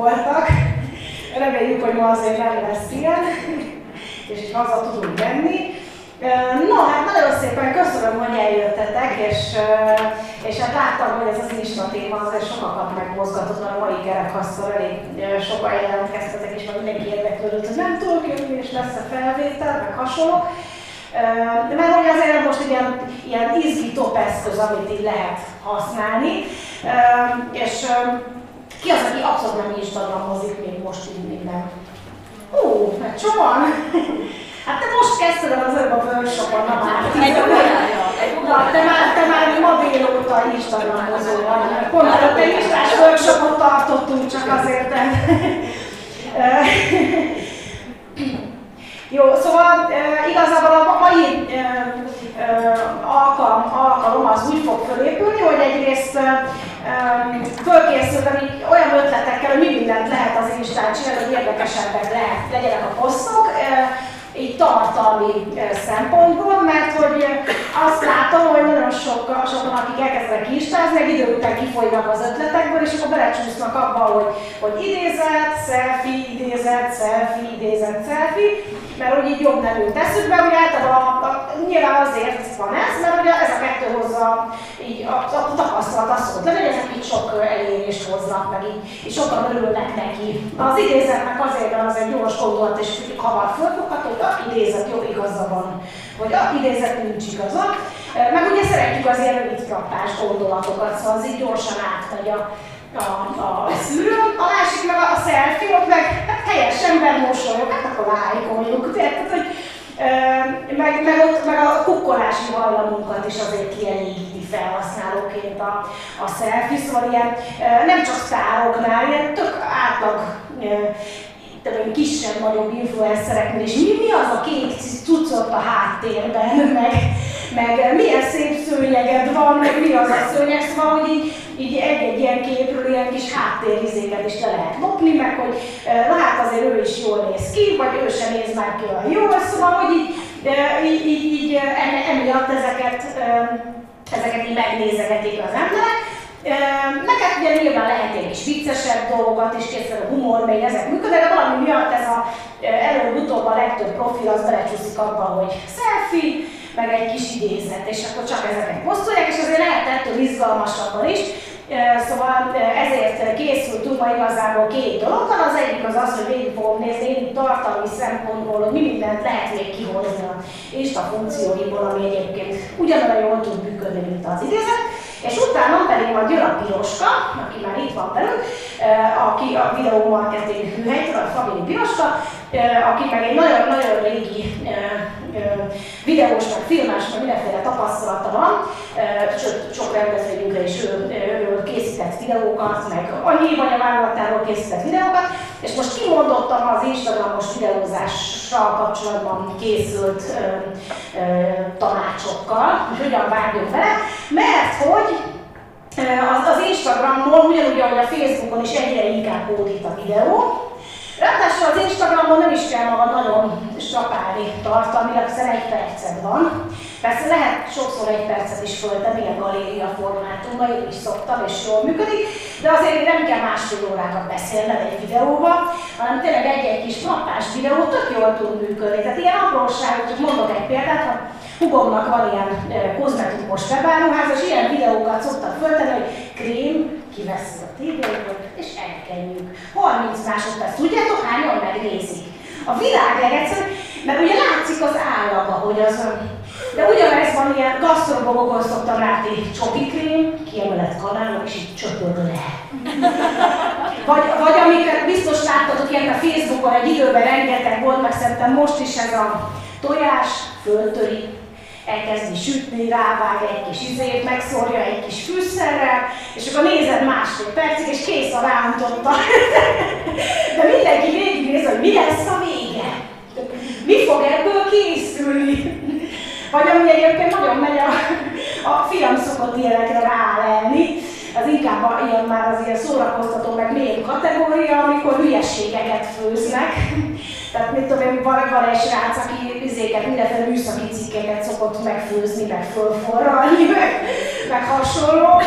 voltak. Reméljük, hogy ma azért nem lesz ilyen, és így haza tudunk menni. No, hát nagyon szépen köszönöm, hogy eljöttetek, és, és hát láttam, hogy ez az Insta téma azért sokakat megmozgatott, mert a mai kerekasztal elég sokan jelentkeztetek, és mindenki érdeklődött, hogy nem tudok jönni, és lesz-e felvétel, meg hasonló. Mert hogy azért most ilyen, ilyen izgi top eszköz, amit így lehet használni. És ki az, aki abszolút nem Instagramozik még most így minden? Ó, mert sokan! Hát te most kezdted az előbb a workshopon, na már. Egy Na, te már, te már ma délóta Instagramozó vagy. Pont előtt egy Instagramos workshopot tartottunk, csak azért. Jó, szóval e, igazából a mai e, e, alkalom, alkalom az úgy fog fölépülni, hogy egyrészt fölkészültem olyan ötletekkel, hogy mi mindent lehet az Instán csinálni, hogy érdekesebbek lehet, legyenek a posztok. Így tartalmi szempontból, mert hogy azt látom, hogy nagyon sok, sokan, akik elkezdenek listázni, egy idő után kifolynak az ötletekből, és akkor belecsúsznak abba, hogy, hogy idézet, selfie, idézet, selfie, idézet, selfie, mert hogy így jobb nevű teszük be, hogy általában a, a, nyilván azért van ez, mert ugye ez a kettő hozza így a, a, a tapasztalat azt mondta, hogy ezek így sok elérést hoznak, meg így, így sokan örülnek neki. Az idézetnek azért, mert az egy gyors gondolat, és hamar fölfogható, a idézet jó igaza van, vagy a idézet nincs igaza. Meg ugye szeretjük az ilyen rövid frappás gondolatokat, szóval az így gyorsan átmegy a, a, a másik meg a, selfie, ott meg hát helyes ember mosolyog, hát akkor lájkoljuk. Tehát, hogy, meg, meg, ott, meg a kukkolási hajlamunkat is azért kielégíti felhasználóként a, a selfie, szóval ilyen nem csak sztároknál, ilyen tök átlag tudom, kisebb-nagyobb influencereknél, és mi, mi az a kék cuccot a háttérben, meg, meg milyen szép szőnyeged van, meg mi az a szőnyeg, szóval, hogy így, így egy-egy ilyen képről ilyen kis háttérizéket is le lehet lopni, meg hogy na hát azért ő is jól néz ki, vagy ő sem néz már ki olyan jól, szóval, hogy így, így, így, így emiatt ezeket, ezeket így megnézegetik az emberek. Neked ugye nyilván lehet egy kis viccesebb dolgokat is, készül a humor, még ezek működnek, de valami miatt ez a előbb-utóbb a legtöbb profil az belecsúszik abba, hogy selfie, meg egy kis idézet, és akkor csak ezeket posztolják, és azért lehet ettől izgalmasabban is. Szóval ezért készültünk ma igazából két dologgal. Az egyik az az, hogy végig fogom nézni én tartalmi szempontból, hogy mi mindent lehet még kihozni a Insta funkcióiból, ami egyébként ugyanolyan jól tud működni, mint az idézet. És utána pedig majd jön a Piroska, aki már itt van velünk, aki a videó marketing hűhelytől, a Fabini Piroska, aki meg egy nagyon-nagyon régi videós, meg filmás, meg mindenféle tapasztalata van, sőt, sok rendezvényünkre is őről készített videókat, meg a hívanyagvállalatáról készített videókat, és most kimondottam az Instagramos videózással kapcsolatban készült ö, ö, tanácsokkal, hogy hogyan vágjunk vele, mert hogy az, az Instagramon, ugyanúgy, ahogy a Facebookon is egyre inkább hódít a videó, Ráadásul az Instagramon nem is kell maga nagyon strapálni tartalmilag, hiszen egy percet van. Persze lehet sokszor egy percet is föltenni a galéria formátumban, én is szoktam és jól működik, de azért nem kell másfél órákat beszélned egy videóba, hanem tényleg egy-egy kis frappás videó tök jól tud működni. Tehát ilyen apróságok, csak mondok egy példát, ha Hugomnak van ilyen kozmetikus webáruház, és ilyen videókat szoktak föltenni, hogy krém, kiveszi a tévéből, és elkenjük. 30 másodperc, tudjátok hányan megnézik? A világ legegyszerűbb, mert ugye látszik az állaga, hogy az de ugyanez van ilyen gasztrobogokon szoktam látni csokikrém, kiemelett kanálok, és így csöpög le. Vagy, vagy amiket biztos láttatok ilyen a Facebookon egy időben rengeteg volt, meg szerintem most is ez a tojás, föltöri, elkezdi sütni, rávág egy kis izét, megszórja egy kis fűszerrel, és akkor nézed másfél percig, és kész a rántotta. De mindenki végignéz, hogy mi lesz a vége. Mi fog ebből készülni? Vagy ami egyébként nagyon megy a, a fiam szokott ilyenekre rálelni, az inkább ilyen már az ilyen szórakoztató, meg mély kategória, amikor hülyességeket főznek. Tehát mit tudom én, van, van egy srác, aki üzéket, mindenféle műszaki cikkeket szokott megfőzni, meg fölforralni, meg, meg hasonló.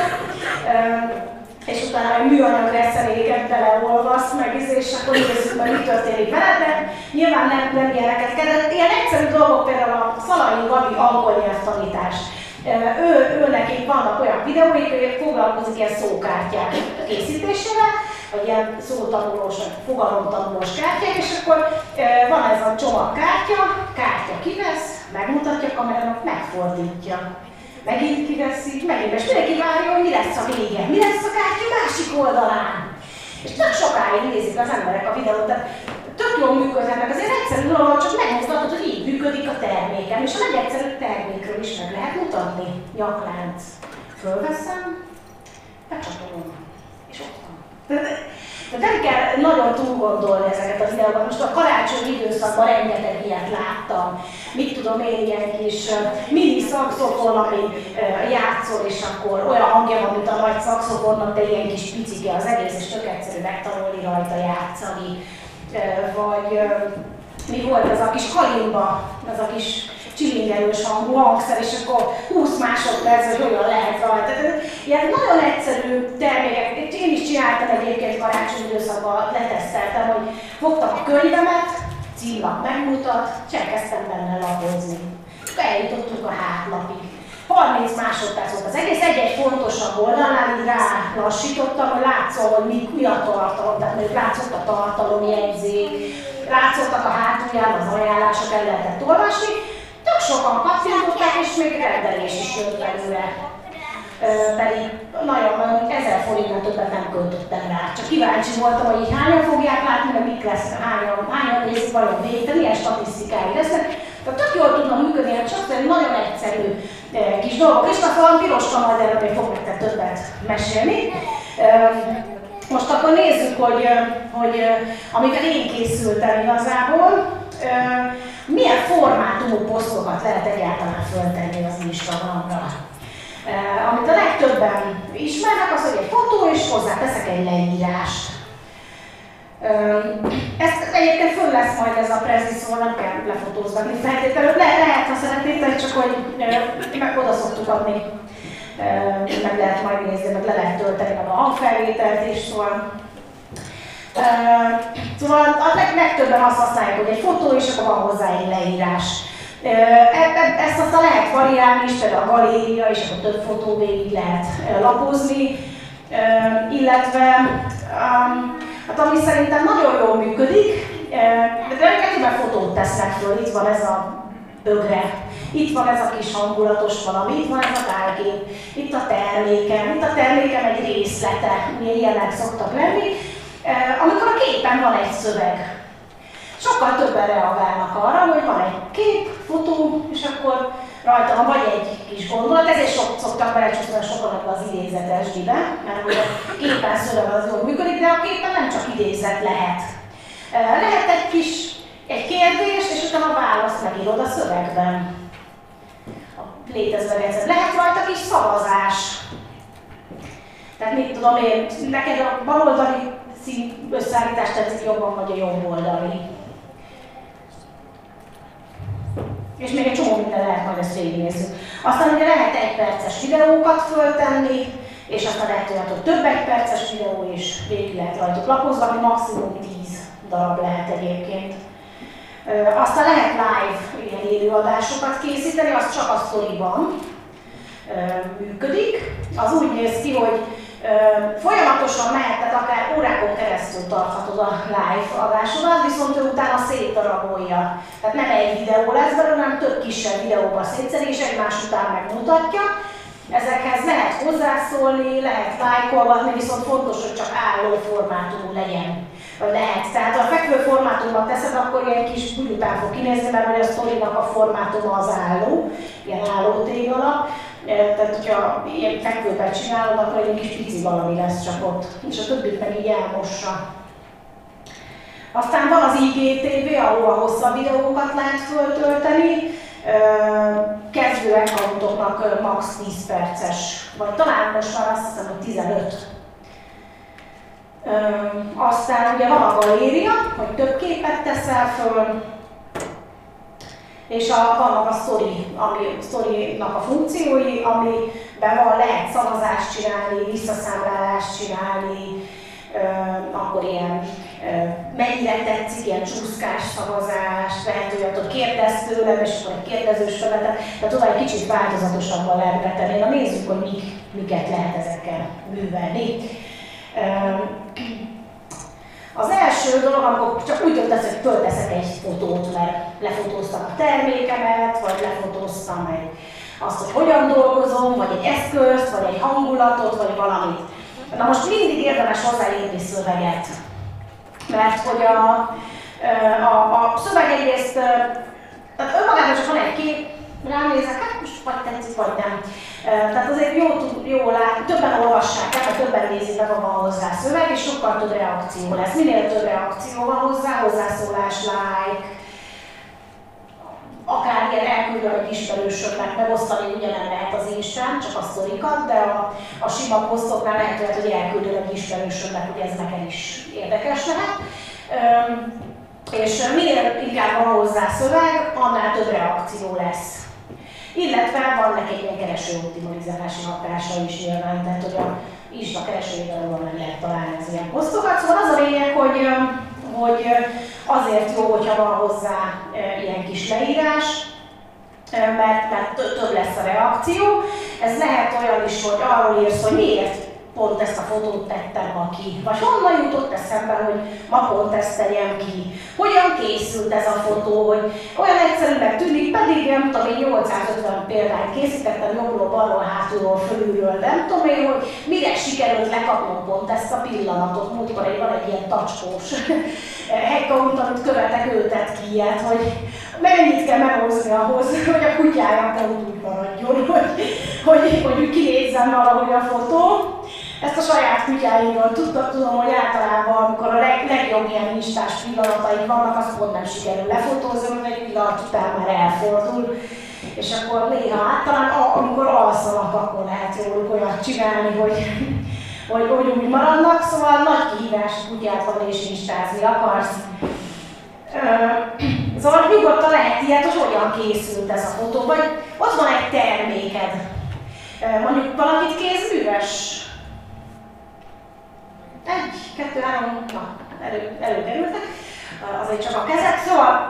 És utána műanyag reszeléket beleolvasz, meg és akkor nézzük meg, mi történik vele, de nyilván nem, nem ilyeneket kell. Ilyen egyszerű dolgok, például a Szalai Gabi angol nyelvtanítás ő, ő neki vannak olyan videóik, hogy foglalkozik ilyen szókártyák készítésével, vagy ilyen szótanulós, vagy fogalomtanulós kártyák, és akkor van ez a csomagkártya, kártya kivesz, megmutatja a kamerának, megfordítja. Megint kiveszik, megint, és mindenki várja, hogy mi lesz a vége, mi lesz a kártya másik oldalán. És tök sokáig nézik az emberek a videót, tehát tök jól működnek, azért egyszerű dolog, csak megmutatod, hogy így működik a termékem, és a legegyszerűbb termékről is meg lehet mutatni. Nyaklánc. Fölveszem, becsatolom, van. De nem kell nagyon túl gondolni ezeket a videókat. Most a karácsonyi időszakban rengeteg ilyet láttam. Mit tudom én, ilyen kis mini szakszofon, ami játszol, és akkor olyan hangja van, mint a nagy szakszofonnak, de ilyen kis picike az egész, és tök egyszerű megtanulni rajta játszani vagy mi volt ez a kis kalimba, ez a kis csilingelős hangú hangszer, és akkor 20 másodperc, hogy olyan lehet rajta. Tehát ilyen nagyon egyszerű termékek, én is csináltam egyébként karácsony időszakban, leteszteltem, hogy fogtam a könyvemet, címlap megmutat, és elkezdtem benne lapozni. Eljutottunk a hátlapig. 30 másodperc volt az egész, egy-egy fontosabb oldalnál így rá lassítottam, hogy látszol, hogy mi, mi a tartalom, tehát még látszott a tartalomjegyzék, látszottak a hátulján az ajánlások, el lehetett olvasni, tök sokan kattintották, és még rendelés is jött belőle. pedig nagyon, nagyon ezer forintnál többet nem költöttem rá. Csak kíváncsi voltam, hogy így hányan fogják látni, meg mik lesz, hányan, hányan nézik vajon végig, de milyen statisztikái lesznek. Tehát tök jól tudna működni, csak egy nagyon egyszerű kis dolgok. És aztán piroska majd erről még fog nektek többet mesélni. Most akkor nézzük, hogy, hogy amivel én készültem igazából, milyen formátumú posztokat lehet egyáltalán föltenni az Instagramra. Amit a legtöbben ismernek, az, hogy egy fotó, és hozzáteszek egy leírást. Ezt egyébként föl lesz majd ez a prezi, szóval nem kell lefotózgatni feltétlenül. Le, lehet, ha szeretnétek, csak hogy meg oda szoktuk adni. Meg lehet majd nézni, meg le lehet tölteni a hangfelvételt is, szóval. Szóval a legtöbben azt használják, hogy egy fotó, és akkor van hozzá egy leírás. E, e, ezt aztán lehet variálni is, például a galéria, és akkor több fotó végig lehet lapozni, illetve um, Hát ami szerintem nagyon jól működik, de rengeteg fotót tesznek föl, itt van ez a bögre, itt van ez a kis hangulatos valami, itt van ez a tájkép, itt a termékem, itt a termékem egy részlete, ugye ilyenek szoktak lenni, amikor a képen van egy szöveg. Sokkal többen reagálnak arra, hogy van egy kép, fotó, és akkor rajta van vagy egy kis gondolat, ezért sok, szoktak belecsúszni sokan az idézetes be, mert hogy a képen szöveg az jól működik, de a képen nem csak idézet lehet. Lehet egy kis egy kérdés, és utána a választ megírod a szövegben. Létező rendszer. Lehet rajta kis szavazás. Tehát mit tudom én, neked a baloldali szín összeállítás tetszik jobban, vagy a jobb oldali. És még egy csomó minden lehet, majd ezt végignézzük. Aztán ugye lehet egy perces videókat föltenni, és aztán lehet hogy több egy perces videó is végig lehet rajtuk lapozgatni, maximum 10 darab lehet egyébként. Aztán lehet live ilyen élőadásokat készíteni, az csak a sztoriban működik. Az úgy néz ki, hogy Folyamatosan mehetnek, akár órákon keresztül tarthatod a live adásodat, viszont ő utána szétdarabolja. Tehát nem egy videó lesz belőle, hanem több kisebb videóba szétszedi, és egymás után megmutatja. Ezekhez lehet hozzászólni, lehet lájkolgatni, viszont fontos, hogy csak álló formátumú legyen. Lehet. Tehát ha a fekvő formátumban teszed, akkor ilyen kis úgy után fog kinézni, mert a sztorinak a formátuma az álló, ilyen álló téglalap. Tehát, hogyha ilyen fekvőben csinálod, akkor egy kis pici valami lesz csak ott, és a többit meg így elmossa. Aztán van az IGTV, ahol a hosszabb videókat lehet föltölteni, kezdő accountoknak max 10 perces, vagy talán most már azt hiszem, hogy 15. Aztán ugye van a galéria, hogy több képet teszel föl, és a, vannak a story, ami, story-nak a funkciói, amiben van, lehet szavazást csinálni, visszaszámlálást csinálni, akkor ilyen mennyire tetszik, ilyen csúszkás szavazás, lehet hogy kérdez tőlem, és akkor egy kérdezős feletet, tehát oda egy kicsit változatosabban lehet betenni. Na nézzük, hogy mik, miket lehet ezekkel művelni. Az első dolog, amikor csak úgy döntesz, hogy fölteszek egy fotót, mert lefotóztam a termékemet, vagy lefotóztam egy, azt, hogy hogyan dolgozom, vagy egy eszközt, vagy egy hangulatot, vagy valamit. Na most mindig érdemes hozzáírni szöveget, mert hogy a, a, a szöveg egyrészt, tehát önmagában csak van egy kép, ránézek, hát most vagy tetszik, vagy nem. Tehát azért jó, jó lát, többen olvassák, tehát többen nézik meg, van hozzá szöveg, és sokkal több reakció lesz. Minél több reakció van hozzá, hozzászólás, like, akár ilyen elküldöm egy ismerősöknek megosztani, ugye nem lehet az Instán, csak a sztorikat, de a, a sima posztoknál lehet, hogy elküldöm egy ismerősöknek, hogy ez nekem is érdekes lehet. Üm, és minél inkább van hozzá szöveg, annál több reakció lesz. Illetve van neki egy ilyen kereső optimalizálási hatása is nyilván, tehát hogy a Insta keresőjében meg lehet találni az ilyen posztokat. Szóval az a lényeg, hogy, hogy azért jó, hogyha van hozzá ilyen kis leírás, mert, mert több lesz a reakció. Ez lehet olyan is, hogy arról írsz, hogy miért pont ezt a fotót tettem ma ki, vagy honnan jutott eszembe, hogy ma pont ezt tegyem ki, hogyan készült ez a fotó, hogy olyan egyszerűnek tűnik, pedig nem tudom, én 850 példányt készítettem jobbról, balról, hátulról, fölülről, nem tudom én, hogy mire sikerült lekapnom pont ezt a pillanatot, múltkor egy, van egy ilyen tacskós hackaut, amit követek, ő tett ki ilyet, hogy mennyit kell meghozni ahhoz, hogy a kutyája pont úgy maradjon, hogy, hogy, hogy, hogy kinézzen valahogy a fotó. Ezt a saját kutyáimról tudtam, tudom, hogy általában, amikor a leg, legjobb ilyen instás pillanatai vannak, azt pont nem sikerül lefotózni, mert egy pillanat után már elfordul. És akkor néha hát talán amikor alszanak, akkor lehet jól olyat csinálni, hogy, hogy, hogy úgy maradnak, szóval nagy kihívás a kutyát van és instázni akarsz. Szóval nyugodtan lehet ilyet, hogy hogyan készült ez a fotó, vagy ott van egy terméked. Mondjuk valakit kézműves egy, kettő, három, na, elő, előkerültek, azért csak a kezek. Szóval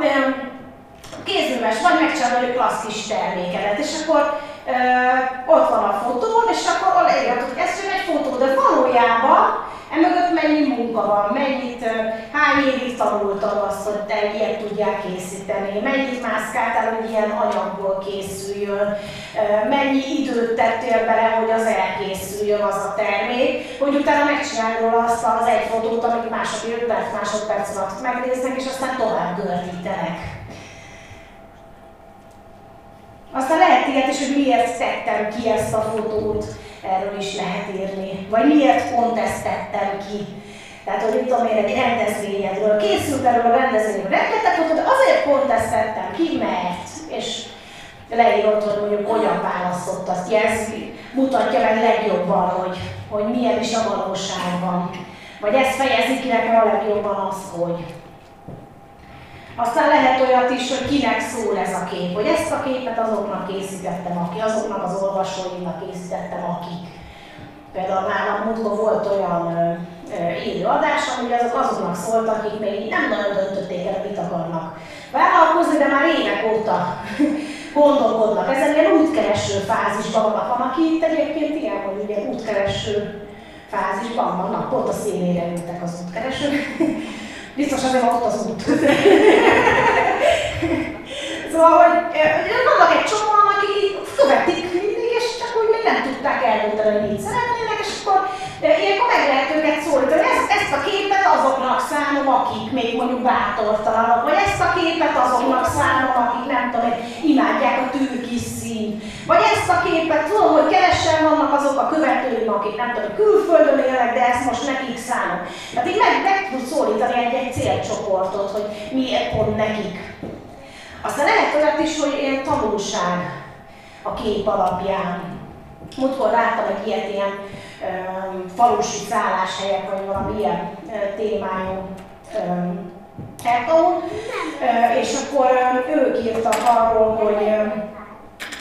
kézműves vagy, megcsinálod klassz kis termékedet, és akkor ott van a fotón, és akkor ez csak egy fotó, de valójában Emögött mennyi munka van, mennyit, hány évig tanultad azt, hogy te ilyet tudják készíteni, mennyit mászkáltál, hogy ilyen anyagból készüljön, mennyi időt tettél bele, hogy az elkészüljön az a termék, hogy utána megcsinálj róla azt az egy fotót, amit mások 5 perc, másodperc alatt megnéznek, és aztán tovább gördítenek. Aztán lehet ilyet is, hogy miért tettem ki ezt a fotót, erről is lehet írni. Vagy miért pont ezt tettem ki. Tehát, hogy mit tudom én, egy rendezvényedről készült erről a rendezvényről rengeteg fotót, de azért pont ezt tettem ki, mert, és leírod, hogy mondjuk hogyan választott azt, ez mutatja meg legjobban, hogy, hogy milyen is a valóságban. Vagy ez fejezi ki nekem a legjobban azt, hogy aztán lehet olyat is, hogy kinek szól ez a kép, hogy ezt a képet azoknak készítettem, aki, azoknak az olvasóimnak készítettem, akik. Például nálam múltkor volt olyan élő adás, hogy azok azoknak szóltak, akik még nem nagyon döntötték el, mit akarnak vállalkozni, de már évek óta gondolkodnak. Ezen ilyen útkereső fázisban vannak. Van, aki itt egyébként ilyen, hogy ugye útkereső fázisban vannak, pont a színére ültek az útkeresők. Biztos azért ott az út. szóval, hogy vannak egy csomóan, akik követik mindig, és csak úgy még nem tudták eldönteni, hogy mit szeretnének, és akkor ilyenkor meg lehet őket szólítani. Ezt, ezt a képet azoknak szánom, akik még mondjuk bátortalanok, vagy ezt a képet azoknak szánom, akik nem tudom, imádják a türkis szín. Vagy ezt a képet, tudom, hogy keresen vannak azok a követőim, akik nem tudom, külföldön élnek, de ezt most nekik szánom. Tehát így meg, meg tud szólítani egy, egy célcsoportot, hogy miért pont nekik. Aztán lehet olyat is, hogy ilyen tanulság a kép alapján. Múltkor láttam egy ilyet, ilyen falusi szálláshelyek, vagy valami ilyen témájú uh, és akkor ők írtak arról, hogy,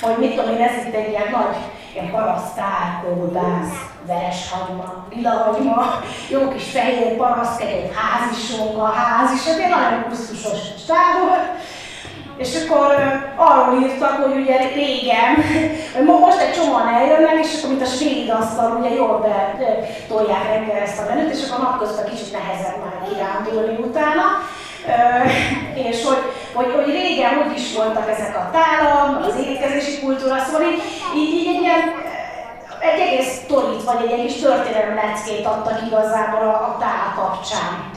hogy mit tudom én, ez itt egy ilyen nagy ilyen parasztár, kódász, veres hagyma, lila hagyma, jó kis fehér paraszkenyér, házisonga, ház is, egy nagyon kusztusos stábor. És akkor arról írtak, hogy ugye régen, most egy csomóan eljönnek, és akkor mint a svéd asztal, ugye jól be tolják reggel ezt a menüt, és akkor napközben kicsit nehezebb már kirándulni utána. és hogy, hogy, hogy régen úgy is voltak ezek a tálam, az étkezési kultúra, szóval így, így, így egy ilyen egy egész sztorit, vagy egy egész történelmi leckét adtak igazából a, a tál kapcsán.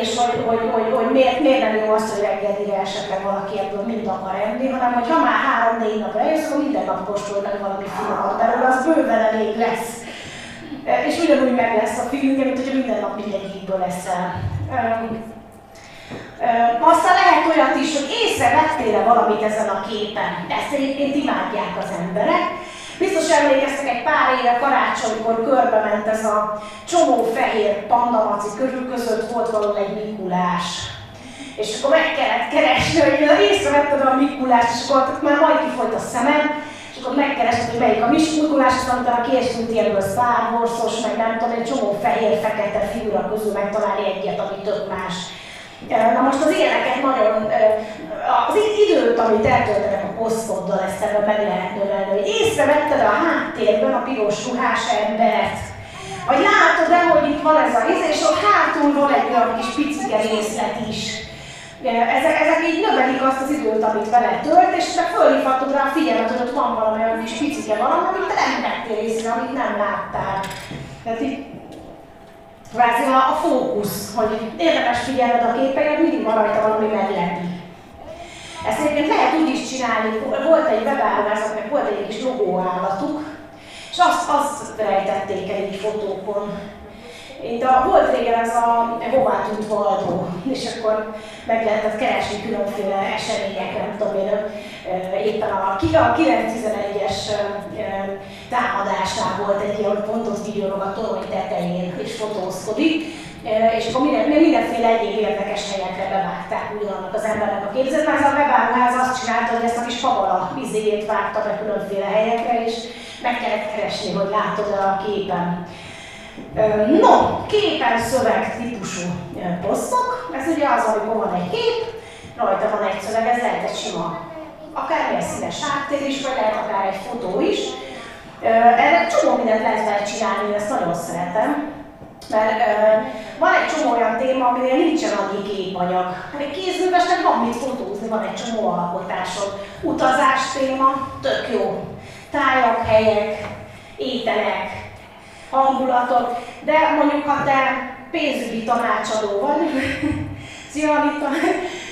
És hogy, hogy, hogy, hogy miért, miért nem jó az, hogy reggelire esetleg valaki ebből mind akar enni, hanem hogy ha már három-négy napra eljössz, akkor minden nap kóstolj meg valami finomat belőle, az bőven elég lesz. És ugyanúgy meg lesz a feeling, mint hogyha minden nap mindegyikből leszel. Aztán lehet olyat is, hogy észrevettél-e valamit ezen a képen. Ezt egyébként imádják az emberek, Biztos emlékeztek egy pár éve karácsonykor körbe ment ez a csomó fehér pandamaci körül között volt valahol egy Mikulás. És akkor meg kellett keresni, hogy észrevetted a Mikulást, és akkor már majd kifolyt a szemem, és akkor megkerested, hogy melyik a Mikulás, aztán utána kiestünk ilyenből Star Wars-os, meg nem tudom, egy csomó fehér-fekete figura közül megtalálni egyet, ami tök más. Na most az ilyeneket nagyon, az időt, amit eltöltenek a posztoddal, ezt ebben meg lehet növelni, hogy észrevetted a háttérben a piros ruhás embert, vagy látod-e, hogy itt van ez a rész, és ott hátul van egy olyan kis picike részlet is. Ezek, ezek így növelik azt az időt, amit vele tölt, és te fölhívhatod rá a figyelmet, hogy ott van valami olyan kis picike valami, amit te nem vettél észre, amit nem láttál. Tehát így kvázi a, fókusz, hogy érdemes figyelned a képeket, mindig van rajta valami meglepi. Ezt egyébként lehet úgy is csinálni, volt egy webáruházak, volt egy kis logóállatuk, és azt, azt rejtették el így fotókon, itt a, volt régen ez a hová tűnt Valdó, és akkor meg lehetett keresni különféle események, nem tudom én, éppen a, a 911-es támadásnál volt egy ilyen, hogy pont ott vigyorog a torony tetején, és fotózkodik, és akkor minden, mindenféle egyéb érdekes helyekre bevágták ugyanannak az embernek a képzet, mert ez a webáruház azt csinálta, hogy ezt a kis favala vizéjét vágta be különféle helyekre, és meg kellett keresni, hogy látod a képen. No, képen szöveg típusú posztok, ez ugye az, amikor van egy kép, rajta van egy szöveg, ez lehet egy sima, akár egy színes háttér is, vagy lehet akár egy fotó is. Erre csomó mindent lehet vele csinálni, én ezt nagyon szeretem. Mert van egy csomó olyan téma, aminél nincsen annyi képanyag. Egy kézművesnek van mit fotózni, van egy csomó alkotásod. Utazás téma, tök jó. Tájak, helyek, ételek, hangulatot, de mondjuk ha te pénzügyi tanácsadó vagy, szia Anita,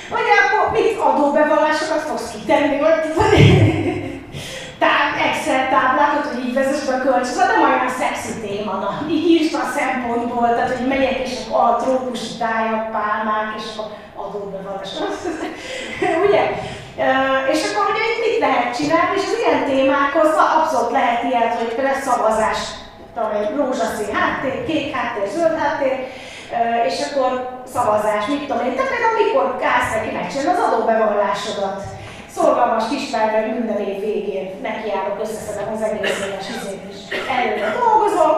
vagy akkor mit adóbevallásokat fogsz kitenni, vagy tehát Excel táblákat, hogy így vezess a kölcsön, szóval nem olyan szexi téma, na, így írsz a szempontból, tehát hogy megyek és a trópusi tájak, pálmák, és akkor adóbevallás. Ugye? És akkor ugye itt mit lehet csinálni, és az ilyen témákhoz abszolút lehet ilyet, hogy például szavazás tudom, rózsaszín háttér, kék háttér, zöld háttér, és akkor szavazás, mit tudom én. Te például mikor állsz neki megcsinálni az adóbevallásodat? Szorgalmas kislány, hogy minden év végén nekiállok, összeszedem az egész éves izét is. Előre dolgozok,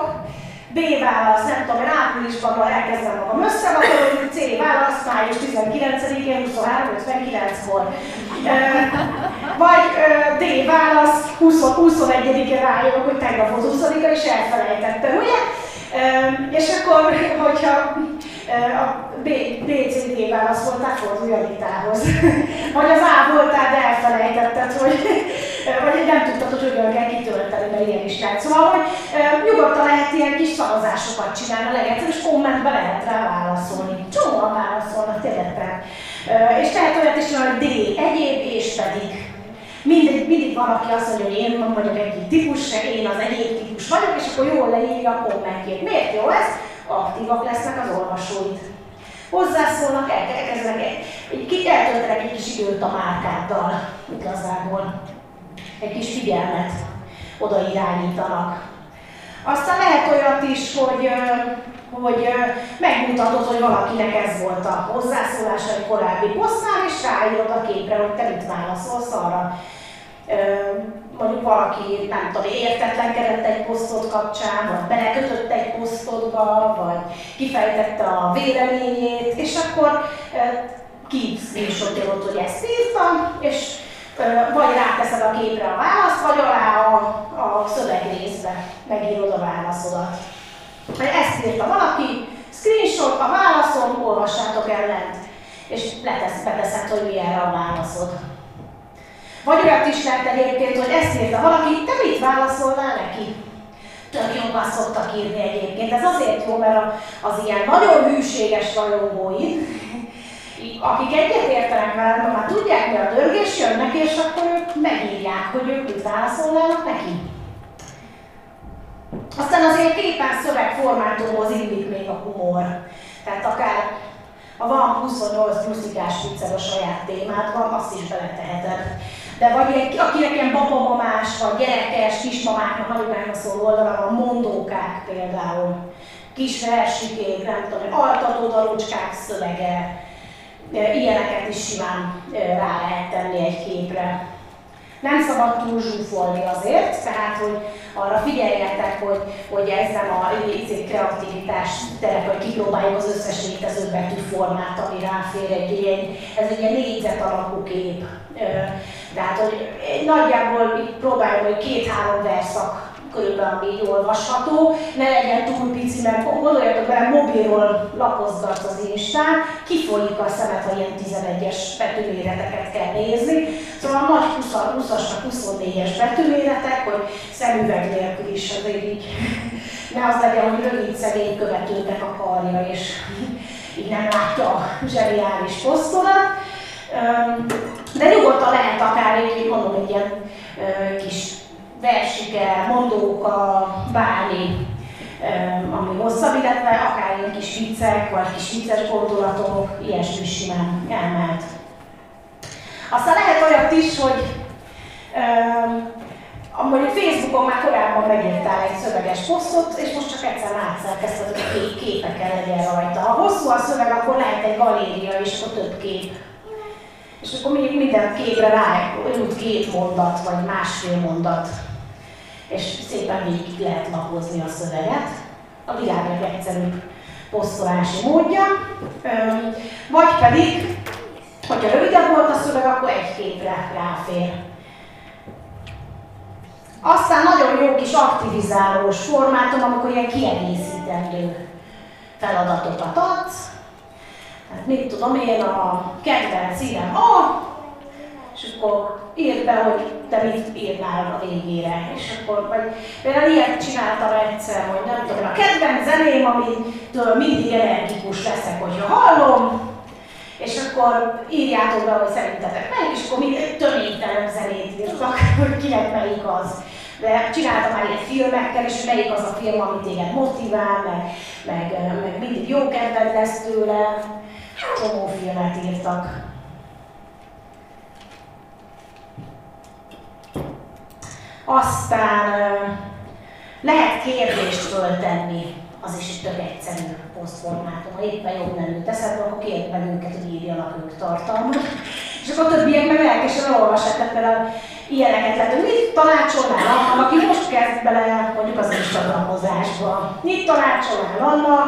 B válasz, nem tudom, én áprilisban elkezdem magam összevakarolni, C válasz, május 19-én, 23-59-kor. Vagy D válasz, 21-én rájövök, hogy tegnap volt 20 és elfelejtettem, ugye? És akkor, hogyha a B, B, C, D válasz voltál, fordulj Anitához. Vagy az A voltál, de elfelejtetted, hogy vagy nem tudtad, hogy hogyan kell kitölteni, mert ilyen is lehet. Szóval, hogy nyugodtan lehet ilyen kis szavazásokat csinálni, a legegyszerűbb, és kommentbe lehet rá válaszolni. Csomóan válaszolnak, tényleg. És lehet olyat is hogy D, egyéb és pedig. Mindig, mindig valaki azt mondja, hogy én vagyok egyik típus, én az egyéb típus vagyok, és akkor jól leírja a kommentjét. Miért jó ez? Aktívak lesznek az olvasóid. Hozzászólnak, elkezdenek egy, egy, eltöltenek egy kis időt a márkáddal, igazából. Egy kis figyelmet oda irányítanak. Aztán lehet olyat is, hogy, hogy megmutatod, hogy valakinek ez volt a hozzászólása egy korábbi posztnál, és ráírod a képre, hogy te mit válaszolsz arra. Mondjuk valaki, nem tudom, értetlenkedett egy posztot kapcsán, vagy belekötött egy posztodba, vagy kifejtette a véleményét, és akkor ki screenshotolod, hogy ezt írtam, és vagy ráteszed a képre a választ, vagy alá a, a szövegrészbe megírod a válaszodat. Ezt írta valaki, screenshot a válaszon, olvassátok ellent, és letesz, beteszed, hogy mi erre a válaszod. Vagy olyat is lehet egyébként, hogy ezt írta valaki, te mit válaszolnál neki? Tök jobban szoktak írni egyébként. Ez azért jó, mert az ilyen nagyon hűséges rajongóid, akik egyet értenek velem, már tudják mi a dörgés, jönnek, és akkor ők megírják, hogy ők mit válaszolnának neki. Aztán azért képen szövegformátumhoz illik még a humor. Tehát akár ha van 28 pluszikás viccel a saját témád van, azt is beleteheted. De vagy egy, akinek ilyen babamamás, vagy gyerekes, kismamáknak, anyukáknak szóló oldala van, mondókák például, kis versikék, nem tudom, altató darucskák szövege, ilyeneket is simán rá lehet tenni egy képre. Nem szabad túl zsúfolni azért, tehát hogy arra figyeljetek, hogy, hogy ez nem a kreativitás terep, hogy kipróbáljuk az összes létező betűformát, ami ráfér egy, egy ez egy ilyen négyzet alakú kép. Tehát, hogy nagyjából próbáljuk, hogy két-három verszak körülbelül így olvasható, ne legyen túl pici, mert gondoljatok bele, mobilról lapozgatsz az Instán, kifolyik a szemet, ha ilyen 11-es betűméreteket kell nézni. Szóval a nagy 20-asnak 24-es betűméretek, hogy szemüveg nélkül is azért így ne az legyen, hogy rövid szegény követőnek a karja, és így nem látja a zseniális posztolat. De nyugodtan lehet akár egy, mondom, egy ilyen kis versike, mondóka, báni, ami hosszabb, illetve akár ilyen kis viccek, vagy kis vicces gondolatok, ilyesmi simán elmehet. Aztán lehet olyat is, hogy mondjuk Facebookon már korábban megírtál egy szöveges posztot, és most csak egyszer átszerkeszted, hogy képekkel legyen rajta. Ha hosszú a szöveg, akkor lehet egy galéria, és akkor több kép. És akkor még minden képre rá jut két mondat, vagy másfél mondat és szépen végig lehet lapozni a szöveget. A világ legegyszerűbb posztolási módja. Vagy pedig, hogyha rövidebb volt a szöveg, akkor egy képre ráfér. Aztán nagyon jó kis aktivizálós formátum, amikor ilyen kiegészítendő feladatokat adsz. Tehát mit tudom én, a kedvenc írem A, és akkor írd be, hogy te mit írnál a végére. És akkor, vagy például ilyet csináltam egyszer, hogy nem tudom, a kedvenc zeném, amitől mindig energikus leszek, hogyha hallom, és akkor írjátok be, hogy szerintetek melyik, és akkor mindig töménytelen zenét írtak, hogy kinek melyik az. De csináltam már ilyen filmekkel, és melyik az a film, amit téged motivál, meg, meg, meg mindig jó kedved lesz tőle. Csomó filmet írtak. Aztán lehet kérdést föltenni, az is tök egyszerű posztformátum. Ha éppen jobb nem jut eszedbe, akkor kérd meg hogy írjanak ők tartalmat. És akkor a többiek meg lelkesen olvassák, tehát például ilyeneket lehet, hogy mit tanácsolnál annak, aki most kezd bele mondjuk az Instagramozásba. Mit tanácsolnál annak,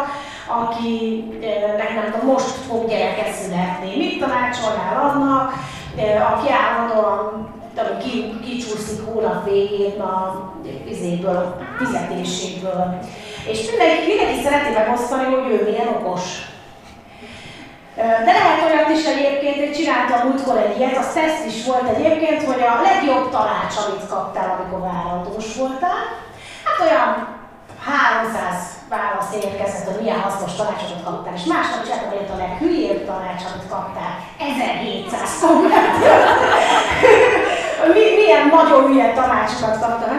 akinek nem tudom, most fog gyereket születni. Mit tanácsolnál annak, aki állandóan ki, kicsúszik hónap végén a vizéből, a fizetéséből. És mindenki, mindenki szereti megosztani, hogy ő milyen okos. De lehet olyat is egyébként, hogy csináltam múltkor egy ilyet, az teszt is volt egyébként, hogy a legjobb tanács, amit kaptál, amikor vállalkozós voltál, hát olyan 300 válasz érkezett, hogy milyen hasznos tanácsot kaptál, és másnap csináltam hogy a leghülyébb tanács, amit kaptál, 1700 komment mi, milyen nagyon hülye tanácsokat kaptam.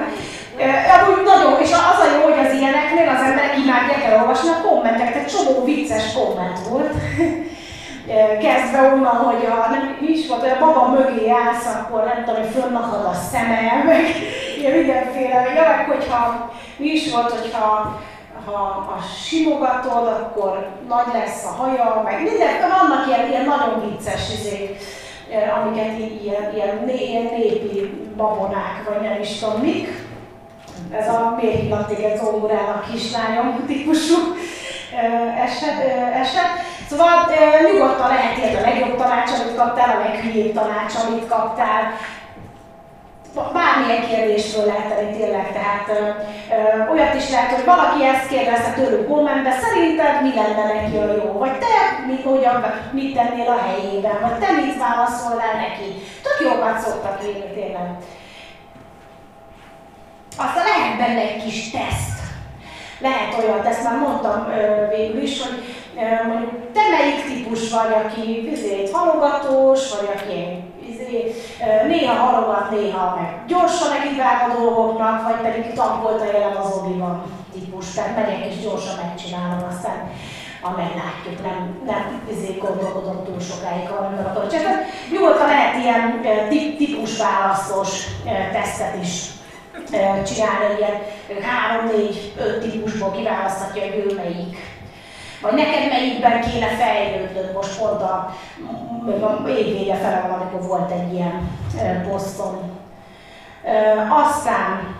Amúgy nagyon, és az a jó, hogy az ilyeneknél az emberek imádják elolvasni a kommenteket, egy csomó vicces komment volt. kezdve onnan, hogy a, nem is volt, hogy a baba mögé állsz, akkor nem tudom, hogy fönnakad a szeme, meg ilyen mindenféle, meg hogyha mi is volt, hogyha ha a simogatod, akkor nagy lesz a haja, meg minden, vannak ilyen, ilyen nagyon vicces izék, amiket ilyen, ilyen, ilyen népi babonák, vagy nem is tudom mik. Ez a miért hívnak téged zongorának kislányom típusú eset, eset. Szóval nyugodtan lehet ilyet a legjobb tanács, amit kaptál, a leghülyébb tanács, amit kaptál, bármilyen kérdésről lehet tenni tényleg, tehát ö, ö, olyat is lehet, hogy valaki ezt kérdezte tőlük kommentbe, szerinted mi lenne neki a jó? Vagy te mit, hogyan, mit tennél a helyében? Vagy te mit válaszolnál neki? Tök jókat szoktak írni tényleg. Aztán lehet benne egy kis teszt. Lehet olyan, ezt már mondtam ö, végül is, hogy ö, mondjuk te melyik típus vagy, aki vizét halogatós, vagy aki izé, néha halogat, néha meg. Gyorsan nekivág a dolgoknak, vagy pedig tankolta jelen az obiban típus, tehát megyek és gyorsan megcsinálom, aztán amely látjuk, nem, nem izé gondolkodom túl sokáig, amivel akarok. Csak nyugodtan lehet ilyen típus választós tesztet is csinálni, ilyen három, négy, öt típusból kiválaszthatja, hogy ő melyik vagy neked melyikben kéne fejlődnöd most pont a, a évvége fele amikor volt egy ilyen poszton. Aztán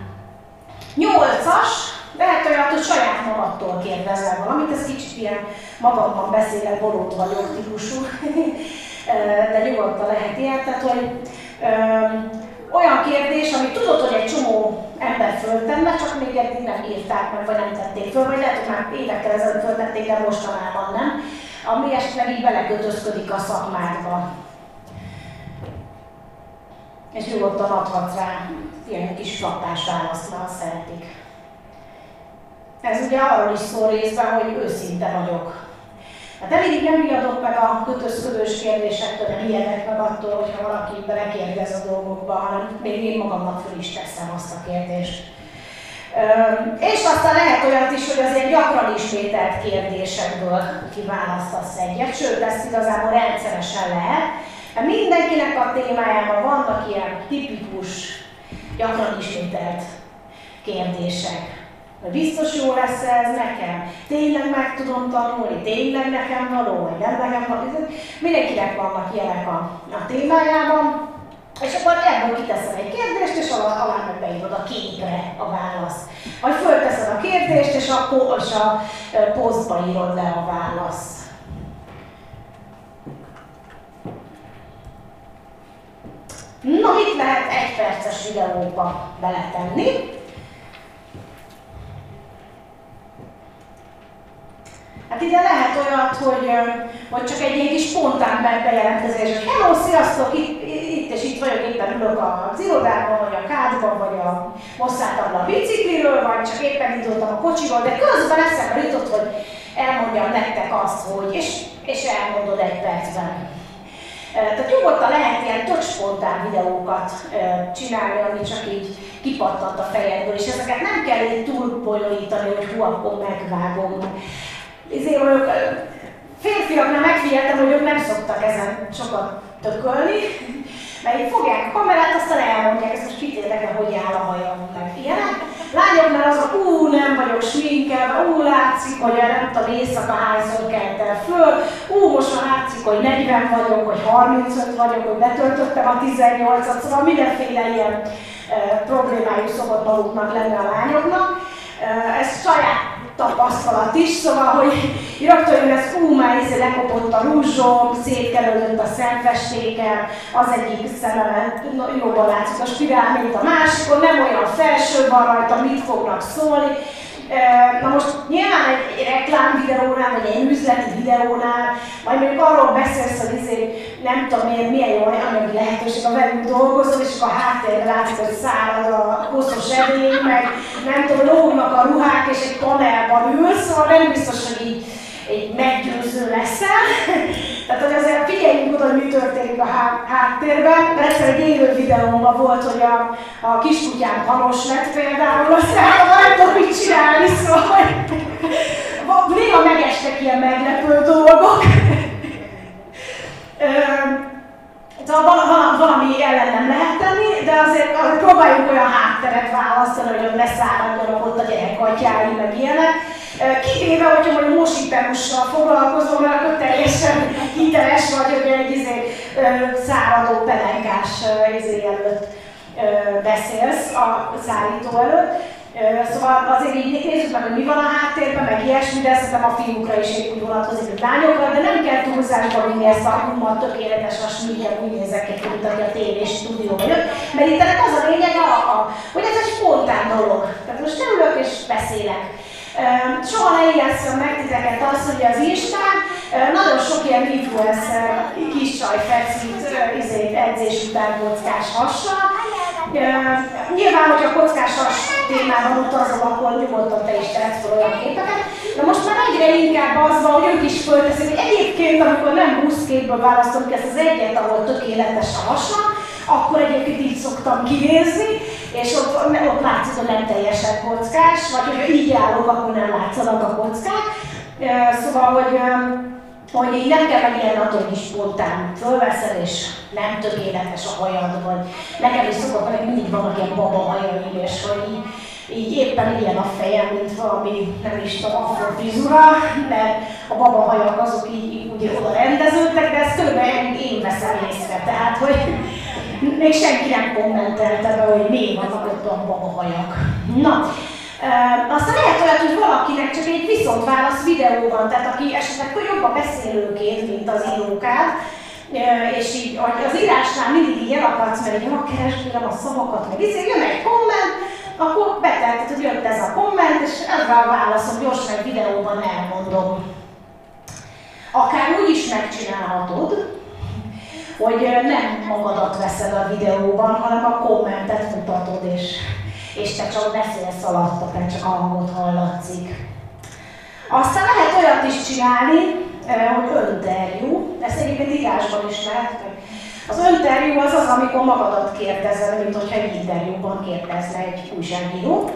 nyolcas, lehet olyat, hogy saját magadtól kérdezel valamit, ez kicsit ilyen magamban beszélek, bolond vagyok típusú, de nyugodtan lehet ilyen, tehát hogy olyan kérdés, amit tudod, hogy egy csomó ember föltenne, csak még eddig nem írták meg, vagy nem tették föl, vagy lehet, hogy már évekkel ezelőtt föltették, de mostanában nem, ami esetleg így belekötözködik a szakmádba. És nyugodtan adhatsz rá ilyen kis flattás választ, ha szeretik. Ez ugye arról is szól részben, hogy őszinte vagyok Hát elég nem riadok meg a kötözködős kérdésektől, nem ijedek meg attól, hogyha valaki belekérdez a dolgokba, hanem még én magamnak föl is teszem azt a kérdést. És aztán lehet olyat is, hogy az ilyen gyakran ismételt kérdésekből kiválasztasz egyet, sőt, ezt igazából rendszeresen lehet, mert mindenkinek a témájában vannak ilyen tipikus, gyakran ismételt kérdések biztos jó lesz ez nekem, tényleg meg tudom tanulni, tényleg nekem való, vagy nem nekem való. Mindenkinek vannak ilyenek a, a témájában, és akkor ebből kiteszem egy kérdést, és alá, alá meg beírod a képre a választ. Vagy fölteszed a kérdést, és a, és a posztba írod le a választ. Na, mit lehet egy perces videóba beletenni? Hát ide lehet olyat, hogy, hogy csak egy ilyen kis spontán bejelentkezés, hogy hello, sziasztok, itt, itt és itt vagyok, éppen ülök az irodában, vagy a kádban, vagy a mosszáltam a bicikliről, vagy csak éppen indultam a kocsival, de közben eszembe jutott, hogy elmondjam nektek azt, hogy, és, és elmondod egy percben. Tehát nyugodtan lehet ilyen tök spontán videókat csinálni, ami csak így kipattant a fejedből, és ezeket nem kell így túl bonyolítani, hogy hú, akkor megvágom izé vagyok, férfiaknál megfigyeltem, hogy ők nem szoktak ezen sokat tökölni, mert így fogják a kamerát, aztán elmondják, ezt most kit érdekel, hogy áll a hajam, meg ilyenek. Lányoknál az, hogy ú, nem vagyok sminkelve, ú, látszik, hogy nem tudom, éjszaka hányszor keltem föl, ú, most már látszik, hogy 40 vagyok, hogy 35 vagyok, hogy betöltöttem a 18-at, szóval mindenféle ilyen e, problémájuk szokott maguknak lenni a lányoknak. E, ez saját tapasztalat is, szóval, hogy rögtön jön ez, ú, már izé lekopott a rúzsom, szétkelődött a szemfestékem, az egyik szememen jobban látszik a spirál, mint a másikon, nem olyan felső van rajta, mit fognak szólni. Na most nyilván egy, egy reklám videónál, vagy egy üzleti videónál, majd mondjuk arról beszélsz, hogy izé, nem tudom milyen, milyen jó anyagi lehetőség, a velünk dolgozol, és akkor a háttérben látszik, hogy szárad a hosszos edény, meg nem tudom, lógnak a ruhák, és egy panelban ülsz, szóval nem biztos, hogy így egy meggyőző leszel. Tehát, hogy azért figyeljünk oda, hogy mi történik a háttérben. Egyszer egy élő videómban volt, hogy a, a kiskutyám halos lett például, aztán nem tudom mit csinálni, szóval néha megestek ilyen meglepő dolgok. Szóval valami ellen nem lehet tenni, de azért, próbáljuk olyan hátteret választani, hogy ön leszáradjanak ott a gyerek atyái, meg ilyenek. Kivéve, hogyha mondjuk mosipeussal foglalkozom, mert akkor teljesen hiteles vagy, hogy egy izé, száradó pelenkás izé előtt beszélsz a szállító előtt. Szóval azért így nézzük meg, hogy mi van a háttérben, meg ilyesmi, de szerintem a fiúkra is úgy vonatkozik, mint lányokra, de nem kell túlzásba vinni ezt a humor tökéletes, a smígyek úgy nézek ki, mint a tévés stúdió. Mert itt az a lényeg, a, a, hogy ez egy spontán dolog. Tehát most ülök és beszélek. Soha ne ijesztön meg titeket az, hogy az Instán nagyon sok ilyen influencer kis csaj feszít izé, edzés után kockás hassal, Nyilván, hogyha kockás témában utazom, akkor nyugodtan te is tehetsz olyan képeket. De most már egyre inkább az van, hogy ők is fölteszik, hogy egyébként, amikor nem 20 képből választom ki ezt az egyet, ahol tökéletes a hasam, akkor egyébként így szoktam kinézni, és ott, ott látszik, hogy nem teljesen kockás, vagy hogyha így állok, akkor nem látszanak a kockák. Szóval, hogy hogy így nem kell megélni attól, is spontán fölveszel, és nem tökéletes a hajad, vagy nekem is szokott, hogy mindig vannak ilyen baba hajaim, és hogy így, így éppen ilyen a fejem, mint valami, nem is tudom, afrofrizura, mert a baba hajak azok így, így úgy oda rendeződtek, de ezt körülbelül én veszem észre, tehát hogy még senki nem kommentelte be, hogy miért vannak ott a baba hajak. Na, aztán lehet olyat, hogy valakinek csak egy viszontválasz videó van, tehát aki esetleg jobb a beszélőként, mint az írókád, és így az írásnál mindig így elakadsz, mert így ha keresgélem a szavakat, meg így jön egy komment, akkor beteltet, hogy jött ez a komment, és ezzel a válaszom gyorsan egy videóban elmondom. Akár úgy is megcsinálhatod, hogy nem magadat veszed a videóban, hanem a kommentet mutatod, és és te csak beszélsz alatta, te csak hangot hallatszik. Aztán lehet olyat is csinálni, hogy önterjú, ezt egyébként írásban is lehet, az önterjú az az, amikor magadat kérdezel, mint hogyha egy interjúban kérdezne egy újságíró.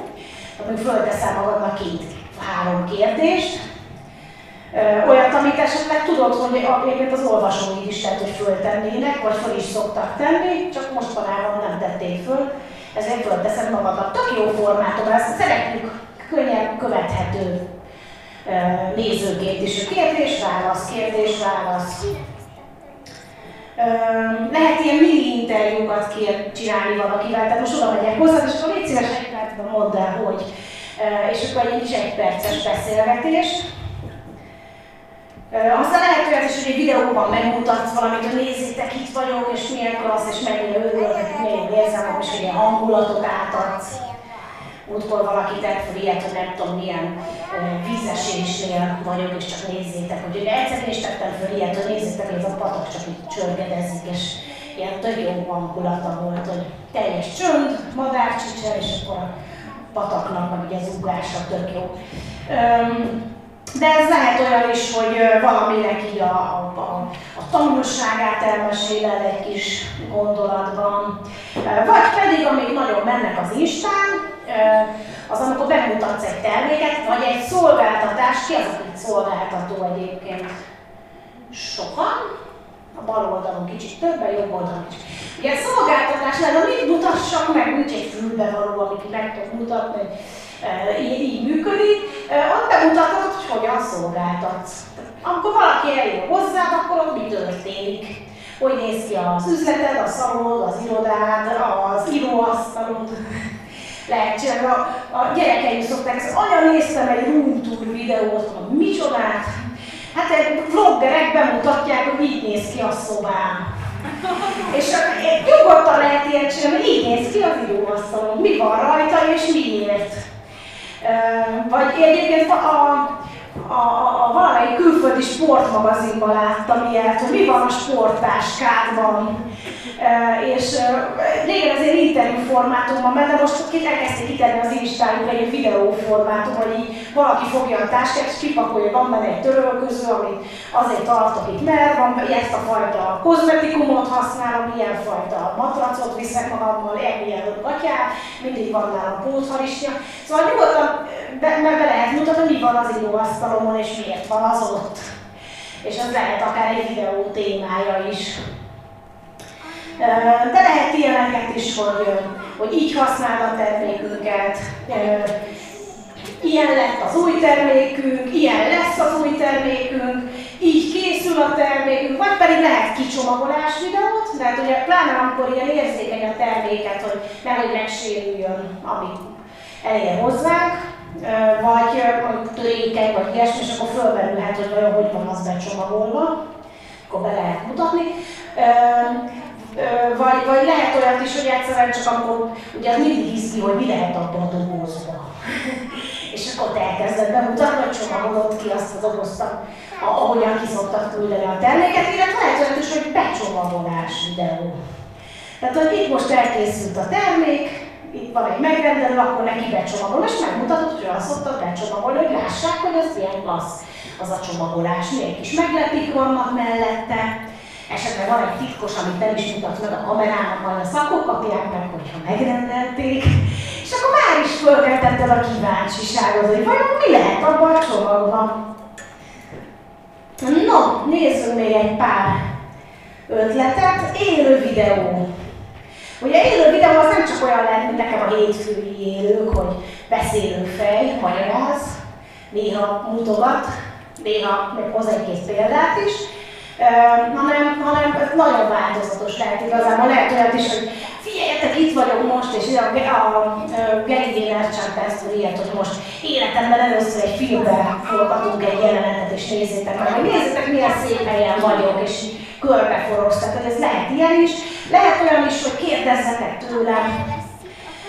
Amikor fölteszel magadnak két-három kérdést, olyat, amit esetleg tudod, hogy egyébként az olvasóid is lehet, hogy föltennének, vagy föl is szoktak tenni, csak mostanában nem tették föl, ezért fölteszed magadnak. Tök jó formátum, ezt szeretjük könnyen követhető nézőként is. Kérdés-válasz, kérdés-válasz. Lehet ilyen mini interjúkat csinálni valakivel, tehát most oda megyek hozzá, és akkor légy szíves egy percben mondd el, hogy. És akkor egy kis egyperces beszélgetés. Aztán lehet olyat is, hogy egy videóban megmutatsz valamit, hogy nézzétek, itt vagyok, és milyen klassz, és mennyire örülök, milyen érzem, és hogy ilyen hangulatot átadsz. Múltkor valaki tett fel ilyet, hogy nem tudom milyen vízesésnél vagyok, és csak nézzétek, hogy ugye egyszer is tettem fel ilyet, hogy nézzétek, hogy ez a patak csak így csörgedezik, és ilyen tök jó hangulata volt, hogy teljes csönd, madárcsicser, és akkor a pataknak, meg ugye az ugrásra tök jó. Um, de ez lehet olyan is, hogy valaminek így a, a, a tanulságát elmeséled egy kis gondolatban. Vagy pedig, amíg nagyon mennek az Instán, az amikor bemutatsz egy terméket, vagy egy szolgáltatást, ki az, aki szolgáltató egyébként? Sokan, a bal oldalon kicsit több, a jobb oldalon kicsit. Ugye szolgáltatás lenne, mit mutassak meg, nincs egy fülbevaló, amit meg tudok mutatni, így, így működik, ott bemutatod, hogy hogyan szolgáltatsz. Amikor valaki eljön hozzád, akkor ott mi történik. Hogy néz ki az üzleted, a szalod, az irodád, az íróasztalod. Lehet csinálni. A, a gyerekeim szokták ezt, anya néztem egy room tour videót, hogy micsodát. Hát egy vloggerek bemutatják, hogy így néz ki a szobám. És nyugodtan lehet ilyet csinálni, hogy így néz ki az íróasztalon, mi van rajta és miért. Vagy egyébként a, a, a valamelyik külföldi sportmagazinban láttam ilyet, hogy mi van a sporttáskádban. És régen azért interjú formátumban, mert de most elkezdték kitenni az Instájukra egy videó formátum, hogy így valaki fogja a táskát, és kipakolja, van benne egy törölköző, amit azért tartok itt, mert van ezt a fajta kozmetikumot használom, ilyen fajta matracot viszek magammal, ilyen gatyát, mindig van nálam pótharistja. Szóval nyugodtan be, be lehet mutatni, mi van az íróasztalomon, és miért van az ott. És ez lehet akár egy videó témája is. De lehet ilyeneket is, hogy hogy így használd a termékünket, ilyen lett az új termékünk, ilyen lesz az új termékünk, így készül a termékünk, vagy pedig lehet kicsomagolás videót, mert ugye pláne amikor ilyen érzékeny a terméket, hogy nehogy megsérüljön, ami elér hozzánk, vagy törékeny, vagy ilyesmi, és akkor fölmerülhet, hogy vajon hogy van az becsomagolva, akkor be lehet mutatni. Vagy, vagy lehet olyat is, hogy egyszerűen csak akkor, ugye az mindig hisz ki, hogy mi lehet abban a dobozban. és akkor te elkezded bemutatni, hogy csomagolod ki azt a dobozt, ahogyan ki szoktak küldeni a terméket, illetve lehet olyan is, hogy becsomagolás videó. Tehát, hogy itt most elkészült a termék, itt van egy megrendelő, akkor neki becsomagol, és megmutatod, hogy azt szoktad becsomagolni, hogy lássák, hogy az milyen klassz az a csomagolás, milyen kis meglepik vannak mellette, esetleg van egy titkos, amit nem is mutat meg a kamerának, majd a szakok kapják meg, hogyha megrendelték, és akkor már is fölkeltetted a kíváncsiságot, hogy vajon mi lehet abban a csomagban. No, nézzünk még egy pár ötletet. Élő videó. Ugye élő videó az nem csak olyan lehet, mint nekem a hétfői élők, hogy beszélő fej, magyaráz, néha mutogat, néha még hoz egy két példát is, hanem, hanem ez nagyon változatos lehet igazából. Lehet olyat is, hogy figyeljetek, itt vagyok most, és a, a, a Gary Vaynerchuk ilyet, hogy most életemben először egy filmben forgatunk egy jelenetet, és nézzétek meg, hogy nézzétek, milyen szép helyen vagyok, és körbeforogsz. Tehát ez lehet ilyen is. Lehet olyan is, hogy kérdezzetek tőlem,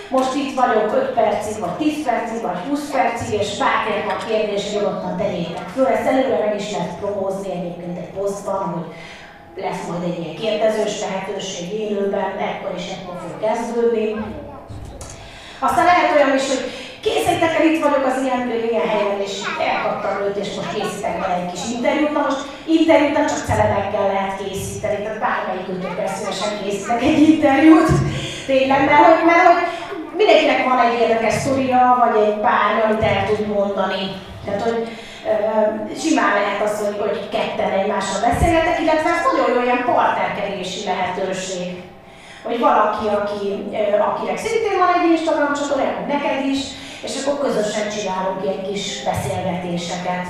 most itt vagyok 5 percig, vagy 10 percig, vagy 20 percig, és bárkinek van kérdés, nyugodtan tegyétek föl. Ezt előre meg is lehet promózni egyébként egy posztban, hogy lesz majd egy ilyen kérdezős lehetőség élőben, ekkor is ekkor fog kezdődni. Aztán lehet olyan is, hogy készítek el, itt vagyok az ilyen, ilyen helyen, és elkaptam őt, és most készítek el egy kis interjút. Na most interjút nem csak celebekkel lehet készíteni, tehát bármelyik őtökkel szívesen készítek egy interjút. Tényleg, mert hogy, mert hogy mindenkinek van egy érdekes sztoria, vagy egy pár, amit el tud mondani. Tehát, hogy simán lehet az, hogy, hogy ketten egymással beszélgetek, illetve ez nagyon jó ilyen partnerkedési lehetőség. Hogy valaki, aki, akinek szintén van egy Instagram csatorna, neked is, és akkor közösen csinálunk ilyen kis beszélgetéseket.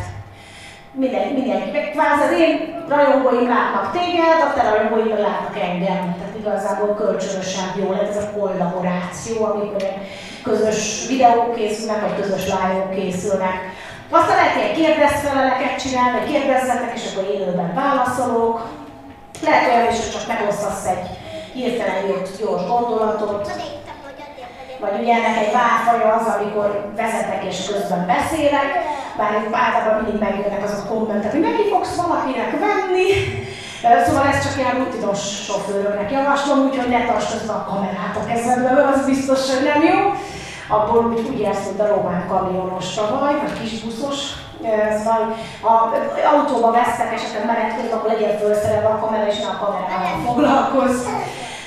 Minden, mindenki. Kvázi az én rajongóim látnak téged, a te rajongóim látnak engem. Tehát igazából kölcsönösen jó lett ez a kollaboráció, amikor közös videók készülnek, vagy közös live-ok készülnek aztán lehet ilyen kérdezfeleleket csinálni, hogy kérdezzetek, és akkor élőben válaszolok. Lehet olyan is, hogy csak megosztasz egy hirtelen jött gyors gondolatot. Vagy ugye ennek egy válfaja az, amikor vezetek és közben beszélek, bár általában mindig megjönnek azok a kommentek, hogy neki fogsz valakinek venni. Szóval ez csak ilyen rutinos sofőröknek javaslom, úgyhogy ne tartsd közben a kamerát a kezedbe, mert az biztos, hogy nem jó abból úgy, úgy érsz, mint a román kamionos tavaly, vagy kisbuszos, Szóval ha autóba vesztek esetleg menet közben, akkor legyen felszerelve a kamera, és ne a kamerával foglalkozz.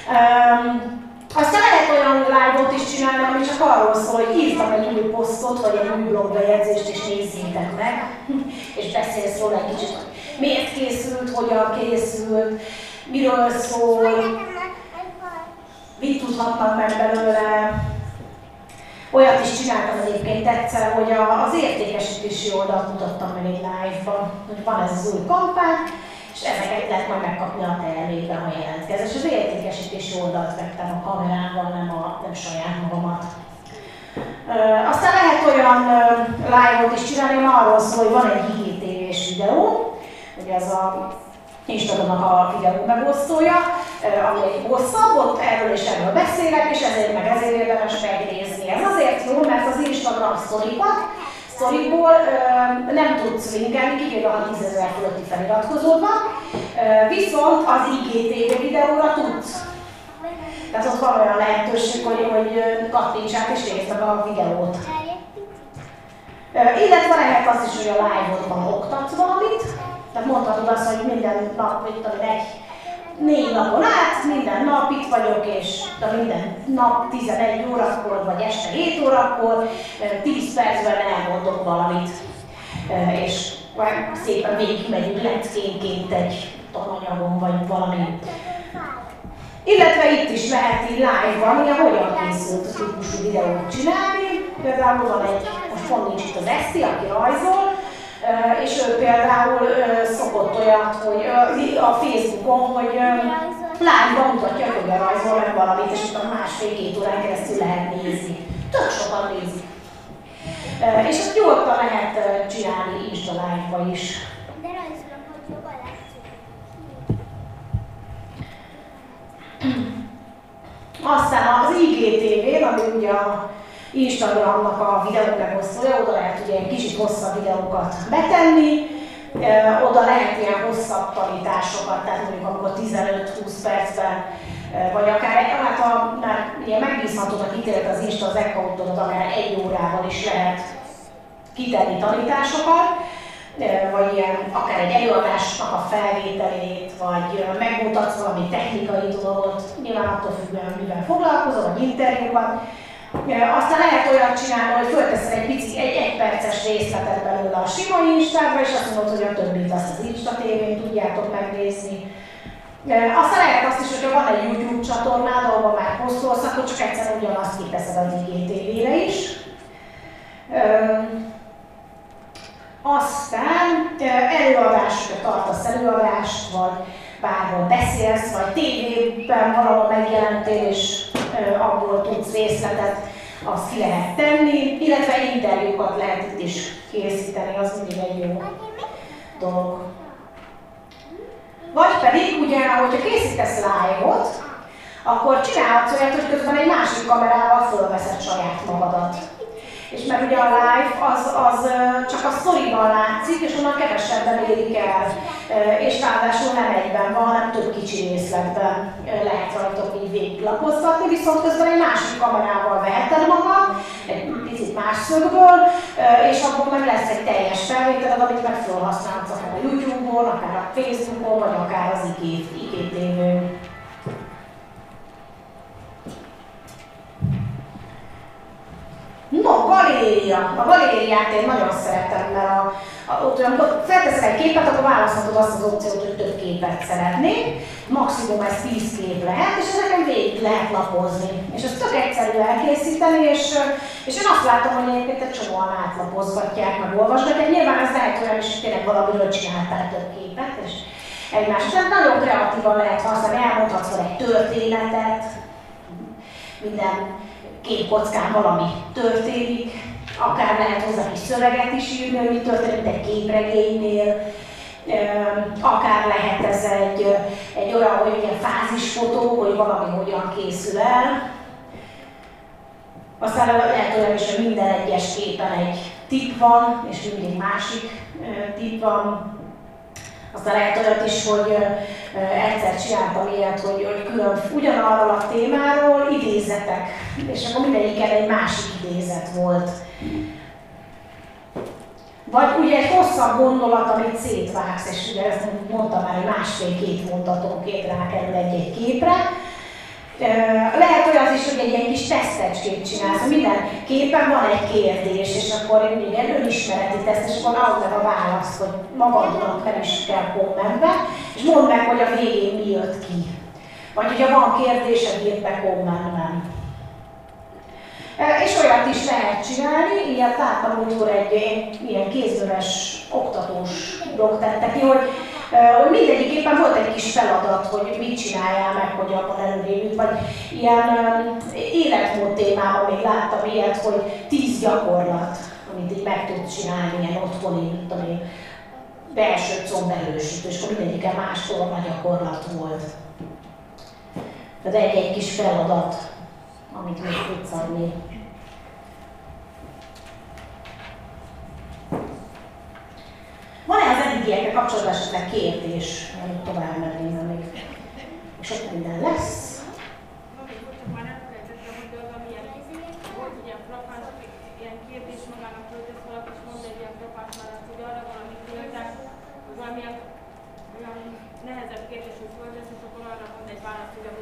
Um, aztán lehet olyan live-ot is csinálni, ami csak arról szól, hogy írtam egy új posztot, vagy egy új blogbejegyzést, és nézzétek meg, és beszélsz róla egy kicsit, hogy miért készült, hogyan készült, miről szól, mit tudhatnak meg belőle, Olyat is csináltam egyébként egyszer, hogy az értékesítési oldalt mutattam meg egy live-ban, hogy van ez az új kampány, és ezeket lehet majd megkapni a termékben, ha jelentkezel. És az értékesítési oldalt vettem a kamerával, nem, a, nem saját magamat. aztán lehet olyan live-ot is csinálni, ami arról szól, hogy van egy IGTV-s videó, hogy ez a Instagramnak a videó megosztója, ami egy hosszabb, ott erről és erről beszélek, és ezért meg ezért érdemes megnézni. Ez azért jó, mert az Instagram sztorikat, sztorikból nem tudsz linkelni, kivéve a 10 ezer fölötti feliratkozóban, viszont az IGTV videóra tudsz. Tehát ott van olyan lehetőség, hogy, hogy kattintsák és nézd meg a videót. Illetve lehet az is, hogy a live-odban oktatsz valamit, tehát mondhatod azt, hogy minden nap, mit tudom, egy négy napon át, minden nap itt vagyok, és de minden nap 11 órakor, vagy este 7 órakor, 10 percben elmondok valamit, és szépen végigmegyünk leckénként egy tananyagon, vagy valami Illetve itt is lehet így live-ban, ugye hogyan készült a típusú videót csinálni. Például van egy, most pont nincs itt az Eszti, aki rajzol, és ő például szokott olyat, hogy a Facebookon, hogy live-ban mutatja, hogy rajzol meg valamit, és utána másfél-két órán keresztül lehet nézni. Tök sokan nézik. És ezt nyugodtan lehet csinálni Insta live-ba is. De rajzolom, hogy jobban Aztán az IGTV-n, ami ugye a Instagramnak a videó megosztója, oda lehet ugye egy kicsit hosszabb videókat betenni, oda lehet ilyen hosszabb tanításokat, tehát mondjuk amikor 15-20 percben vagy akár, hát a, már ilyen megbízhatónak ítélet az Insta az accountodat, akár egy órában is lehet kitenni tanításokat, vagy ilyen, akár egy előadásnak a felvételét, vagy megmutatsz valami technikai dolgot, nyilván attól függően, mivel foglalkozol, vagy interjúban. Aztán lehet olyat csinálni, hogy fölteszel egy pici, egy egyperces részletet belőle a sima Instába, és azt mondod, hogy a többit azt az Insta tévén tudjátok megnézni. Aztán lehet azt is, hogyha van egy YouTube csatornád, ahol már posztolsz, akkor csak egyszer ugyanazt kiteszed az IGTV-re is. Aztán előadásokat tartasz előadást, vagy bárhol beszélsz, vagy tévében valahol megjelentél, és abból tudsz részletet, azt ki lehet tenni, illetve interjúkat lehet itt is készíteni, az mindig egy jó dolog. Vagy pedig, ugye, hogyha készítesz live-ot, akkor csinálhatsz olyat, hogy közben egy másik kamerával fölveszed saját magadat és mert ugye a live az, az csak a sztoriban látszik, és onnan kevesebben érik el, és ráadásul nem egyben van, hanem több kicsi részletben lehet rajtok így végiglapozgatni, viszont közben egy másik kamerával veheted magad, egy picit más szögből, és akkor meg lesz egy teljes felvételed, amit meg felhasználhatsz akár a YouTube-on, akár a Facebookon, vagy akár az IGTV-n. No, galéria. A galériát én nagyon szeretem, mert a, a, ott, amikor felteszel egy képet, akkor választhatod azt az opciót, hogy több képet szeretnék. Maximum ez 10 kép lehet, és ezeken végig lehet lapozni. És ezt tök egyszerű elkészíteni, és, és én azt látom, hogy egyébként egy csomóan átlapozgatják, meg olvasgatják. Nyilván ez lehet olyan is, hogy tényleg valamiről csináltál több képet, és egymás. Tehát nagyon kreatívan lehet használni, elmondhatsz egy történetet, minden két kockán valami történik, akár lehet hozzá kis szöveget is írni, hogy mi történik egy képregénynél, akár lehet ez egy, egy olyan, hogy ilyen fázisfotó, hogy valami hogyan készül el. Aztán lehet olyan is, hogy minden egyes képen egy tip van, és mindig másik tip van, aztán lehet olyat is, hogy egyszer csináltam ilyet, hogy, hogy külön ugyanarról a témáról idézetek, és akkor mindegyiken egy másik idézet volt. Vagy ugye egy hosszabb gondolat, amit szétvágsz, és ugye ezt mondtam már, hogy másfél-két mondatonként rákerül egy-egy képre, lehet olyan is, hogy egy ilyen kis tesztecskét csinálsz, minden képen van egy kérdés, és akkor egy önismereti teszt, és akkor az meg a válasz, hogy magadnak nem is kell kommentbe, és mondd meg, hogy a végén mi jött ki. Vagy hogyha van kérdésed, írd be kommentben. És olyat is lehet csinálni, ilyet láttam múltkor egy ilyen kézműves oktatós blog tette ki, hogy hogy mindegyik éppen volt egy kis feladat, hogy mit csináljál meg, hogy abban előrébb vagy ilyen életmód témában még láttam ilyet, hogy tíz gyakorlat, amit így meg tudsz csinálni, ilyen otthoni, mint tudom én, belső comberősítő, és akkor mindegyike más forma gyakorlat volt. Tehát egy-egy kis feladat, amit még tudsz adni. Van-e az eddigiekkel kapcsolatban esetleg kérdés, amit tovább mennénk, még sok minden lesz?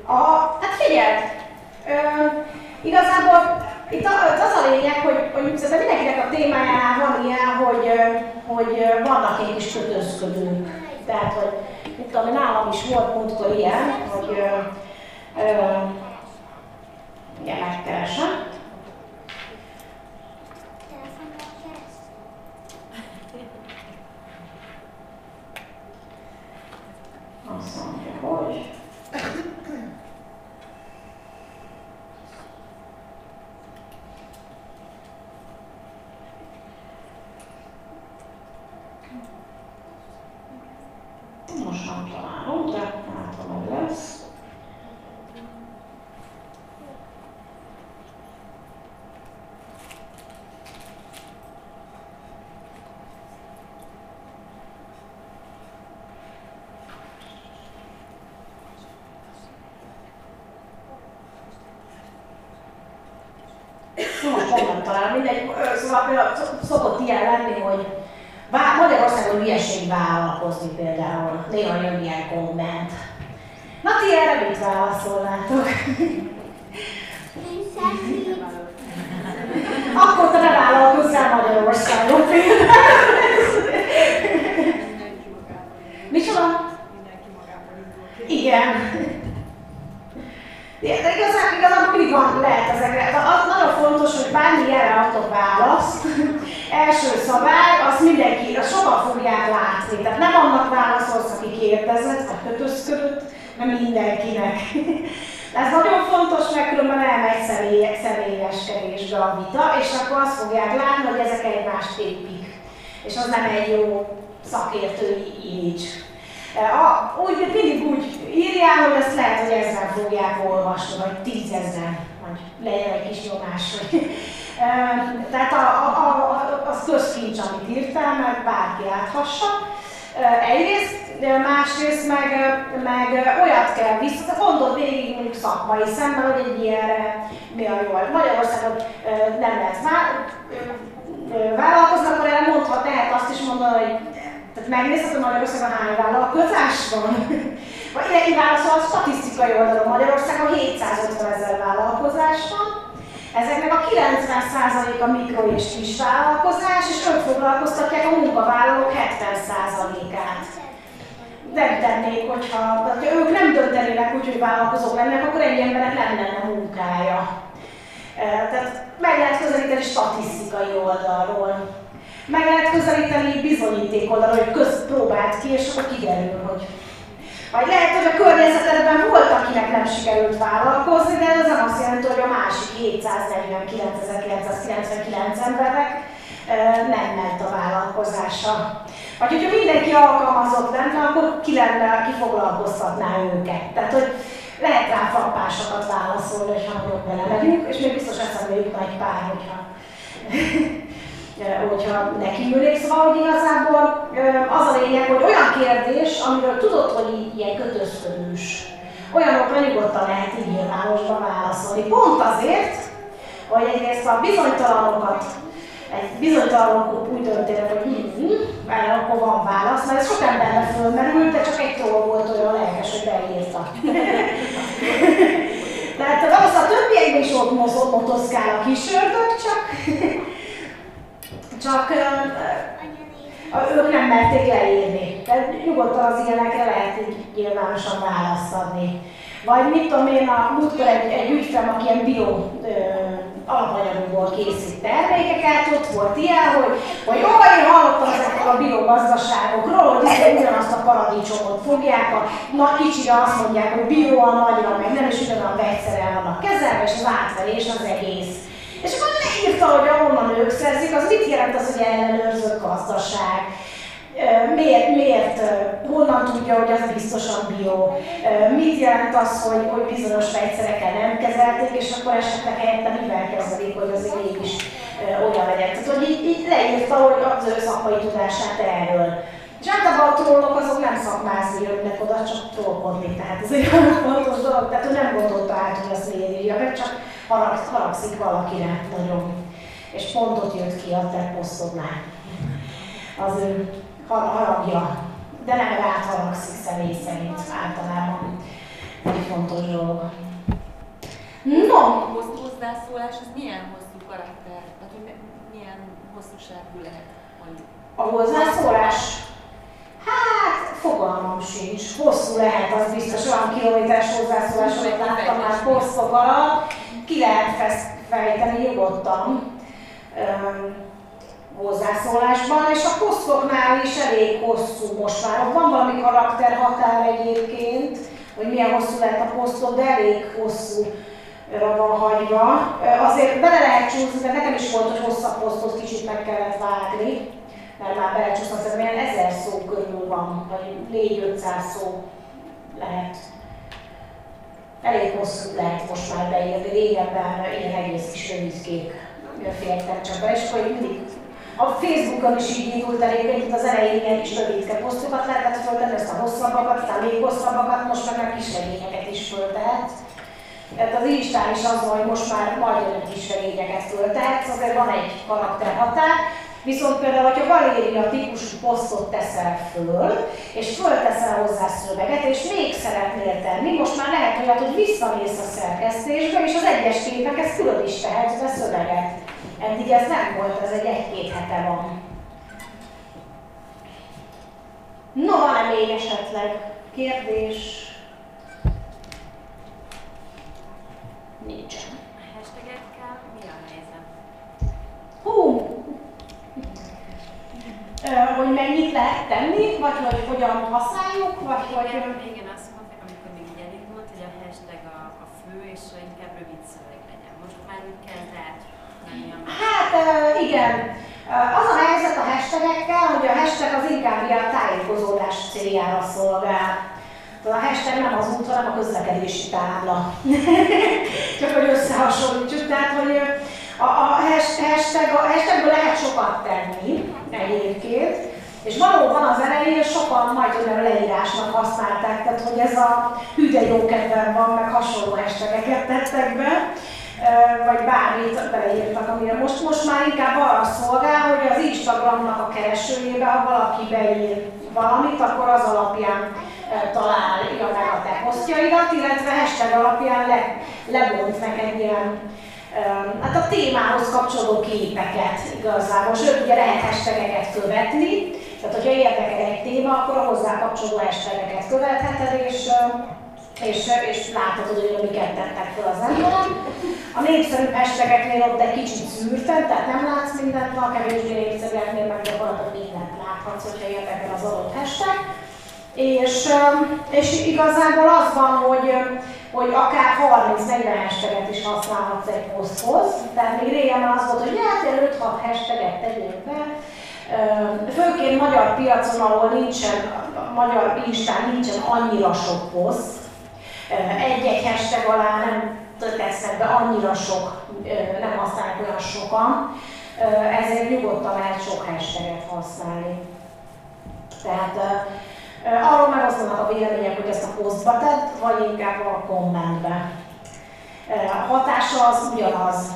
A, hát figyeld, ö, igazából itt az a lényeg, hogy, hogy szerintem mindenkinek a témájánál van ilyen, hogy, hogy vannak egy kis kötözködők. Tehát, hogy mit tudom, nálam is volt múltkor ilyen, hogy igen, megkeresem. Azt mondja, hogy most nem találom, de látom, hogy lesz. most honnan talál, mindegy, szóval például szokott ilyen lenni, hogy Magyarországon hülyeség vállalkozni például. Néha jön ilyen komment. Na ti erre mit válaszolnátok? Akkor te ne vállalkozzál Magyarországon. Micsoda? Igen. De igazán, igazából mindig van, lehet ezekre. Az nagyon fontos, hogy bármi erre adott választ, első szabály, azt mindenki, azt sokan fogják látni. Tehát nem annak válaszolsz, aki kérdezett, vagy kötözködött, hanem mindenkinek. Ez nagyon fontos, mert különben elmegy személy, személyeskedésbe a vita, és akkor azt fogják látni, hogy ezek egymást épik. És az nem egy jó szakértői image. A, úgy, mindig úgy írják, hogy ezt lehet, hogy ezzel fogják olvasni, vagy tízezren, vagy legyen egy kis nyomás, hogy tehát a, a, a, az közkincs, amit írtál, mert bárki láthassa. Egyrészt, másrészt meg, meg olyat kell vissza, mondod végig mondjuk szakmai szemmel, hogy egy ilyenre mi a jó. Magyarországon nem lehet vállalkozni, akkor erre mondhat, lehet azt is mondani, hogy tehát megnézhet, hogy Magyarországon hány vállalkozás van. Vagy ilyen válaszol a statisztikai oldalon Magyarországon 750 ezer vállalkozás van, Ezeknek a 90%-a mikro és kis vállalkozás, és ők foglalkoztatják a munkavállalók 70%-át. Nem tennék, hogyha, ha ők nem döntenének úgy, hogy vállalkozók lennének, akkor ennyi embernek nem lenne munkája. Tehát meg lehet közelíteni statisztikai oldalról. Meg lehet közelíteni bizonyíték oldalról, hogy közt próbált ki, és akkor kiderül, hogy vagy lehet, hogy a környezetedben volt, akinek nem sikerült vállalkozni, de ez nem azt jelenti, hogy a másik 749.999 embernek nem ment a vállalkozása. Vagy hogyha mindenki alkalmazott lenne, akkor ki, lenne, ki foglalkoztatná őket. Tehát, hogy lehet rá frappásokat válaszolni, hogyha nagyon belemegyünk, és még biztos eszembe jut egy pár, hogyha hogyha neki ülnék. Szóval, igazából az a lényeg, hogy olyan kérdés, amiről tudod, hogy így ilyen kötözködős, olyanokra nyugodtan lehet így nyilvánosban válaszolni. Pont azért, hogy egyrészt a bizonytalanokat, egy bizonytalanok úgy döntenek, hogy hm, erre akkor van válasz, mert ez sok embernek fölmerült, de csak egy troll volt olyan lelkes, hogy beírta. Tehát valószínűleg a többiekben is ott motoszkál a kis ördög, csak csak uh, ők nem merték leírni. Tehát nyugodtan az ilyenekre lehet így nyilvánosan választ adni. Vagy mit tudom én, a múltkor egy, egy ügyfem, aki ilyen bio alapanyagokból készít termékeket, ott volt ilyen, hogy, hogy jó, én hallottam ezekről a biogazdaságokról, hogy ugyanazt a paradicsomot fogják, a nagy kicsire azt mondják, hogy bio, a nagyra meg nem, és ugyanaz vegyszerrel vannak kezelve, és az átverés az egész. És akkor leírta, hogy ahonnan ők szerzik, az mit jelent az, hogy ellenőrzött gazdaság? Miért, miért, honnan tudja, hogy az biztosan bio? Mit jelent az, hogy, hogy bizonyos vegyszerekkel nem kezelték, és akkor esetleg helyette mivel kezelik, hogy az mégis olyan legyen. Tehát, hogy így, így leírta, hogy az ő szakmai tudását erről. És általában a trollok azok nem szakmázni jönnek oda, csak trollkodni. Tehát ez egy olyan fontos dolog, tehát ő nem gondolta át, hogy azt miért írja meg, csak haragszik valakire nagyon. És pontot jött ki a te posztodnál. Az ő haragja. De nem rád haragszik személy szerint általában. Egy fontos dolog. No! A hozzászólás az milyen hosszú karakter? Tehát, hogy milyen hosszúságú lehet? A hozzászólás? Hát, fogalmam sincs. Hosszú lehet, az biztos olyan kilométeres hozzászólásokat láttam már posztok alatt. Ki lehet fejteni nyugodtan hozzászólásban, és a posztoknál is elég hosszú most már. Van valami karakterhatár egyébként, hogy milyen hosszú lehet a posztot, de elég hosszú van hagyva. Azért bele lehet csúszni, de nekem is volt, hogy hosszabb posztot kicsit meg kellett vágni, mert már belecsúsznak, szerintem ilyen ezer szó körül van, vagy 4-500 szó lehet. Elég hosszú lehet most már beírni, régebben ilyen egész kis rövidkék fértek csak be, és akkor mindig a Facebookon is így indult el egyébként, az elején ilyen kis rövidke posztokat lehetett föltenni, aztán hosszabbakat, aztán még hosszabbakat, most már kis regényeket is föltehet. Tehát az Instán is az hogy most már majd olyan kis regényeket föltehetsz, azért van egy karakterhatár, Viszont például, hogyha galéria típusú posztot teszel föl, és fölteszel hozzá szöveget, és még szeretnél tenni, most már lehet olyat, hogy visszamész a szerkesztésbe, és az egyes képekhez külön is tehetsz be szöveget. Eddig ez nem volt, ez egy egy-két hete van. No, van-e még esetleg kérdés? Nincsen. Hashtagekkel mi a helyzet? Hú, hogy mennyit lehet tenni, vagy hogy hogyan használjuk, vagy hogy... Igen, igen azt mondták, amikor még így elindult, hogy a hashtag a, a fő, és inkább rövid szöveg legyen. Most már úgy kezd át Hát igen. Az a helyzet a hashtagekkel, hogy a hashtag az inkább a tájékozódás céljára szolgál. A hashtag nem az út, hanem a közlekedési tábla. Csak hogy összehasonlítsuk. Tehát, hogy a, a hashtag, a hashtagből lehet sokat tenni egyébként, és valóban az elején sokan majd olyan leírásnak használták, tehát hogy ez a hüde jó kedvem van, meg hasonló hashtageket tettek be, vagy bármit beleírtak, amire most, most már inkább arra szolgál, hogy az Instagramnak a keresőjébe, ha valaki beír valamit, akkor az alapján találja meg a te posztjaidat, illetve hashtag alapján le, lebont neked ilyen hát a témához kapcsolódó képeket igazából, sőt ugye lehet hashtageket követni, tehát hogyha érdekel egy téma, akkor a hozzá kapcsolódó hashtageket követheted, és, és, és látod, hogy miket tettek fel az emberek. A népszerűbb hashtageknél ott egy kicsit szűrted, tehát nem látsz mindent, a kevésbé népszerűeknél meg gyakorlatilag mindent láthatsz, hogyha érdekel az adott hashtag. És, és igazából az van, hogy hogy akár 30-40 hashtaget is használhatsz egy poszthoz. Tehát még régen az volt, hogy hát 5-6 hashtaget tegyél be. Főként magyar piacon, ahol nincsen, magyar instán nincsen annyira sok poszt, egy-egy hashtag alá nem tesznek be annyira sok, nem használják olyan sokan, ezért nyugodtan lehet sok hashtaget használni. Tehát Arról megosztanak a vélemények, hogy ezt a posztba tett, vagy inkább a kommentbe. A hatása az ugyanaz.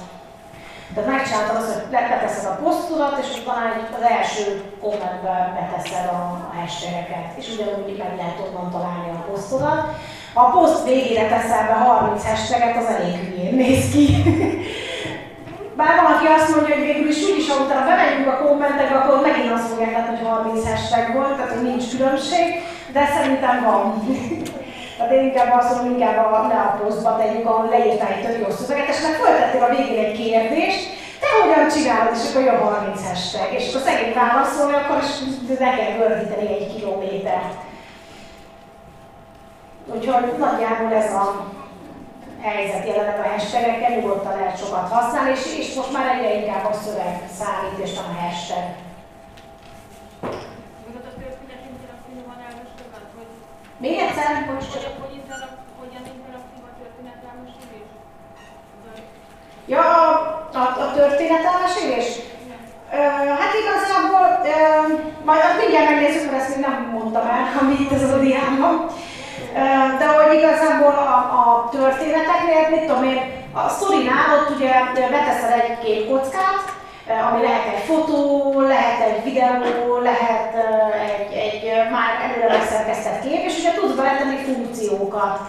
Tehát megcsináltad azt, hogy beteszed a posztodat, és utána az első kommentbe beteszed a, hashtageket, és ugyanúgy meg lehet onnan találni a posztodat. Ha a poszt végére teszel be 30 hashtaget, az elég hülyén néz ki. Bár valaki azt mondja, hogy végül is úgyis, ha utána bemegyünk a kommentekbe, akkor megint azt fogják látni, hogy 30 hashtag volt, tehát hogy nincs különbség, de szerintem van. Tehát én inkább azt mondom, inkább a, ne a posztba tegyük, ahol leírtál egy tök jó szöveget, és meg föltettél a végén egy kérdést, te hogyan csinálod, és akkor jön 30 hashtag, és akkor szegény válaszolni, akkor is ne kell gördíteni egy kilométert. Úgyhogy nagyjából ez a helyzet jelenleg a hashtagekkel, nyugodtan lehet sokat használni, és, és most már egyre inkább a szöveg számít, és nem a hashtag. Még egyszer, hogy csak? Ja, a, a történetelmesülés? Hát igazából, ö, majd mindjárt megnézzük, mert ezt még nem mondtam el, ami itt ez a diámban. De hogy igazából a, a történeteknél, mit tudom én, a sztorinál ott ugye beteszel egy-két kockát, ami lehet egy fotó, lehet egy videó, lehet egy, egy már előre megszerkesztett kép, és ugye tudsz beletenni funkciókat,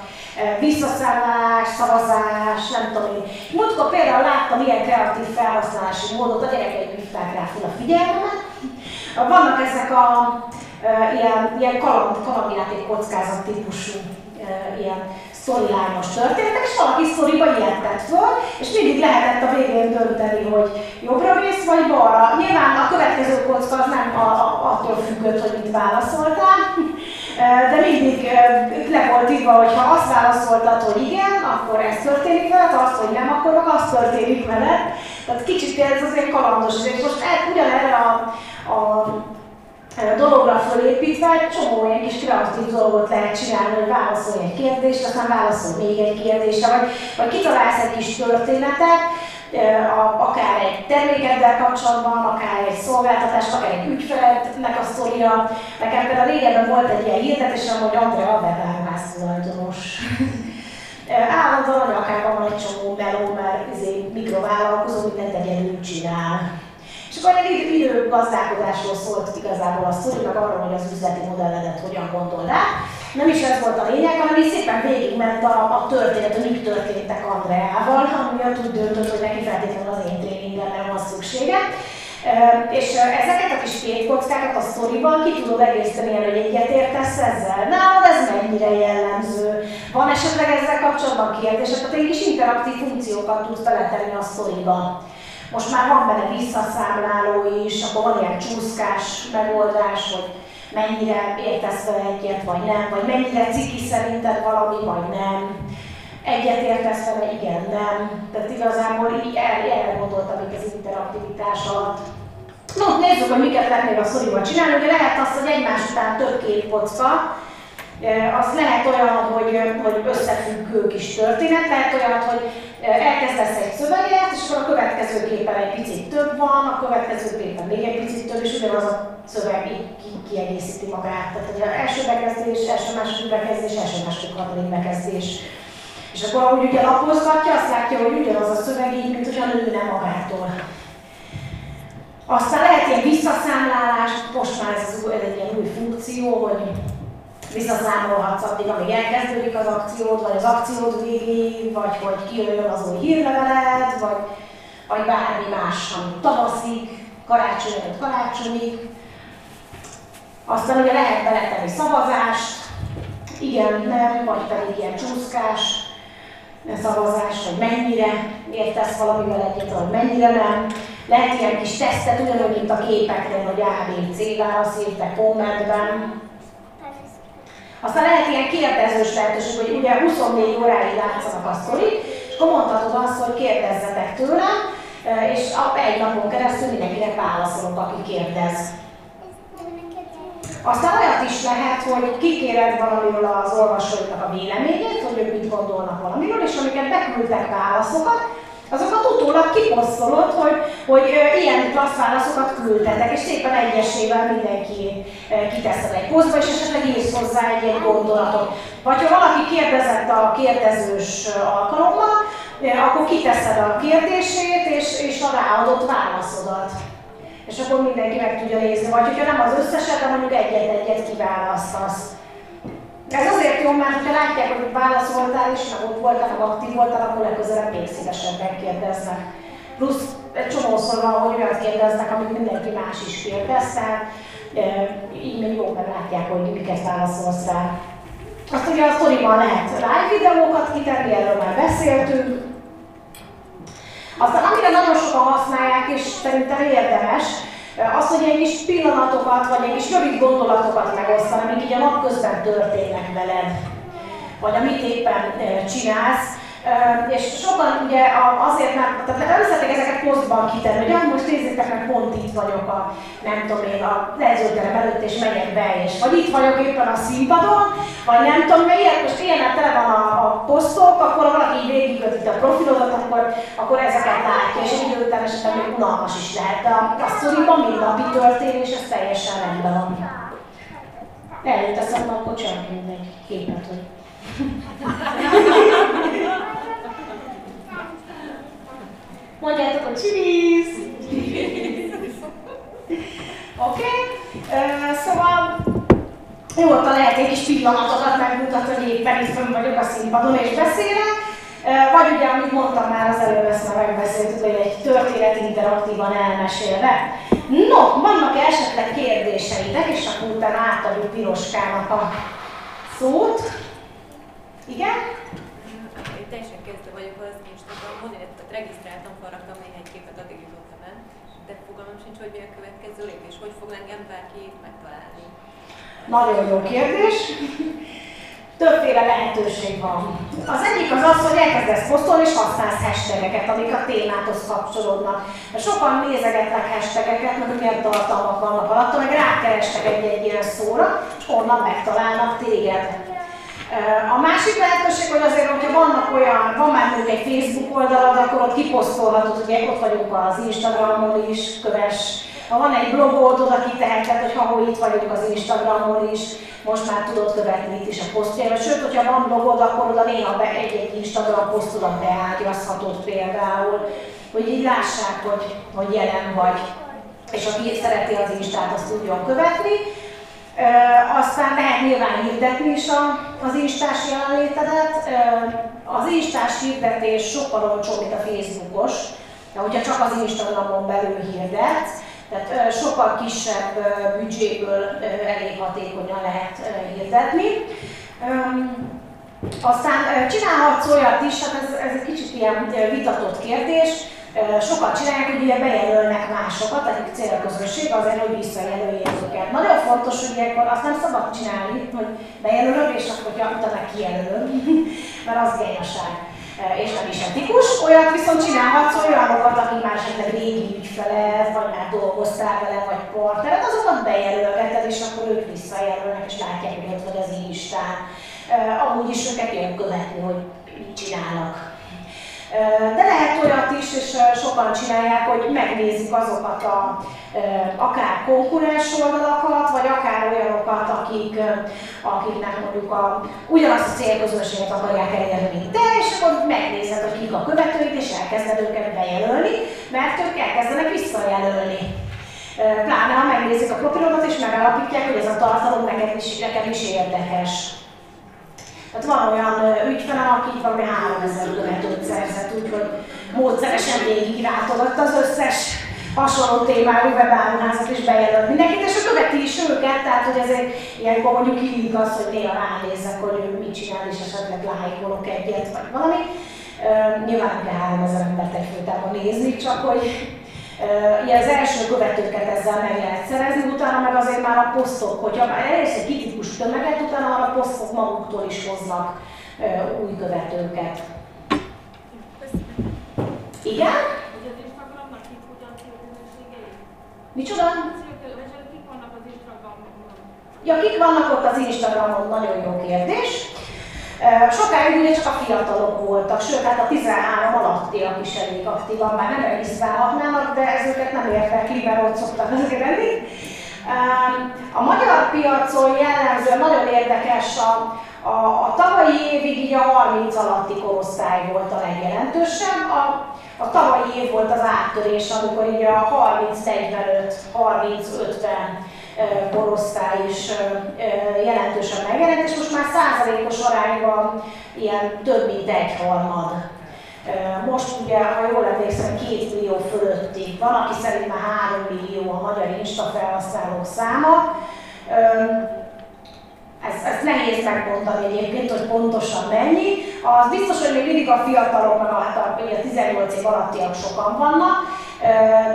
visszaszállás, szavazás, nem tudom én. Múltkor például láttam ilyen kreatív felhasználási módot, a gyerekeik hívták rá fel a figyelmemet. Vannak ezek a ilyen, ilyen kaland, kalandjáték kockázat típusú ilyen sztorilányos történetek, és valaki sztoriba ilyet tett föl, és mindig lehetett a végén dönteni, hogy jobbra mész vagy balra. Nyilván a következő kocka az nem a, a, attól függött, hogy mit válaszoltál, de mindig le volt írva, hogy ha azt válaszoltad, hogy igen, akkor ez történik veled, azt, hogy nem, akkor meg az történik veled. Tehát kicsit ez azért kalandos, és most el, ugyanerre a, a dologra fölépítve csomó ilyen kis kreatív dolgot lehet csinálni, hogy válaszolj egy kérdést, aztán válaszolj még egy kérdésre, vagy, vagy kitalálsz egy kis történetet, akár egy termékeddel kapcsolatban, akár egy szolgáltatás, akár egy ügyfelednek a sztoria. Nekem például régebben volt egy ilyen hirdetésem, hogy Andrea a webármász tulajdonos. Állandóan anyakában van egy csomó meló, mert izé, mikrovállalkozó mindent egyedül csinál akkor egy idő gazdálkodásról szólt igazából a sztori, arról, hogy az üzleti modelledet hogyan gondold. Nem is ez volt a lényeg, hanem így szépen végigment a, a történet, hogy mik történtek Andreával, ami miatt úgy döntött, hogy neki feltétlenül az én tréningemre van szüksége. És ezeket a kis képkockákat a sztoriban ki tudod egészíteni el, hogy egyetértesz ezzel. Nálad ez mennyire jellemző? Van esetleg ezzel kapcsolatban kérdésed? Tehát egy kis interaktív funkciókat tudsz beletenni a sztoriba. Most már van benne visszaszámláló is, akkor van ilyen csúszkás megoldás, hogy mennyire értesz vele egyet, vagy nem, vagy mennyire ciki szerinted valami, vagy nem. Egyet értesz vele, igen, nem. Tehát igazából így erre, erre gondoltam itt az interaktivitás alatt. No, nézzük, hogy miket lehet még a szoriban csinálni. Ugye lehet azt, hogy egymás után több két kocka, az lehet olyan, hogy, hogy összefüggő kis történet, lehet olyan, hogy elkezdesz egy szöveget, és akkor a következő képen egy picit több van, a következő képen még egy picit több, és ugyanaz a szöveg így ki, kiegészíti magát. Tehát az első bekezdés, első második bekezdés, első második harmadik bekezdés. És akkor ahogy ugye lapozgatja, azt látja, hogy ugyanaz a szöveg így, mint hogyha nőne magától. Aztán lehet ilyen visszaszámlálás, most már ez, az, ez egy ilyen új funkció, hogy visszaszámolhatsz addig, amíg elkezdődik az akciód, vagy az akciód végéig, vagy hogy kijön az új hírleveled, vagy, vagy bármi más, ami tavaszig, karácsony előtt karácsonyig. Aztán ugye lehet beletenni szavazást, igen, nem, vagy pedig ilyen csúszkás szavazás, hogy mennyire értesz valamivel egyet, vagy mennyire nem. Lehet ilyen kis tesztet, ugyanúgy, mint a képeknél, hogy A, B, C válasz írte kommentben, aztán lehet ilyen kérdezős lehetőség, hogy ugye 24 óráig látszanak a sztori, és akkor mondhatod azt, hogy kérdezzetek tőlem, és egy napon keresztül mindenkinek válaszolok, aki kérdez. Aztán olyat is lehet, hogy kikéred valamiről az olvasóiknak a véleményét, hogy ők mit gondolnak valamiről, és amiket beküldtek válaszokat, azokat utólag kiposztolod, hogy, hogy ilyen klassz válaszokat küldtetek, és szépen egyesével mindenki kiteszed egy posztba, és esetleg írsz hozzá egy, egy gondolatot. Vagy ha valaki kérdezett a kérdezős alkalommal, akkor kiteszed a kérdését, és, és a ráadott válaszodat. És akkor mindenki meg tudja nézni. Vagy hogyha nem az összeset, de mondjuk egyet-egyet kiválasztasz. Ez azért jó, mert ha látják, hogy válaszoltál és meg ott voltál, meg aktív voltál, akkor legközelebb még szívesebben kérdeznek. Plusz egy csomószor van, hogy olyat kérdeznek, amit mindenki más is kérdez, tehát így még jó, mert látják, hogy miket válaszolsz rá. Azt ugye a sztoriban lehet live videókat kitenni, erről már beszéltünk. Aztán amire nagyon sokan használják, és szerintem érdemes, az, hogy egy kis pillanatokat, vagy egy kis rövid gondolatokat megosztani, amik így a napközben történnek veled, vagy amit éppen csinálsz, és sokan ugye azért nem, tehát nem szeretnék ezeket posztban kitenni, hogy ah, most nézzétek meg, pont itt vagyok a, nem tudom én, a lezőterem előtt, és megyek be, és vagy itt vagyok éppen a színpadon, vagy nem tudom, mert ilyen, most ilyen tele van a, a posztok, akkor valaki így végigköti a profilodat, akkor, akkor ezeket látja, és idő után esetleg még unalmas is lehet. De a, a sztoriban napi történés, ez teljesen rendben van. Eljött eszembe, akkor csak egy képet, hogy Mondjátok, hogy csilisz! Oké? Okay? Uh, szóval nyugodtan lehet egy kis pillanatokat megmutatni, hogy éppen itt fönn vagyok a színpadon és beszélek. Vagy ugye, amit mondtam már az előbb, ezt már megbeszéltük, hogy egy történet interaktívan elmesélve. No, vannak -e esetleg kérdéseitek, és akkor utána átadjuk Piroskának a szót. Igen? Én teljesen kezdve vagyok az Instagramon, illetve regisztráltam, felraktam néhány képet, addig jutottam el, de fogalmam sincs, hogy mi a következő lépés, hogy fog engem bárki megtalálni. Nagyon jó kérdés. Többféle lehetőség van. Az egyik az az, hogy elkezdesz posztolni és használsz hashtageket, amik a témáthoz kapcsolódnak. Sokan nézegetnek hashtageket, mert milyen tartalmak vannak alatt, meg rákerestek egy-egy ilyen szóra, és onnan megtalálnak téged. A másik lehetőség, hogy azért, hogyha vannak olyan, van már mondjuk egy Facebook oldalad, akkor ott kiposztolhatod, hogy ott vagyunk az Instagramon is, köves. Ha van egy blogod, oda kiteheted, hogy ha itt vagyunk az Instagramon is, most már tudod követni itt is a posztjaimat. Sőt, hogyha van blogod, akkor oda néha be egy-egy Instagram posztodat beágyazhatod például, hogy így lássák, hogy, hogy jelen vagy. És aki szereti az Instát, azt tudjon követni. Aztán lehet nyilván hirdetni is a, az Instás jelenlétedet. Az Instás hirdetés sokkal olcsóbb, mint a Facebookos, de hogyha csak az Instagramon belül hirdetsz, tehát sokkal kisebb büdzséből elég hatékonyan lehet hirdetni. Aztán csinálhatsz olyat is, hát ez, ez egy kicsit ilyen vitatott kérdés, sokat csinálják, hogy ugye bejelölnek másokat, akik célközösség, azért, hogy visszajelöljék őket. Nagyon fontos, hogy ilyenkor azt nem szabad csinálni, hogy bejelölöm, és akkor utána kijelölöm, mert az gényaság és nem is etikus. Olyat viszont csinálhatsz olyanokat, aki már esetleg régi ügyfeled, vagy már dolgoztál vele, vagy partnered, azokat bejelölgeted, és akkor ők visszajelölnek, és látják, hogy ott vagy az Instán. Amúgy is őket jön követni, hogy mit csinálnak. De lehet olyat is, és sokan csinálják, hogy megnézik azokat a akár konkurens oldalakat, vagy akár olyanokat, akik, akiknek mondjuk a, ugyanazt a célközönséget akarják elérni, te, és akkor megnézed, hogy kik a követőid, és elkezded őket bejelölni, mert ők elkezdenek visszajelölni. Pláne, ha megnézik a profilodat, és megállapítják, hogy ez a tartalom neked is, neked is érdekes. Tehát van olyan ügyfelem, aki így valami 3000 követőt szerzett, úgyhogy módszeresen végigrátogatta az összes hasonló témájú webáruházat is bejelölt mindenkit, és ő követi is őket, tehát hogy ezért ilyenkor mondjuk hívjuk azt, hogy néha ránézek, hogy mit csinál, és esetleg lájkolok egyet, vagy valami. Nyilván nem kell 3000 embert egyfolytában nézni, csak hogy Ugye az első követőket ezzel meg lehet szerezni, utána meg azért már a posztok, hogyha elérsz egy kritikus tömeget, utána már a posztok maguktól is hoznak új követőket. Igen? Micsoda? Ja, kik vannak ott az Instagramon? Nagyon jó kérdés. Sokáig ugye csak a fiatalok voltak, sőt, hát a 13 alattiak is elég aktívan, már nem regisztrálhatnának, de ez őket nem érdekli, mert ott szoktak azért lenni. A magyar piacon jellemzően nagyon érdekes a, a, a tavalyi évig így a 30 alatti korosztály volt a legjelentősebb. A, a tavalyi év volt az áttörés, amikor így a 30-45, 30-50 korosztály is jelentősen megjelent, és most már százalékos arányban ilyen több mint egy. Most ugye, ha jól emlékszem, két millió fölötti, van, aki szerint már 3 millió a magyar Insta felhasználók száma. Ez, ezt nehéz megmondani egyébként, hogy pontosan mennyi. Az biztos, hogy még mindig a fiatalok, meg a, hát a, a 18 év alattiak sokan vannak,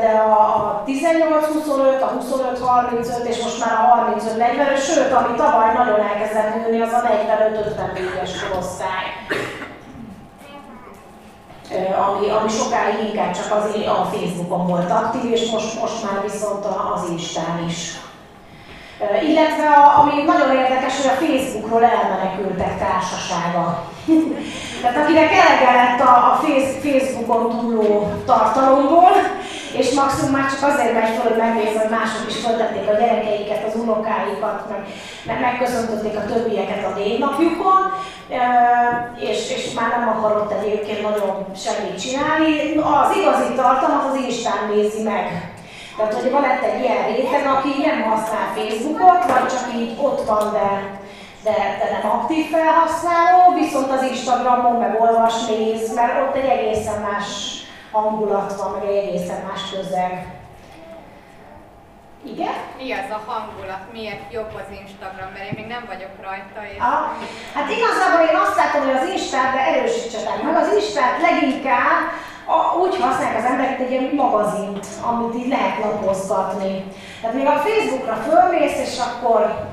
de a 18-25, a 25-35 és most már a 35-40, sőt, ami tavaly nagyon elkezdett nőni, az a 45-54-es korosztály. Ami, ami sokáig inkább csak az, a Facebookon volt aktív, és most, most már viszont az Instán is. Illetve a, ami nagyon érdekes, hogy a Facebookról elmenekültek társasága. Tehát akinek elege lett a, a Facebookon túló tartalomból, és maximum már csak azért megy fel, hogy megnézni, hogy mások is föltették a gyerekeiket, az unokáikat, meg, meg megköszöntötték a többieket a névnapjukon, és, és már nem akarott egyébként nagyon semmit csinálni. Az igazi tartalmat az Instán nézi meg. Tehát, hogy van egy ilyen réteg, aki nem használ Facebookot, vagy csak így ott van, de de, de nem aktív felhasználó, viszont az Instagramon meg olvas, néz, mert ott egy egészen más hangulat van, meg egy egészen más közeg. Igen? Mi az a hangulat, miért jobb az Instagram, mert én még nem vagyok rajta. És... Ah, hát igazából én azt látom, hogy az Instát, de erősítsetek meg, az Instát leginkább a, úgy használják az emberek, egy ilyen magazint, amit így lehet lapozgatni. Tehát még a Facebookra fölmész, és akkor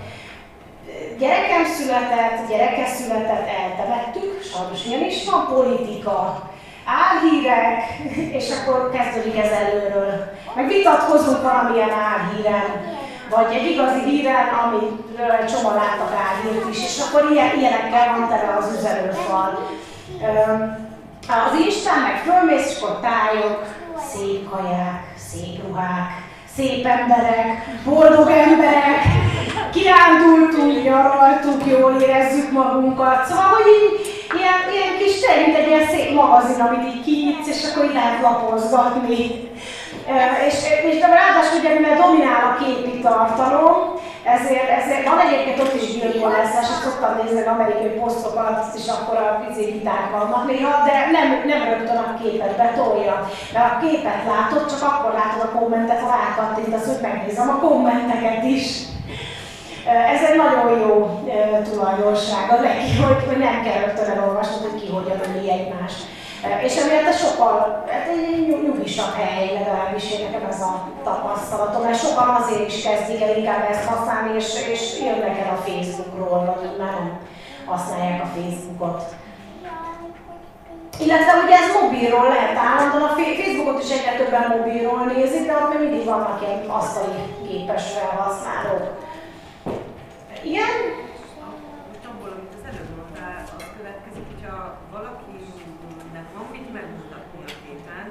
gyerekem született, gyereke született, eltemettük, sajnos ilyen is van, politika, álhírek, és akkor kezdődik ez előről. Meg vitatkozunk valamilyen álhíren, vagy egy igazi híren, amiről egy csomó láttak álhírt is, és akkor ilyen, ilyenekkel van tele az üzenőfal. Az Isten meg fölmész, és akkor tájok, szép kaják, szép ruhák, szép emberek, boldog emberek, kirándultunk, nyaraltunk, jól érezzük magunkat. Szóval, hogy így ilyen, ilyen kis tényleg, mint egy ilyen szép magazin, amit így kinyitsz, és akkor így lehet lapozgatni. És, és de ráadásul ugye, mivel dominál a képi tartalom, ezért, ezért van egyébként ott is gyilkolásás, és szoktam nézni az amerikai posztokat, és akkor a picikiták vannak néha, de nem, nem rögtön a képet betolja. Mert a képet látod, csak akkor látod a kommentet, ha rákattintasz, hogy megnézem a kommenteket is. Ez egy nagyon jó tulajdonsága neki, hogy, hogy nem kell rögtön elolvasnod, hogy ki hogyan öli egymást. És emiatt ez sokkal, hát egy nyugisabb hely, legalábbis én nekem ez a tapasztalatom, mert sokan azért is kezdik el inkább ezt használni, és, és jönnek el a Facebookról, vagy már nem használják a Facebookot. Illetve ugye ez mobilról lehet állandóan, a Facebookot is egyre többen mobilról nézik, de ott még mindig vannak ilyen asztali képes felhasználók. Igen? Most abból, amit az előbb mondtál, az következik, hogyha valakinek van mit megmutatni a képen,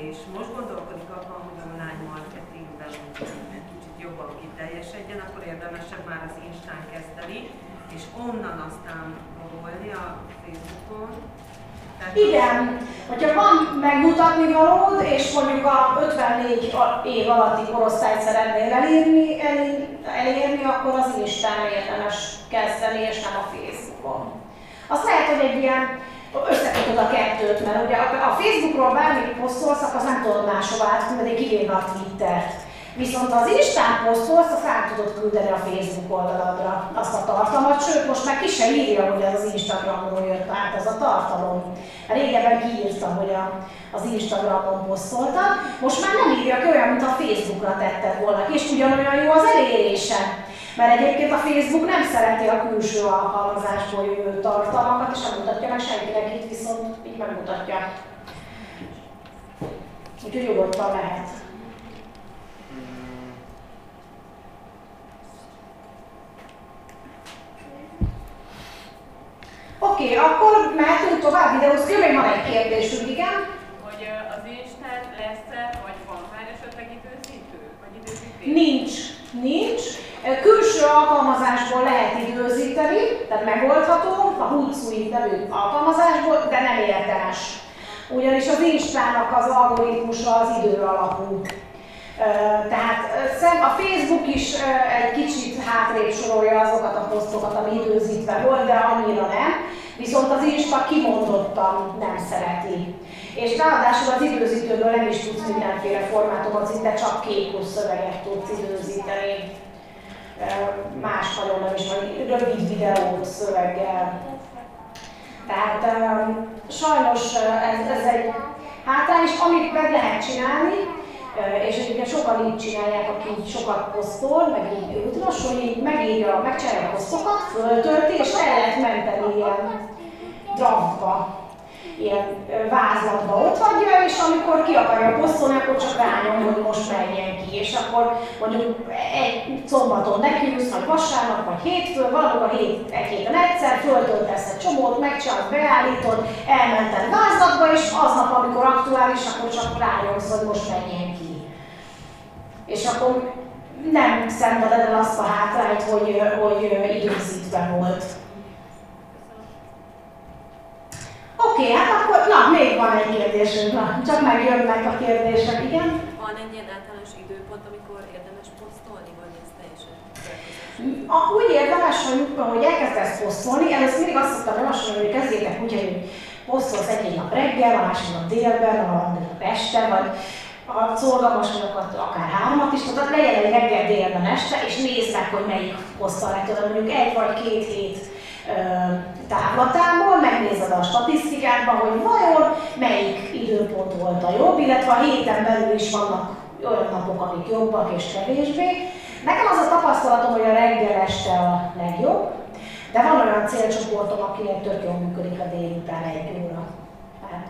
és most gondolkodik abban, hogy online marketingben egy kicsit jobban kiteljesedjen, akkor érdemesebb már az Instán kezdeni, és onnan aztán rolni a Facebookon, igen, hogyha van megmutatni valód, és mondjuk a 54 év alatti korosztályt szeretnél elérni, elérni, akkor az Instán érdemes kezdeni, és nem a Facebookon. Azt lehet, hogy egy ilyen összekötöd a kettőt, mert ugye a Facebookról bármit posztolsz, az nem tudod máshova átküldeni, kivéve a Twittert. Viszont az Instán posztolsz, azt rá tudod küldeni a Facebook oldaladra azt a tartalmat, sőt most már ki se írja, hogy ez az Instagramról jött át ez a tartalom. Régebben kiírtam, hogy a, az Instagramon posztoltam, most már nem írja ki olyan, mint a Facebookra tetted volna, és ugyanolyan jó az elérése. Mert egyébként a Facebook nem szereti a külső alkalmazásból jövő tartalmakat, és nem mutatja meg senkinek, itt viszont így megmutatja. Úgyhogy nyugodtan lehet. Oké, okay, akkor mehetünk tovább videózni. Még van egy kérdésünk, igen? Hogy az Instán lesz-e, vagy van már esetleg időzítő? Vagy időzítés? Nincs. Nincs. Külső alkalmazásból lehet időzíteni, tehát megoldható, a Hootsuite nevű alkalmazásból, de nem érdemes. Ugyanis az Instának az algoritmusa az idő alapú. Tehát a Facebook is egy kicsit hátrébb sorolja azokat a posztokat, ami időzítve volt, de annyira nem. Viszont az Insta kimondottan nem szereti. És ráadásul az időzítőből nem is tudsz mindenféle formátumot, szinte csak képus szöveget tudsz időzíteni. Más nem is, vagy rövid videót szöveggel. Tehát sajnos ez, ez egy hátrány, és amit meg lehet csinálni, és egyébként sokan így csinálják, aki így sokat posztol, meg így útros, hogy így megírja, megcsinálja a posztokat, föltölti, és el lehet menteni ilyen draftba, ilyen vázlatba ott hagyja, és amikor ki akarja posztolni, akkor csak rányom, hogy most menjen ki, és akkor mondjuk egy szombaton nekiülsz, vagy vasárnap, vagy hétfőn, valamikor hét, egy héten egyszer, föltöltesz egy csomót, megcsinálod, beállítod, elmented vázlatba, és aznap, amikor aktuális, akkor csak rányomsz, hogy most menjen ki. És akkor nem szenveded el azt a hátrányt, hogy, hogy időzítve volt. Oké, okay, hát akkor, na, még van egy kérdésünk, na, csak megjönnek a kérdések, igen? Van egy ilyen általános időpont, amikor érdemes posztolni, vagy ez teljesen a, úgy érdemes, hogy, hogy elkezdesz posztolni, először mindig azt szoktam javasolni, hogy kezdjétek úgy, hogy posztolsz egy nap reggel, a másik nap délben, a nap este, vagy szorgalmas vagyok, akár háromat is, tehát legyen egy reggel, délben, este, és nézd meg, hogy melyik hozta a legtöbb, mondjuk egy vagy két hét távlatából, megnézed a statisztikákban, hogy vajon melyik időpont volt a jobb, illetve a héten belül is vannak olyan napok, amik jobbak és kevésbé. Nekem az a tapasztalatom, hogy a reggel este a legjobb, de van olyan célcsoportom, akinek tök jól működik a délután egy óra. Hát,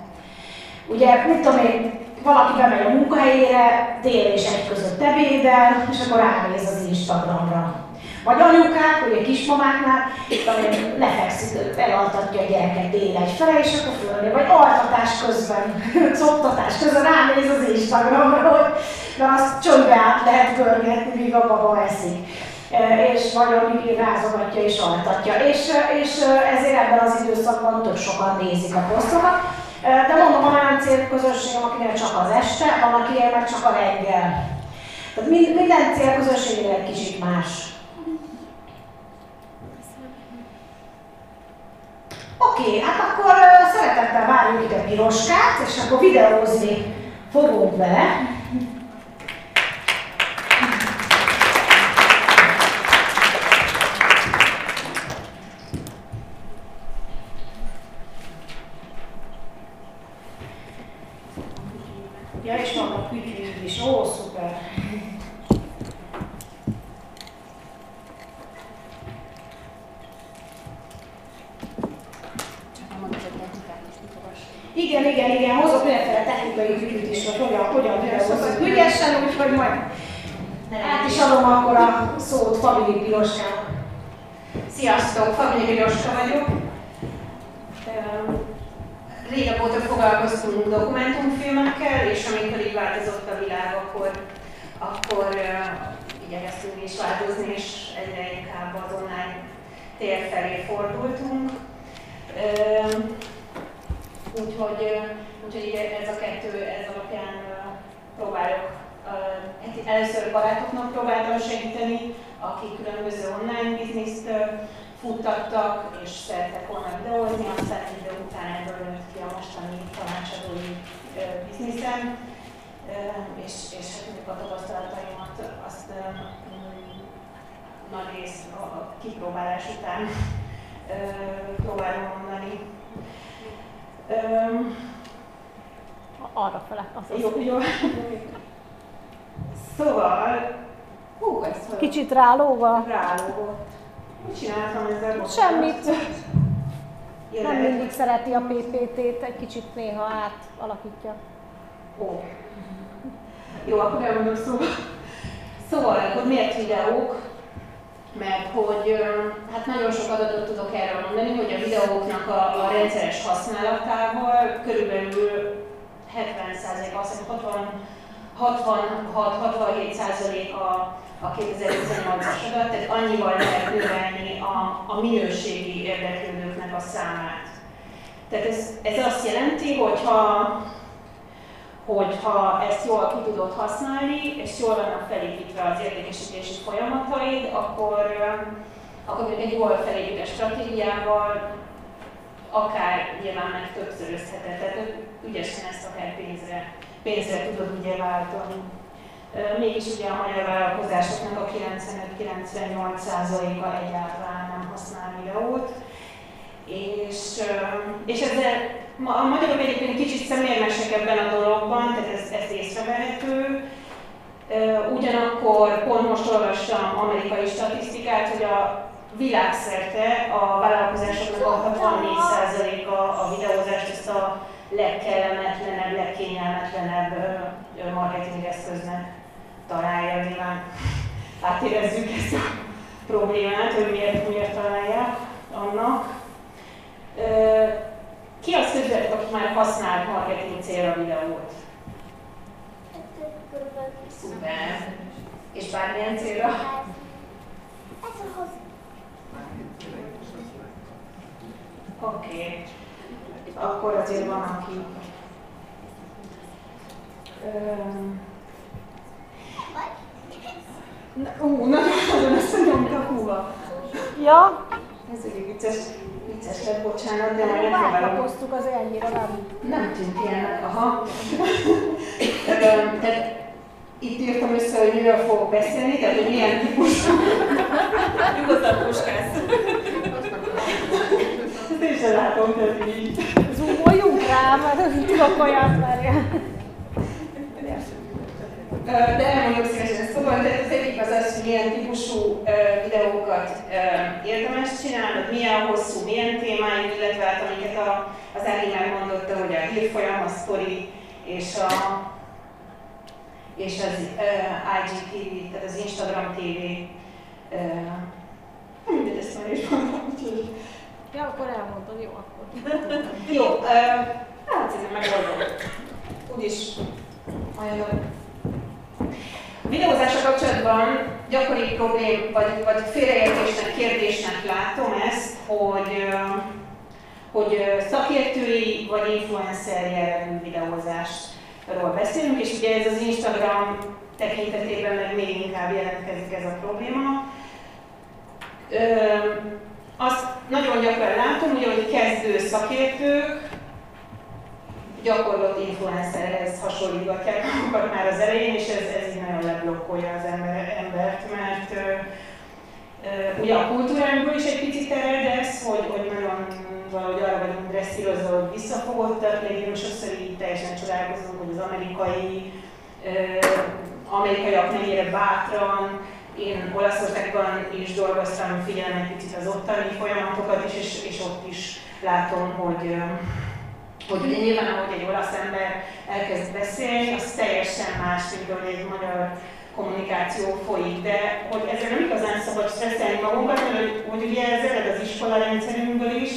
ugye, mit tudom én, valaki bemegy a munkahelyére, dél és egy között ebédel, és akkor ránéz az Instagramra. Vagy anyukák, a kismamáknál, amely lefekszik, elaltatja a gyereket dél egy fele, és akkor fölné, vagy altatás közben, szoktatás közben ránéz az Instagramra, hogy na azt csöndbe át lehet görgetni, míg a baba eszik és vagy amíg rázogatja és altatja. És, és ezért ebben az időszakban tök sokan nézik a posztokat. De mondom, van olyan célközösségem, akinek csak az este, van, akinek csak a reggel. Tehát minden célközösségnél egy kicsit más. Oké, hát akkor szeretettel várjuk a piroskát, és akkor videózni fogunk vele. Ja, és vannak kütyűk is. Ó, szuper! Igen, igen, igen, hozok mindenféle technikai kütyűt is, hogy hogyan, hogyan videózunk ügyesen, úgyhogy majd át is adom akkor a szót Fabili Piroskának. Sziasztok, Fabili Piroska vagyok. Régebb óta foglalkoztunk dokumentumfilmekkel, és amikor így változott a világ, akkor, akkor uh, igyekeztünk is változni, és egyre inkább az online tér felé fordultunk. Uh, Úgyhogy, úgyhogy ez a kettő, ez alapján próbálok először barátoknak próbáltam segíteni, akik különböző online bizniszt futtattak, és szerettek volna videózni, aztán idő után ebből nőtt ki a mostani tanácsadói bizniszem, és, és hát a tapasztalataimat azt nagy rész a kipróbálás után próbálom mondani. Um, arra fele. Az jó, jó. Szóval, hú, ez hogy... Kicsit rálóva? Rálóva. Mit csináltam ezzel? Most? Semmit. Nem mindig szereti a PPT-t, egy kicsit néha átalakítja. Ó. Jó, akkor elmondom szóval. Szóval, akkor miért videók? Mert hogy hát nagyon sok adatot tudok erről mondani, hogy a videóknak a, a rendszeres használatával körülbelül 70%, azt hiszem 66-67% a, a 2018-as adat, tehát annyival lehet növelni a, a minőségi érdeklődőknek a számát. Tehát ez, ez azt jelenti, hogy ha hogyha ezt jól ki tudod használni, és jól vannak felépítve az értékesítési folyamataid, akkor, akkor egy jól felépített stratégiával akár nyilván meg többszörözheted, tehát ügyesen ezt akár pénzre, pénzre tudod ugye váltani. Mégis ugye a magyar vállalkozásoknak a 95-98%-a egyáltalán nem használ videót, és, és ezzel a magyarok egyébként kicsit szemérmesek ebben a dologban, tehát ez, ez észrevehető. Ugyanakkor pont most olvastam amerikai statisztikát, hogy a világszerte a vállalkozásoknak a 64%-a a videózást ezt a legkellemetlenebb, legkényelmetlenebb marketing eszköznek találja. Nyilván átérezzük ezt a problémát, hogy miért, miért találják annak. Ki az között, aki már használt marketing célra videót? Szuper. És bármilyen célra? Oké. Okay. Akkor azért van, aki... Um... Ú, nagyon-nagyon összenyomta húva. Ja? Ez egy vicces vicces lett, bocsánat, de majd megpróbálom. Váltakoztuk, az ennyire nem. Nem tűnt ilyennek, aha. Tehát itt írtam össze, hogy miről fogok beszélni, tehát hogy milyen típusú. Nyugodtan puskász. Ezt én sem látom, tehát így. Zoomoljunk rá, mert tudok olyat, mert De elmondom szívesen, szóval tehát az az hogy milyen típusú videókat érdemes csinálni, milyen hosszú, milyen témáink, illetve hát amiket a, az Ági megmondotta, hogy a hírfolyam, a sztori és a és az IGTV, tehát az Instagram TV. Mindegy, ezt már is mondtam, úgyhogy... Ja, akkor elmondod, jó, akkor. jó, hát ez megoldom. Úgyis ajánlom. Videózással kapcsolatban gyakori problém, vagy, vagy félreértésnek, kérdésnek látom ezt, hogy, hogy szakértői vagy influencer jellegű videózásról beszélünk, és ugye ez az Instagram tekintetében meg még inkább jelentkezik ez a probléma. Azt nagyon gyakran látom, ugye, hogy kezdő szakértők gyakorlott influencerhez hasonlítgatják magukat már az elején, és ez, ez így nagyon leblokkolja az ember, embert, mert ö, ugye a kultúránkból is egy picit ered ez, hogy, hogy nagyon valahogy arra vagyunk dresszírozva, hogy visszafogottak, legyünk sokszor így teljesen csodálkozunk, hogy az amerikai ö, amerikaiak mennyire bátran, én Olaszországban is dolgoztam, figyelem egy picit az ottani folyamatokat is, és, és ott is látom, hogy hogy ugye nyilván, ahogy egy olasz ember elkezd beszélni, az teljesen más, mint hogy egy magyar kommunikáció folyik, de hogy ezzel nem igazán szabad stresszelni magunkat, mert hogy, hogy ugye ez ered az iskola rendszerünkből is,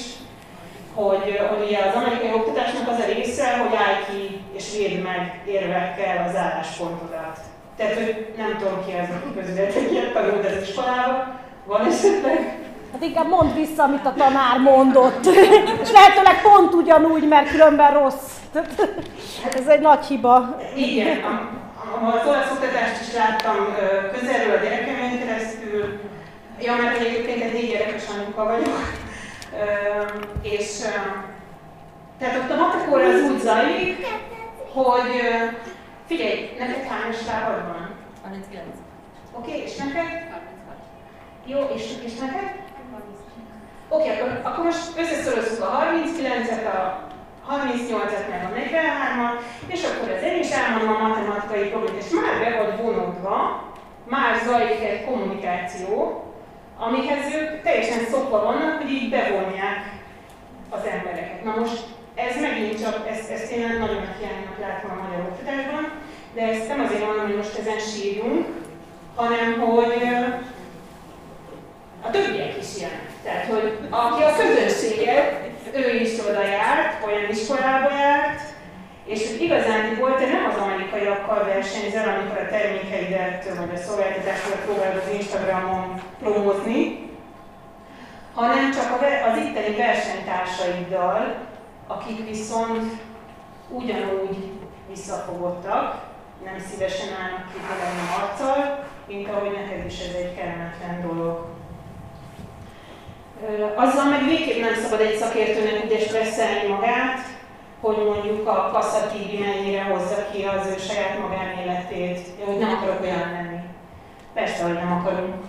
hogy, hogy ugye az amerikai oktatásnak az a része, hogy állj ki és védd meg érvekkel az álláspontodat. Tehát, hogy nem tudom ki az, aki közületek ilyet tanult az iskolába, van esetleg? Hát inkább mondd vissza, amit a tanár mondott. És lehetőleg pont ugyanúgy, mert különben rossz. Ez egy nagy hiba. Igen, az olasz oktatást is láttam közelről a gyerekemen keresztül. Ja, mert egyébként egy négy gyerekes anyuka vagyok. És tehát ott a matekóra az úgy zajlik, hogy figyelj, neked hányos lábad van? 39. Oké, okay, és neked? 36. Jó, és, és neked? Oké, okay, akkor, akkor most összeszorozzuk a 39-et, a 38-et meg a 43-at, és akkor az én is elmondom a matematikai problémát, és már be vagy vonódva, már zajlik egy kommunikáció, amihez ők teljesen szokva vannak, hogy így bevonják az embereket. Na most ez megint csak, ezt, ezt én nagyon nagy hiánynak látom a magyar oktatásban, de ezt nem azért mondom, hogy most ezen sírjunk, hanem hogy a többiek is ilyenek. Tehát, hogy aki a közönséget, ő is oda járt, olyan iskolába járt, és igazán volt, te nem az amerikaiakkal versenyzel, amikor a termékeidet vagy a szolgáltatásodat próbálod az Instagramon promózni, hanem csak az itteni versenytársaiddal, akik viszont ugyanúgy visszafogottak, nem szívesen állnak ki a arccal, mint ahogy neked is ez egy kellemetlen dolog. Azzal meg végképp nem szabad egy szakértőnek ugye stresszelni magát, hogy mondjuk a passzatívi mennyire hozza ki az ő saját magánéletét, hogy nem akarok olyan lenni. Persze, hogy nem akarunk.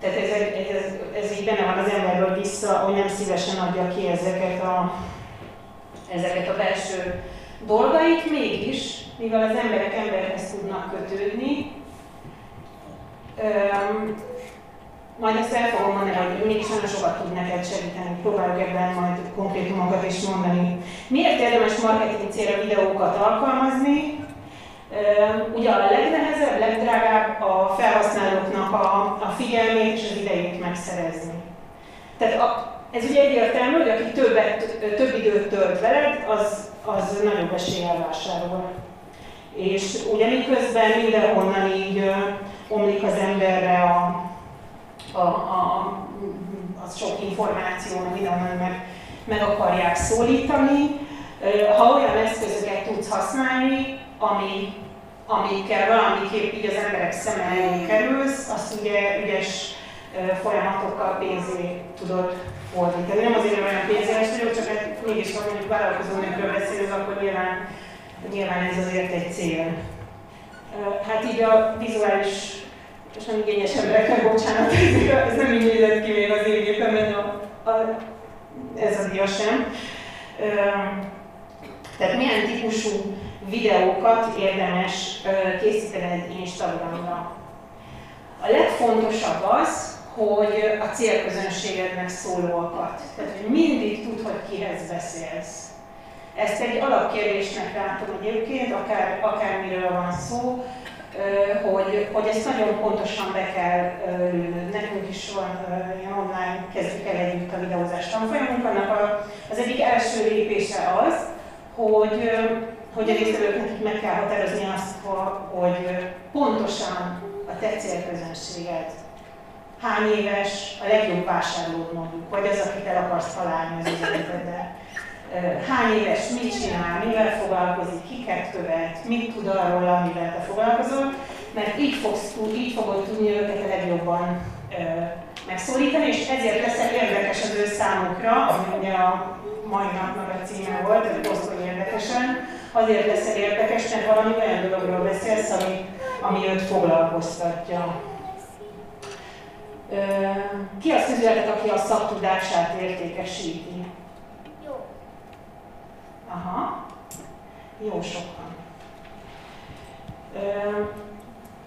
Tehát ez, ez, ez így benne van az emberből vissza, hogy nem szívesen adja ki ezeket a, ezeket a belső dolgait, mégis, mivel az emberek emberhez tudnak kötődni, majd ezt el fogom mondani, hogy mégis nagyon sokat tud neked segíteni. Próbálok ebben majd konkrétumokat is mondani. Miért érdemes marketing célra videókat alkalmazni? Ugye a legnehezebb, legdrágább a felhasználóknak a, a figyelmét és az idejét megszerezni. Tehát a, ez ugye egyértelmű, hogy aki többet, több időt tölt veled, az, az nagyobb eséllyel vásárol. És ugye miközben mindenhonnan így omlik az emberre a, a, a, a sok információ, meg mindenhol meg, meg akarják szólítani. Ha olyan eszközöket tudsz használni, ami, amikkel valamiképp így az emberek szeme elé kerülsz, azt ugye ügyes folyamatokkal pénzé tudod fordítani. Nem azért, hogy olyan pénzéles vagyok, csak hát mégis, ha mondjuk vállalkozó nőkről beszélünk, akkor nyilván nyilván ez azért egy cél. Hát így a vizuális és nem igényes embereknek, bocsánat, ez nem így nézett ki még az én gépemen a, a, ez a dia sem. Tehát milyen típusú videókat érdemes készíteni Instagramra. A legfontosabb az, hogy a célközönségednek szólóakat. Tehát, hogy mindig tud, hogy kihez beszélsz. Ezt egy alapkérdésnek látom egyébként, akár, akármiről van szó, hogy, hogy ezt nagyon pontosan be kell lőnöd. Nekünk is van ilyen online, kezdjük el együtt a videózás tanfolyamunk. Annak az egyik első lépése az, hogy, hogy a résztvevőknek meg kell határozni azt, hogy pontosan a te célközönséged hány éves, a legjobb vásárlód mondjuk, vagy az, akit el akarsz találni az üzleteddel. Hány éves, mit csinál, mivel foglalkozik, kiket követ, mit tud arról, amivel te foglalkozol, mert így, fogsz, így fogod tudni őket a legjobban megszólítani, és ezért lesz érdekes az ő számukra, ami ugye a mai napnak a címe volt, hogy posztolj érdekesen, azért lesz érdekes, mert valami olyan dologról beszélsz, ami, ami őt foglalkoztatja. Ki az közületek, aki a szaktudását értékesíti? Jó. Aha. Jó sokan.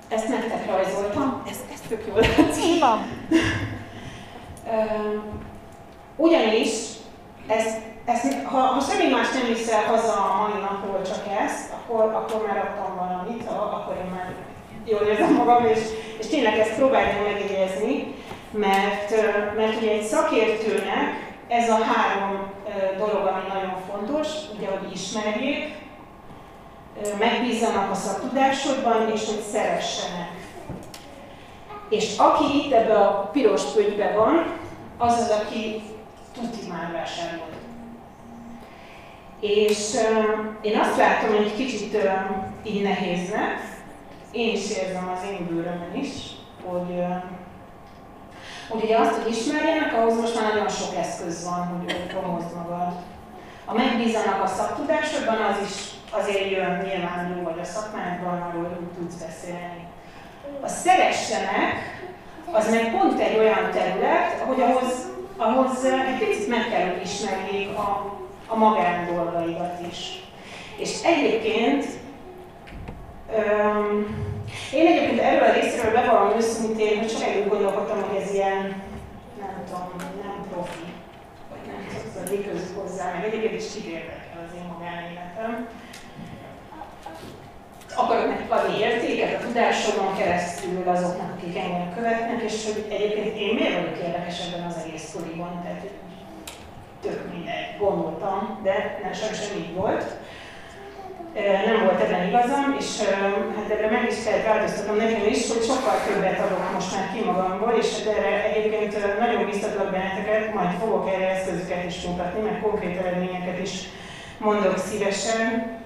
Ezt nektek rajzoltam, ez, ez tök jól látszik. Ugyanis ezt, ezt, ha, ha semmi más nem viszel haza a mai napról, csak ezt, akkor, akkor már adtam valamit, akkor én már jól érzem magam, és, és tényleg ezt próbáljuk megjegyezni, mert, mert ugye egy szakértőnek ez a három dolog, ami nagyon fontos, ugye, hogy ismerjék, megbízzanak a szaktudásodban, és hogy szeressenek. És aki itt ebbe a piros pögybe van, az az, aki tuti már vásárolt. És én azt látom, hogy egy kicsit uh, így nehéznek, én is érzem az én bőrömön is, hogy, hogy ugye azt, hogy ismerjenek, ahhoz most már nagyon sok eszköz van, hogy promózd magad. A megbízanak a szaktudásodban, az is azért jön nyilván jó vagy a szakmádban, arról úgy tudsz beszélni. A szeressenek, az meg pont egy olyan terület, hogy ahhoz, ahhoz egy picit meg kell, hogy ismerjék a, a magán dolgaidat is. És egyébként öm, én egyébként erről a részről bevallom őszintén, hogy együtt gondolkodtam, hogy ez ilyen, nem tudom, nem profi, vagy nem tudom, közük hozzá, meg egyébként is kit érdekel az én magánéletem akarok nekik adni értéket a tudásomon keresztül azoknak, akik engem követnek, és hogy egyébként én miért vagyok érdekes ebben az egész sztoriban, tehát tök mindegy, gondoltam, de nem sajnos nem így volt. Nem volt ebben igazam, és hát ebben meg is kellett változtatnom nekem is, hogy sokkal többet adok most már ki magamból, és hát erre egyébként nagyon biztatlak benneteket, majd fogok erre eszközöket is mutatni, meg konkrét eredményeket is mondok szívesen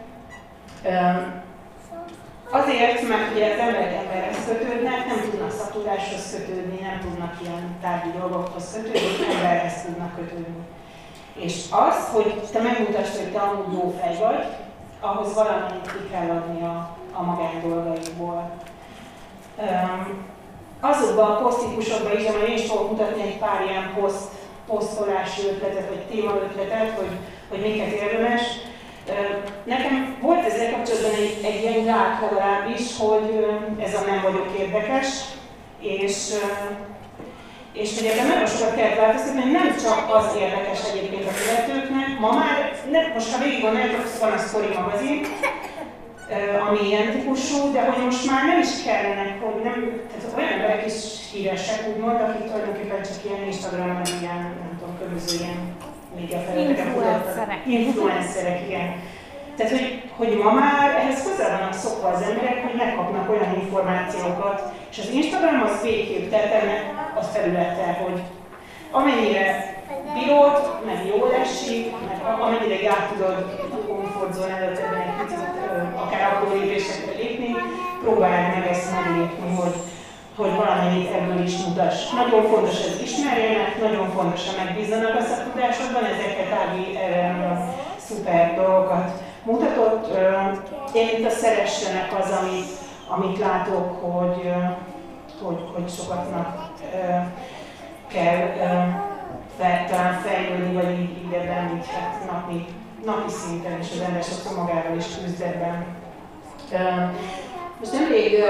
Azért, mert ugye az emberek emberhez kötődnek, nem tudnak szatudáshoz kötődni, nem tudnak ilyen tárgyi dolgokhoz kötődni, emberhez tudnak kötődni. És az, hogy te megmutasd, hogy te amúgy jó fej vagy, ahhoz valamit ki kell adni a, a magán dolgaidból. Um, azokban a posztípusokban is, amely én is fogok mutatni egy pár ilyen poszt, posztolási ötletet, vagy témaötletet, hogy, hogy miket érdemes, Nekem volt ezzel kapcsolatban egy, egy ilyen gát legalábbis, hogy ez a nem vagyok érdekes, és, és hogy ebben nagyon sokat kellett változtatni, nem csak az érdekes egyébként a követőknek, ma már, ne, most ha végig gondoljátok, van a Story magazin, ami ilyen típusú, de hogy most már nem is kellene, hogy nem, tehát olyan emberek is híresek, úgymond, akik tulajdonképpen csak ilyen Instagramon, ilyen, nem tudom, különböző ilyen médiafelületeken Influencerek. Influencerek, igen. Tehát, hogy, hogy ma már ehhez hozzá vannak szokva az emberek, hogy megkapnak olyan információkat, és az Instagram az végképp, tehát ennek a felülete, hogy amennyire bírod, meg jól esik, meg amennyire át tudod a komfortzónádat akár akkor lépésekre lépni, próbáld meg ezt meglépni, hogy hogy valamennyit ebből is mutass. Nagyon fontos ez ismerjenek, nagyon fontos, hogy megbízzanak a szakudásodban, ezeket Ági erre a szuper dolgokat mutatott. Én itt a szeressenek az, amit, amit látok, hogy, hogy, hogy sokatnak kell talán fejlődni, vagy így, így ebben így hát napi, napi szinten, és az ember sokszor magával is küzd ebben. Most nemrég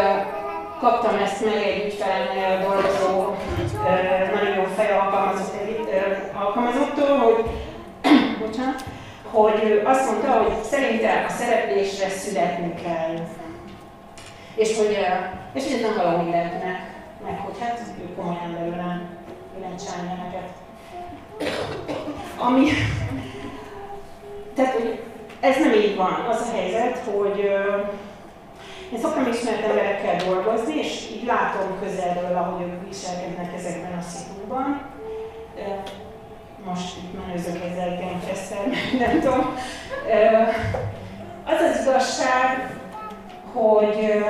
kaptam ezt meg egy ügyfelemnél dolgozó, nagyon jó fej alkalmazott, alkalmazottól, hogy, bocsánat, hogy azt mondta, hogy szerinte a szereplésre születni kell. És hogy, és hogy nem valami mindenkinek, meg hogy hát ő komolyan belőle ilyen csányeleket. Ami, tehát, hogy ez nem így van. Az a helyzet, hogy én szoktam ismert emberekkel dolgozni, és így látom közelről, ahogy ők viselkednek ezekben a szituban. Most itt menőzök ezzel gangster, nem tudom. Az az igazság, hogy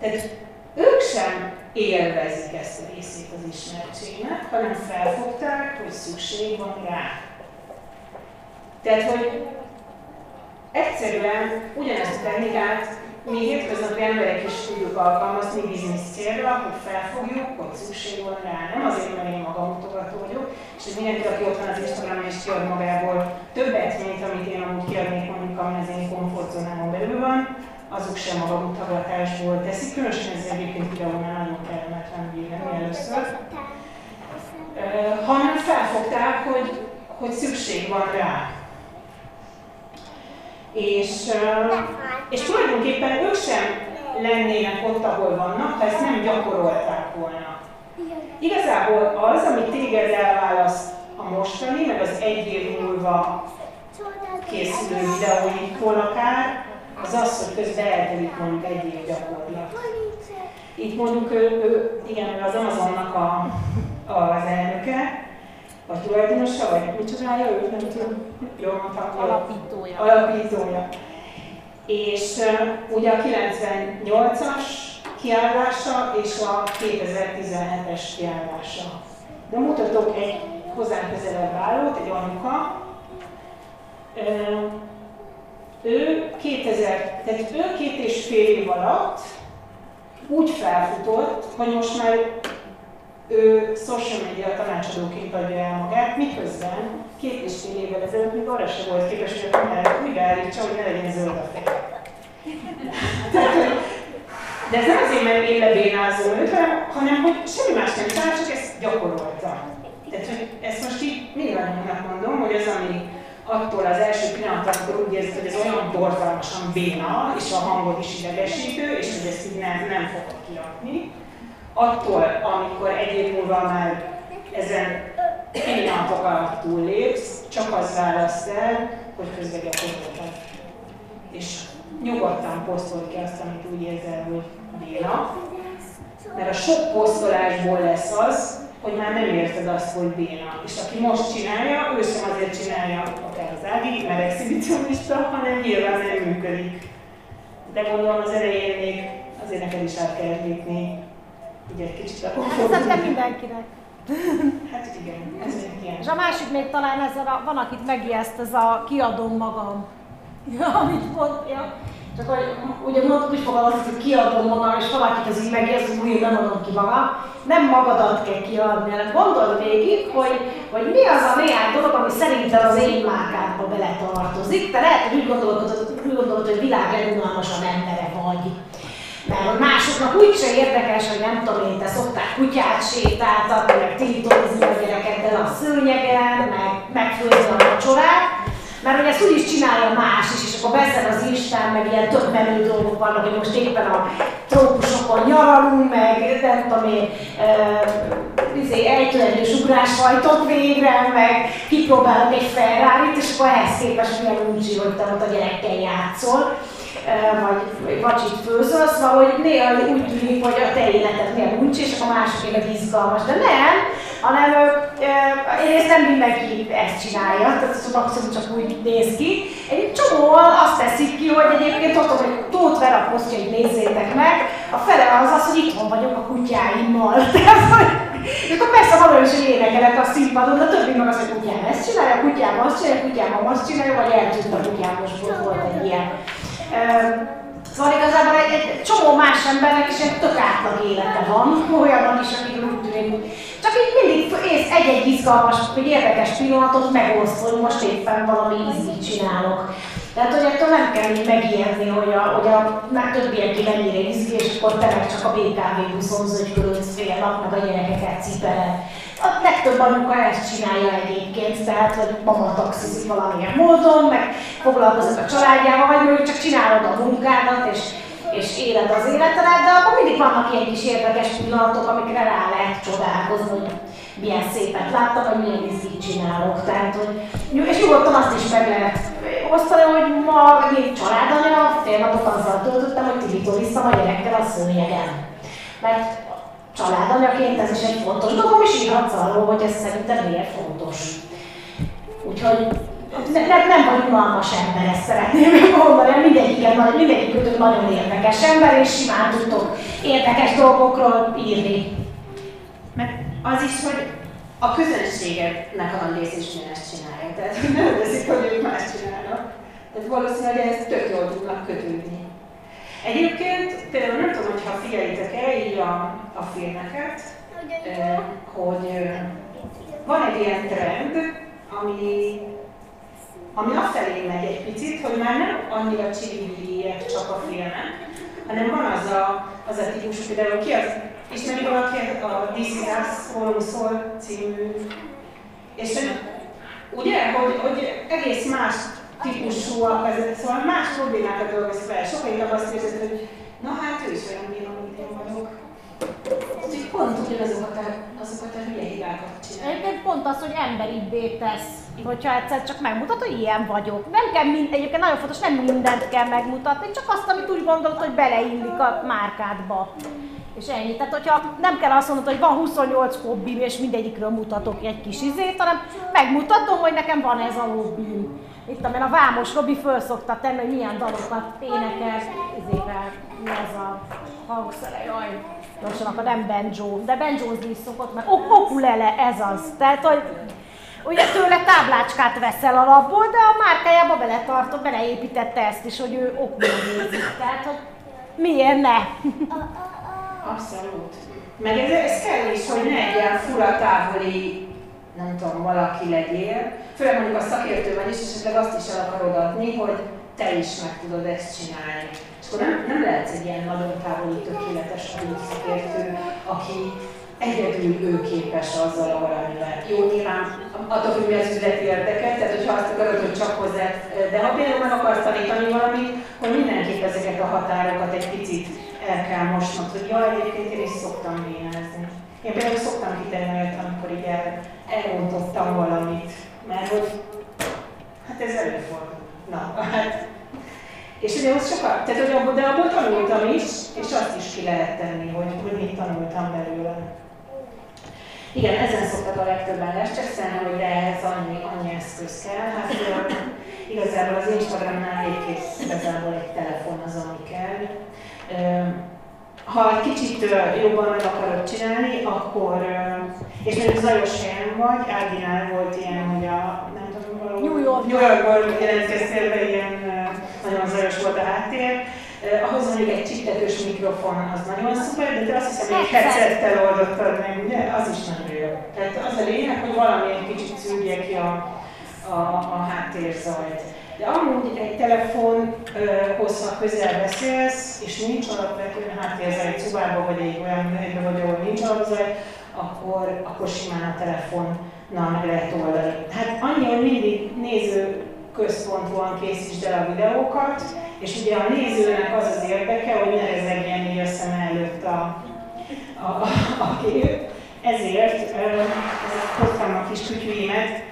tehát ők sem élvezik ezt a részét az ismertségnek, hanem felfogták, hogy szükség van rá. Tehát, hogy egyszerűen ugyanezt a technikát mi hétköznapi emberek is tudjuk alkalmazni biznisz célra, hogy felfogjuk, hogy szükség van rá. Nem azért, mert én magam mutogató vagyok, és hogy mindenki, aki ott van az Instagramon és kiad magából többet, mint amit én amúgy kiadnék mondjuk, ami az én komfortzónámon belül van, azok sem magamutagatásból teszik, különösen ez egyébként videónál nagyon kellemetlen véleménye először, hanem felfogták, hogy, hogy szükség van rá. És, és tulajdonképpen ők sem lennének ott, ahol vannak, ha ezt nem gyakorolták volna. Igazából az, ami téged elválaszt a mostani, meg az egy év múlva készülő videóinktól akár, az az, hogy közben eltelik mondjuk egy év gyakorlat. Itt mondjuk ő, ő igen, az Amazonnak a, az elnöke, vagy tulajdonosa, vagy mit csinálja, ő nem tudom, jól mondtam. Alapítója. Alapítója. És uh, ugye a 98-as kiállása és a 2017-es kiállása. De mutatok egy hozzám közelebb állót, egy anyuka. Uh, ő 2000, tehát ő két és fél év alatt úgy felfutott, hogy most már ő social media tanácsadóként adja el magát, miközben két és fél évvel ezelőtt még arra sem volt képes, hogy a kamerát úgy beállítsa, hogy ne legyen zöld a fej. de ez nem azért, mert én lebénázom őt, hanem hogy semmi más nem csinál, csak ezt gyakorolta. Tehát, hogy ezt most így mindannyiunknak mondom, hogy az, ami attól az első pillanattól úgy érzed, hogy ez olyan borzalmasan béna, és a hangod is idegesítő, és hogy ezt így nem, nem fogod kiadni, attól, amikor egy év múlva már ezen pillanatok alatt túllépsz, csak az választ el, hogy közben gyakoroltad. És nyugodtan posztolj ki azt, amit úgy érzel, hogy béna, mert a sok posztolásból lesz az, hogy már nem érted azt, hogy béna. És aki most csinálja, ő sem azért csinálja, akár az Ági, mert exhibicionista, hanem nyilván nem működik. De gondolom az elején még azért neked is át kell lépni így egy kicsit a Hát nem mindenkinek. Hát igen, ez egy ilyen. És a másik még talán ezzel a, van, akit megijeszt, ez a kiadom magam. Amit mondja. Csak hogy ugye mondtuk, hogy fogalmazott, hogy kiadom magam, és valakit ez így megijeszt, hogy nem adom ki magam. Nem magadat kell kiadni, hanem gondold végig, hogy, hogy mi az a néhány dolog, ami szerinted az én márkádba beletartozik. Te lehet, hogy úgy gondolod, úgy gondolod hogy világ legunalmasabb embere vagy mert hogy másoknak úgyse érdekes, hogy nem tudom én, te szoktál kutyát sétáltatni, meg tiltózni a gyerekeddel a szőnyegen, meg megfőzni a vacsorát, mert hogy ezt úgyis csinálja más is, és akkor beszél az Isten, meg ilyen több menő dolgok vannak, hogy most éppen a trópusokon nyaralunk, meg nem tudom én, izé, ejtőerős ugrásfajtot végre, meg kipróbálok egy ferrari és akkor ehhez képest milyen úgy, hogy te ott a gyerekkel játszol vagy vacsit főzöl, szóval hogy néha úgy tűnik, hogy a te életed milyen úgy, és a másik élet izgalmas, de nem, hanem egyrészt nem mindenki ezt csinálja, tehát ez maximum csak úgy néz ki. Egy csomóan azt teszik ki, hogy egyébként ott, hogy Tóth Vera posztjait nézzétek meg, a fele az az, hogy itthon vagyok a kutyáimmal. Tehát, hogy, akkor persze valójában is énekelek a színpadon, a többi meg az, hogy kutyám ezt csinálja, a kutyám azt csinálja, a kutyám azt csinálja, vagy eltűnt a kutyám, most volt egy ilyen. Szóval igazából egy, egy csomó más embernek is egy tök átlag élete van, olyanok is, akik úgy tűnik, csak így mindig ész egy-egy izgalmas, vagy érdekes pillanatot megoszt, hogy most éppen valami ízit csinálok. Tehát, hogy ettől nem kell így megijedni, hogy a, hogy a már többiek mennyire izgi, és akkor te meg csak a BKV buszon zögykölődsz fél nap, meg a gyerekeket cipeled. A legtöbb anyuka ezt csinálja egyébként, tehát, hogy mama taxizik valamilyen módon, meg foglalkozik a családjával, vagy mondjuk csak csinálod a munkádat, és, és éled az életedet, de akkor mindig vannak ilyen kis érdekes pillanatok, amikre rá lehet csodálkozni, hogy milyen szépet láttam, hogy milyen izgit csinálok. Tehát, hogy, és nyugodtan azt is meg lehet osztani, hogy ma egy családanya, fél napot azzal töltöttem, hogy tibitorisztam a gyerekkel a szőnyegen. Mert családanyaként ez is egy fontos dolog, és írhatsz arról, hogy ez szerintem miért fontos. Úgyhogy ne, ne, nem vagy unalmas ember, ezt szeretném mondani, mindegyiket, mindegyikük nagyon érdekes ember, és simán tudtok érdekes dolgokról írni. Az is, hogy a közönségednek a nagy rész is ezt csinálja. Tehát nem veszik, hogy ők más csinálnak. Tehát valószínűleg ez tök jól tudnak kötődni. Egyébként például nem tudom, hogyha figyelitek el így a, a filmeket, hogy van egy ilyen trend, ami, ami afelé megy egy picit, hogy már nem annyira csilibiliek csak a filmek, hanem van az a, az a típus, például ki az, ismeri valaki a This is Us, szól című, és ugye, hogy, hogy egész más típusúak, szóval más problémákat dolgoz fel. Sokkal inkább azt érzed, hogy na hát ő is olyan bíró, mint én vagyok. Úgyhogy pont ugyanazokat a, azokat a hülye hibákat csinál. Egyébként pont az, hogy emberibbé tesz. Hogyha egyszer csak megmutat, hogy ilyen vagyok. Nem kell mind, egyébként nagyon fontos, nem mindent kell megmutatni, csak azt, amit úgy gondolod, hogy beleillik a márkádba. És ennyi. Tehát, hogyha nem kell azt mondod, hogy van 28 hobbim, és mindegyikről mutatok egy kis izét, hanem megmutatom, hogy nekem van ez a hobbim. Itt amelyen a Vámos Robi föl szokta tenni, hogy milyen dalokat énekel, izével, mi az a hangszere, jaj, most akkor nem banjo, de banjozni is szokott, mert okulele, ez az. Tehát, hogy ugye tőle táblácskát veszel alapból, de a márkájába beletartott, beleépítette ezt is, hogy ő okulézik. Tehát, hogy miért ne? Abszolút. Meg ez, ez kell is, hogy ne egy ilyen fura távoli nem tudom, valaki legyél, főleg mondjuk a szakértő vagy is, esetleg azt is el akarod adni, hogy te is meg tudod ezt csinálni. És akkor nem, nem lehetsz egy ilyen nagyon távoli, tökéletes szakértő, aki egyedül ő képes azzal a valamivel. Jó, nyilván attól függ, mi az üzleti érdeket, tehát hogyha azt akarod, hogy csak hozzá, de ha például meg akarsz tanítani valamit, hogy mindenképp ezeket a határokat egy picit el kell mosnod, hogy jaj, egyébként én is szoktam vénezni. Én például szoktam kitenni amikor így el, elrontottam valamit, mert hogy hát ez előfordul. Na, hát és ugye az sokat, tehát hogy abból, de abból tanultam is, és azt is ki lehet tenni, hogy, hogy mit tanultam belőle. Igen, ezen szoktak a legtöbben lescseszelni, hogy de ehhez annyi, annyi eszköz kell. Hát igazából az Instagramnál végképp igazából egy telefon az, ami kell ha egy kicsit jobban meg akarod csinálni, akkor, és mondjuk zajos helyen vagy, Áginál volt ilyen, hogy a, nem tudom, valahol, New, York. New Yorkból jelentkeztél be, ilyen nagyon zajos volt a háttér. Ahhoz mondjuk egy csiptetős mikrofon az nagyon szuper, de te azt hiszem, hogy headsettel oldottad meg, ugye? Az is nagyon jó. Tehát az a lényeg, hogy valami egy kicsit szűrje ki a, a, a háttérzajt. De amúgy egy telefonhoz, ha közel beszélsz, és nincs alapvetően háttérzel egy szobában, vagy egy olyan helyben vagy, ahol nincs alapzaj, akkor, akkor simán a telefonnal meg lehet oldani. Hát annyi, hogy mindig néző központúan készítsd el a videókat, és ugye a nézőnek az az érdeke, hogy ne rezegjen így a szem előtt a, a, a, a kép. Ezért hoztam a kis kütyüimet.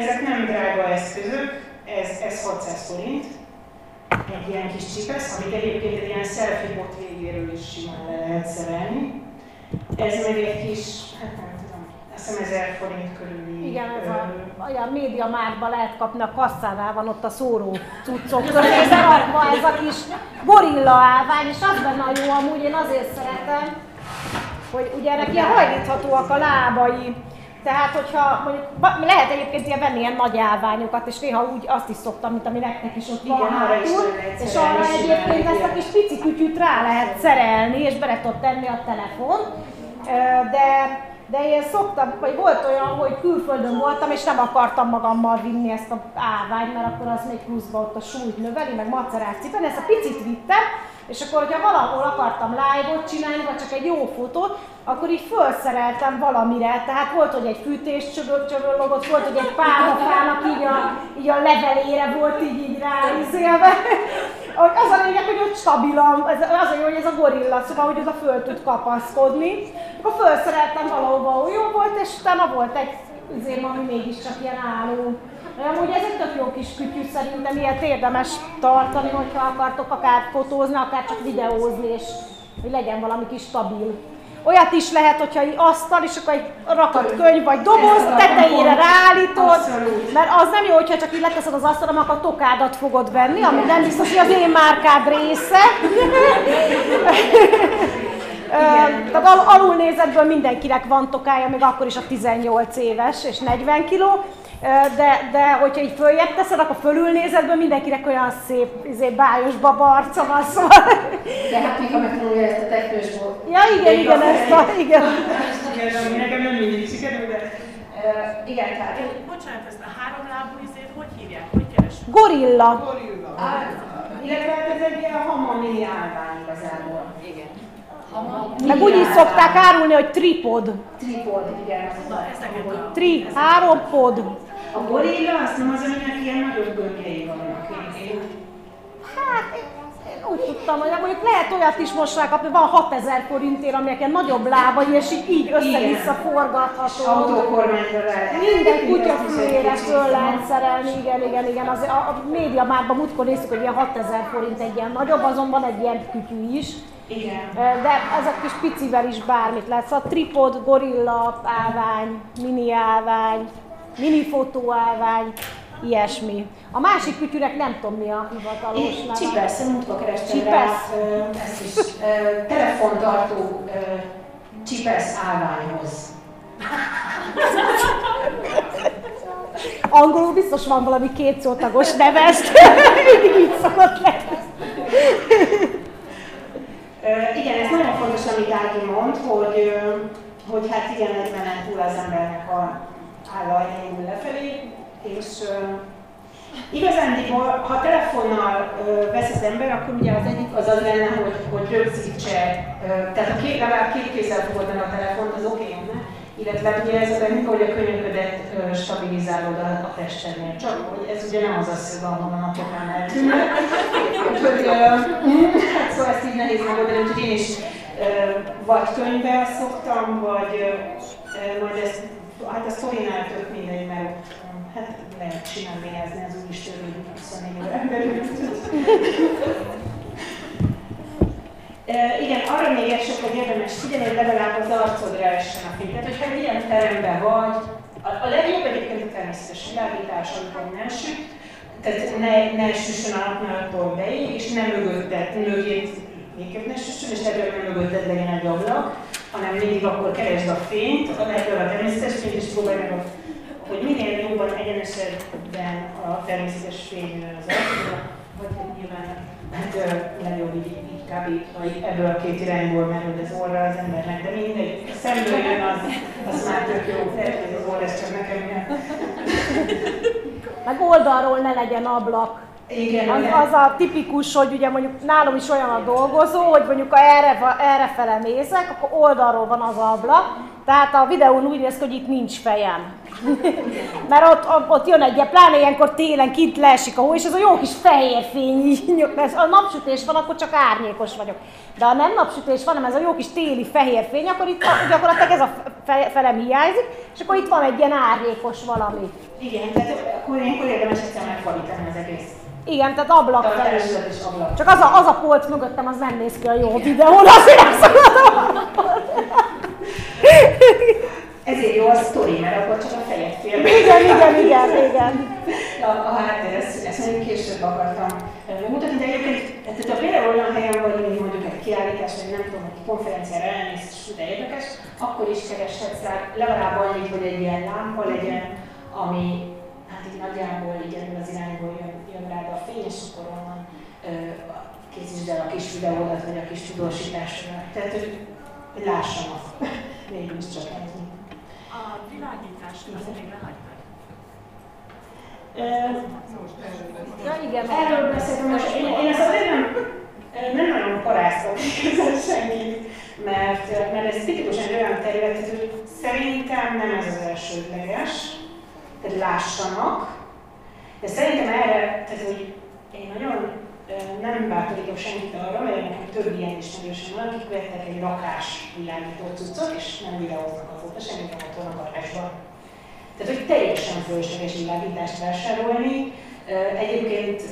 Ezek nem drága eszközök, ez, ez 600 forint, egy ilyen kis csipesz, amit egyébként egy ilyen selfie bot végéről is simán le lehet szerelni. Ez meg egy kis, hát nem tudom, azt hiszem 1000 forint körüli. Igen, ez a, olyan média márba lehet kapni, a kasszánál van ott a szóró cuccok közé, rakva ez a kis gorilla állvány, és az benne a jó, amúgy én azért szeretem, hogy ugye ilyen hajlíthatóak a lábai, Tehát, hogyha mondjuk, lehet egyébként ilyen venni ilyen nagy állványokat, és néha úgy azt is szoktam, mint ami nektek is ott van hátul, és arra egyébként egy ezt a kis pici kütyűt rá lehet szerelni, és bele tudod tenni a telefon. De, de én szoktam, vagy volt olyan, hogy külföldön voltam, és nem akartam magammal vinni ezt a állványt, mert akkor az még pluszba ott a súlyt növeli, meg macerás cipelni, ezt a picit vittem, és akkor, hogyha valahol akartam live-ot csinálni, vagy csak egy jó fotót, akkor így felszereltem valamire. Tehát volt, hogy egy fűtés csövöllogott, volt, hogy egy pálmafának így a, így a levelére volt így, így ráizélve. Az a lényeg, hogy ott stabilan, az a jó, hogy ez a gorilla, szóval, hogy az a föl tud kapaszkodni. Akkor felszereltem valahova, jó volt, és utána volt egy azért, ami mégiscsak ilyen álló. De Amúgy ez egy tök jó kis kütyű szerintem, ilyet érdemes tartani, hogyha akartok akár fotózni, akár csak videózni, és hogy legyen valami kis stabil. Olyat is lehet, hogyha egy asztal, és akkor egy rakat könyv vagy doboz tetejére ráállítod, mert az nem jó, hogyha csak így leteszed az asztalra, akkor a tokádat fogod venni, ami nem biztos, hogy az én márkád része. Ö, Tehát al- alulnézetből mindenkinek van tokája, még akkor is a 18 éves és 40 kiló, de, de hogyha így följebb teszed, akkor fölülnézetből mindenkinek olyan szép, izé, bájos babarca van, szóval. De hát még ha megtanulja ezt a teknősból. Ja, igen, igen, ezt a, igen. Igen, nekem nem mindig sikerül, de Ö, Igen, tehát Bocsánat, ezt a három lábú izét hogy hívják? Hogy keresünk? Gorilla. gorilla. illetve ez egy ilyen hamamini állvány igazából. Igen. Meg úgy is szokták árulni, hogy tripod. Tripod, igen. A... Tri, három pod. A gorilla azt nem az, aminek ilyen nagyobb gömbjei vannak. Hát, én, én úgy tudtam, hogy mondjuk lehet olyat is most rákapni, van 6000 forintért, aminek ilyen nagyobb lábai, és így, így össze-vissza forgatható. Autókormányra rá. Minden kutya fülére föl lehet szerelni, igen, igen, igen. Az, a, a média márban múltkor néztük, hogy ilyen 6000 forint egy ilyen nagyobb, azon van egy ilyen kütyű is. Igen. De ezek kis picivel is bármit lehet. Szóval tripod, gorilla, állvány, mini állvány, mini fotóállvány, ilyesmi. A másik kütyűnek nem tudom mi a hivatalos neve. csipesz, múltkor kerestem Csipesz. rá ö, ezt is. Ö, telefontartó ö, csipesz állványhoz. Angolul biztos van valami kétszótagos neve, ezt mindig így szokott lenni. Igen, ez nagyon fontos, amit Ági mond, hogy, hogy hát igen, egy menen túl az embernek a enyhül lefelé, és igazándiból, ha telefonnal ö, vesz az ember, akkor ugye az egyik az az lenne, hogy, hogy rögzítse, ö, tehát ha két, legalább két kézzel fogod meg a telefont, az oké lenne, illetve ugye ez az, amikor hogy a könyöködet ö, stabilizálod a, a testednél. Csak hogy ez ugye nem az a szög, ahonnan a. Úgyhogy, ö, hát szóval ezt így nehéz megoldani, úgyhogy én is ö, vagy könyvvel szoktam, vagy ö, majd ezt, hát a sztorinál tök mindegy, mert ö, hát lehet simán bélyázni az úgyis törődik 24 órán belül. Igen, arra még esetleg érdemes figyelni, hogy legalább az arcodra essen a fény. Tehát, hogyha ilyen teremben vagy, a, a legjobb egyébként a természetes világítás, amikor nem süt, tehát ne, ne süssön a napnyalattól beig, és nem mögötted, mögét végképp ne süssön, és nem mögötted legyen egy ablak, hanem mindig akkor keresd a fényt, a lehetőleg a természetes fényt, és próbálj meg, a- hogy minél jobban egyenesedben a természetes fény az arcodra, vagy nyilván Hát legjobb így, így kb. ebből a két irányból, hogy az orra az embernek, de mindegy, szemből jön az, az már tök jó, lehet, hogy az orra ez csak nekem jön. Meg oldalról ne legyen ablak. Igen, Az, igen. az a tipikus, hogy ugye mondjuk nálam is olyan a dolgozó, hogy mondjuk ha erre, erre fele nézek, akkor oldalról van az ablak, tehát a videón úgy néz ki, hogy itt nincs fejem. Mert ott, ott jön egy, pláne ilyenkor télen kint leesik a hó, és ez a jó kis fehér fény, így, mert ha napsütés van, akkor csak árnyékos vagyok. De ha nem napsütés van, hanem ez a jó kis téli fehér fény, akkor itt gyakorlatilag ez a fe- felem hiányzik, és akkor itt van egy ilyen árnyékos valami. Igen, tehát akkor ilyenkor érdemes egyszer megfordítani az egész Igen, tehát ablak felé. tartásodat és ablak. Csak az a, az a polc mögöttem, az nem néz ki a jó videón, azért nem szabad. Ezért jó a sztori, mert akkor csak a fejed fél. Igen, igen, igen, igen. A, a háttér, ezt, ezt mondjuk később akartam megmutatni, de egyébként tehát ha például olyan helyen vagy, mint mondjuk egy kiállítás, vagy nem tudom, hogy konferenciára elmész, de érdekes, akkor is kereshetsz rá legalább annyit, hogy egy ilyen lámpa legyen, ami hát így nagyjából így ebből az irányból jön, jön rád a fény, és akkor onnan készítsd el a kis videódat, vagy a kis tudósításodat. Tehát, hogy, hogy lássanak. Mégis csak ennyi. A világítást az még lehagytad. Ja, igen. Erről beszéltem, most én, én ezt azért nem, nem nagyon ezzel senki, mert, mert ez tipikusan olyan terület, hogy szerintem nem ez az elsődleges, tehát lássanak, de szerintem erre, tehát hogy én nagyon nem bátorítom senkit arra, mert nekem több ilyen ismerősöm van, akik vettek egy rakás világító cuccot, és nem videóznak azóta, semmit nem otthon a garázsban. Tehát, hogy teljesen fölösleges világítást vásárolni. Egyébként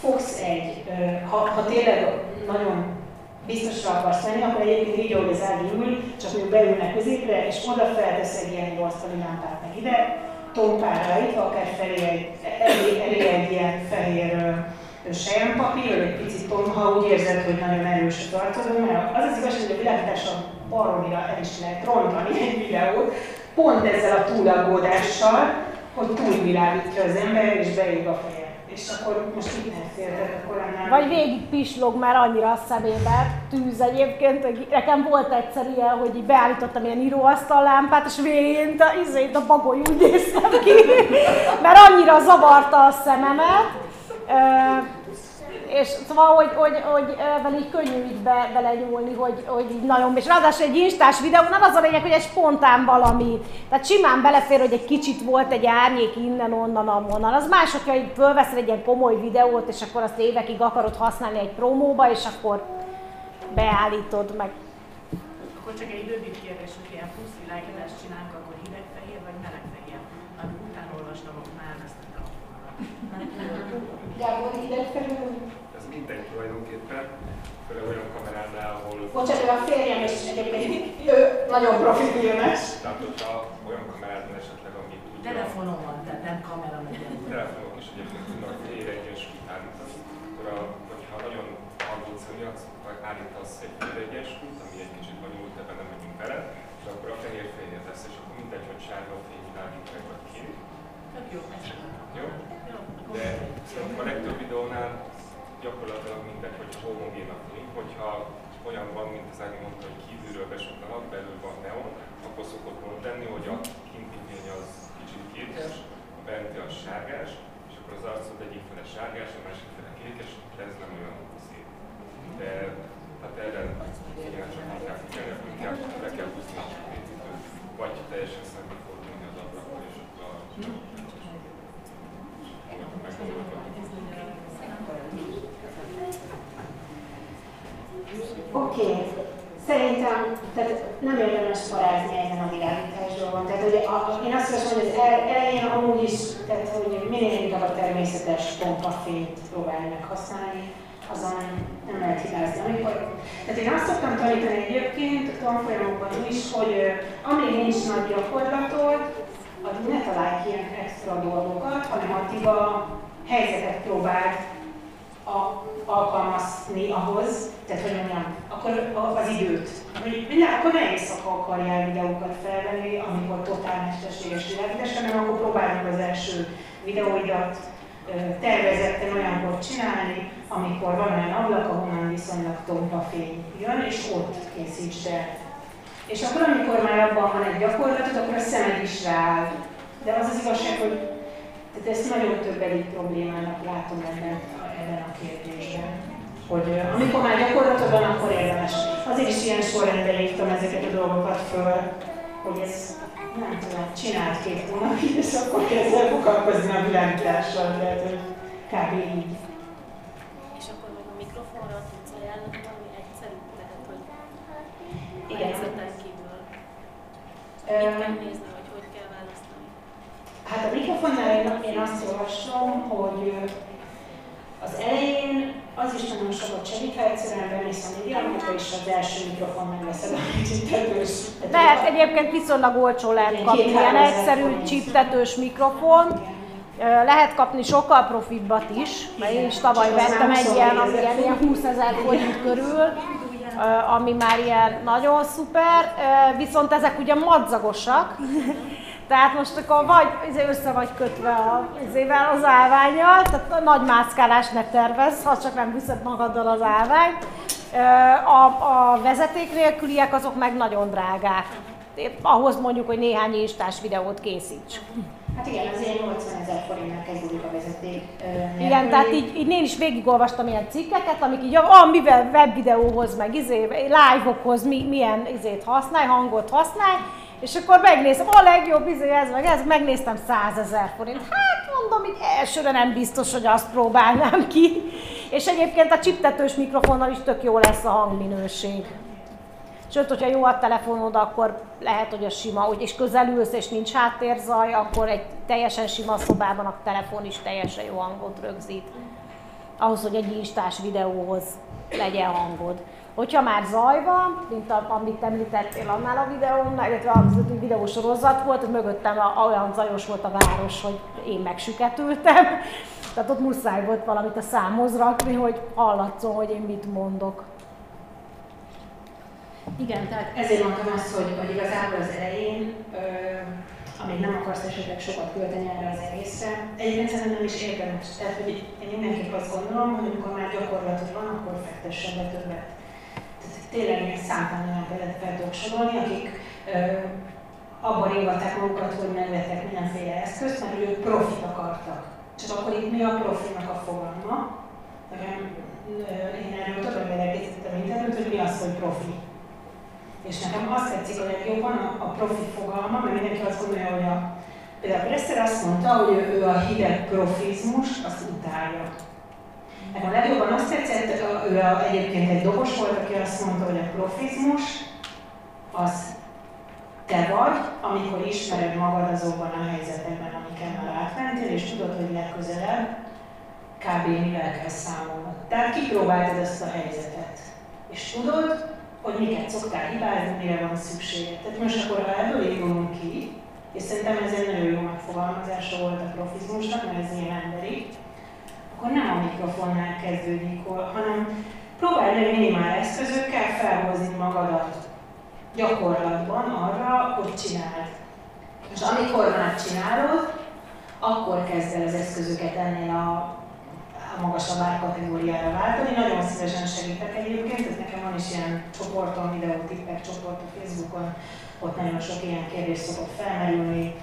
fogsz egy, ha, ha tényleg nagyon biztosra akarsz menni, akkor egyébként így, ahogy az Ági ül, csak még beülnek középre, és oda feltesz egy ilyen asztali lámpát meg ide, tompára itt, akár felé egy, elé, elé egy ilyen fehér sejempapír, egy picit tom, ha úgy érzed, hogy nagyon erős a tartozó, mert az az igazság, hogy a világításon baromira el is lehet rontani egy videót, pont ezzel a túlaggódással, hogy túlvilágítja az ember és beég a feje. És akkor most itt nem féltek, akkor nem... Vagy végig pislog már annyira a szemébe, tűz egyébként, hogy nekem volt egyszer ilyen, hogy így beállítottam ilyen íróasztal lámpát, és végén a, izét, a bagoly úgy néztem ki, mert annyira zavarta a szememet. És szóval, hogy, hogy, hogy ebben így könnyű így be, belenyúlni, hogy, hogy így nagyon, és ráadásul egy instás videó, nem az a lényeg, hogy egy spontán valami. Tehát simán belefér, hogy egy kicsit volt egy árnyék innen, onnan, amonnan. Az más, hogyha így fölveszel egy ilyen komoly videót, és akkor azt évekig akarod használni egy promóba, és akkor beállítod meg. Akkor csak egy rövid kérdés, hogy ilyen plusz világítást csinálunk, akkor hideg-fehér vagy meleg-fehér? Amit utána olvastam már ezt a telefonra. Gábor, hideg-fehér? Ez mindegy tulajdonképpen, főleg olyan kameránál, ahol... Bocsánat, a férjem is egyébként, ő nagyon profi filmes. Tehát, hogyha olyan kamerádon esetleg, ami tudja... Telefonon van, tehát nem kamera megy. Telefonok is egyébként tudnak fél egyensúlyt állítani. Akkor, a, hogyha nagyon aggódsz emiatt, akkor állítasz egy fél egyensúlyt, ami egy kicsit bonyolult, ebben nem megyünk bele, és akkor a fehér fényed lesz, és akkor mindegy, hogy sárga fény világít meg vagy kék. Tök jó, Jó? De szerintem a legtöbb videónál gyakorlatilag mindegy, hogy homogén a fény, hogyha olyan van, mint az Ági mondta, hogy kívülről besugtanak, belül van neon, akkor szokott gond lenni, hogy a kinti fény az kicsit kékes, a benti az sárgás, és akkor az arcod egyik fele sárgás, a másik fele kékes, de ez nem olyan szép. De hát erre figyelni csak inkább figyelni, akkor inkább le kell húzni a kétítőt, vagy teljesen szembe fordulni az ablakon, és akkor a Oké, okay. szerintem tehát nem érdemes parázni ezen a világítás dolgon. Tehát, hogy a, én azt javaslom, hogy az elején amúgy is, tehát, hogy minél inkább a természetes pompafényt próbálj használni, azon nem lehet hibázni. Amikor, tehát én azt szoktam tanítani egyébként a tanfolyamokban is, hogy amíg nincs nagy gyakorlatod, addig ne találj ki ilyen extra dolgokat, hanem addig a helyzetet próbáld a, alkalmazni ahhoz, tehát hogy mondjam, akkor az időt. Hogy ne, akkor ne éjszaka akarjál videókat felvenni, amikor totál mesterséges világítás, hanem akkor próbálj meg az első videóidat tervezetten olyankor csinálni, amikor van olyan ablak, ahonnan viszonylag tompa fény jön, és ott készítsd el. És akkor, amikor már abban van egy gyakorlatod, akkor a szemed is rááll. De az az igazság, hogy tehát ezt nagyon több egyik problémának látom ebben, ebben a kérdésben. Hogy amikor már gyakorlatod van, akkor érdemes. Azért is ilyen sorrendben írtam ezeket a dolgokat föl, hogy ez nem tudom, csinált két hónapig, és akkor kezd el foglalkozni a világítással, tehát hogy kb. így. És akkor meg a mikrofonra tudsz ajánlani egyszerű, tehát hogy Igen. kívül. Mit kell nézni, vagy hogy kell választani? Hát a mikrofonnál én, azt javaslom, hogy az elején az is nagyon sokat segít, ha egyszerűen bemész a médiamódba, és az első mikrofon megveszed a csiptetős. Lehet egyébként viszonylag olcsó lehet kapni, ilyen ezer egyszerű csiptetős mikrofon. Lehet kapni sokkal profibbat is, mert én is tavaly az vettem egy ilyen, 24 ami ezer ilyen, ilyen 20 ezer forint körül. ami már ilyen nagyon szuper, viszont ezek ugye madzagosak, tehát most akkor vagy izé össze vagy kötve a, izével, az állványjal, tehát a nagy mászkálás ne tervez, ha csak nem viszed magaddal az állványt. A, a vezeték nélküliek azok meg nagyon drágák. Ahhoz mondjuk, hogy néhány instás videót készíts. Hát igen, az ilyen 80 ezer forintnak kezdődik a vezeték. Igen, tehát így, így én is végigolvastam ilyen cikkeket, amik így, ah, mivel webvideóhoz, meg izé, live-okhoz mi, milyen izét használj, hangot használj, és akkor megnézem, a legjobb izé ez, meg ez, megnéztem 100 ezer forint. Hát mondom, így elsőre nem biztos, hogy azt próbálnám ki. És egyébként a csiptetős mikrofonnal is tök jó lesz a hangminőség. Sőt, hogyha jó a telefonod, akkor lehet, hogy a sima, hogy és közelülsz, és nincs háttérzaj, akkor egy teljesen sima szobában a telefon is teljesen jó hangot rögzít. Ahhoz, hogy egy instás videóhoz legyen hangod. Hogyha már zaj van, mint a, amit említettél annál a videónál, illetve a videósorozat volt, hogy mögöttem a, olyan zajos volt a város, hogy én megsüketültem. Tehát ott muszáj volt valamit a számhoz rakni, hogy hallatszon, hogy én mit mondok. Igen, tehát ezért mondtam azt, hogy, hogy igazából az elején, ö, amíg nem akarsz esetleg sokat költeni erre az egészre, egyébként szerintem nem is érdemes. Tehát, hogy én mindenképp azt gondolom, hogy amikor már gyakorlatod van, akkor fektessen be többet. Tényleg még számtalan olyan példát fel tudok sorolni, akik ö, abban ringatták magukat, hogy megvettek mindenféle eszközt, mert ők profit akartak. Csak akkor itt mi a profinak a fogalma? Én erről többet készítettem internet, hogy mi az, hogy profi. És nekem azt tetszik a legjobban a, a profi fogalma, mert mindenki azt gondolja, hogy a, például Presser azt mondta, hogy ő, ő a hideg profizmus, azt utálja. Nekem legjobban azt tetszett, ő egyébként egy dobos volt, aki azt mondta, hogy a profizmus az te vagy, amikor ismered magad azokban a helyzetekben, amiket már átmentél, és tudod, hogy legközelebb kb. mivel kell számolnod. Tehát kipróbáltad ezt a helyzetet. És tudod, hogy miket szoktál hibázni, mire van szükséged. Tehát most akkor, ha ebből indulunk ki, és szerintem ez egy nagyon jó megfogalmazása volt a profizmusnak, mert ez ilyen emberi, akkor nem a mikrofonnál kezdődik, hanem próbálj meg minimál eszközökkel felhozni magadat gyakorlatban arra, hogy csináld. És amikor már csinálod, akkor kezd el az eszközöket ennél a a magasabb árkategóriára váltani. Nagyon szívesen segítek egyébként, ez nekem van is ilyen csoporton, videótippek csoport a Facebookon, ott nagyon sok ilyen kérdés szokott felmerülni.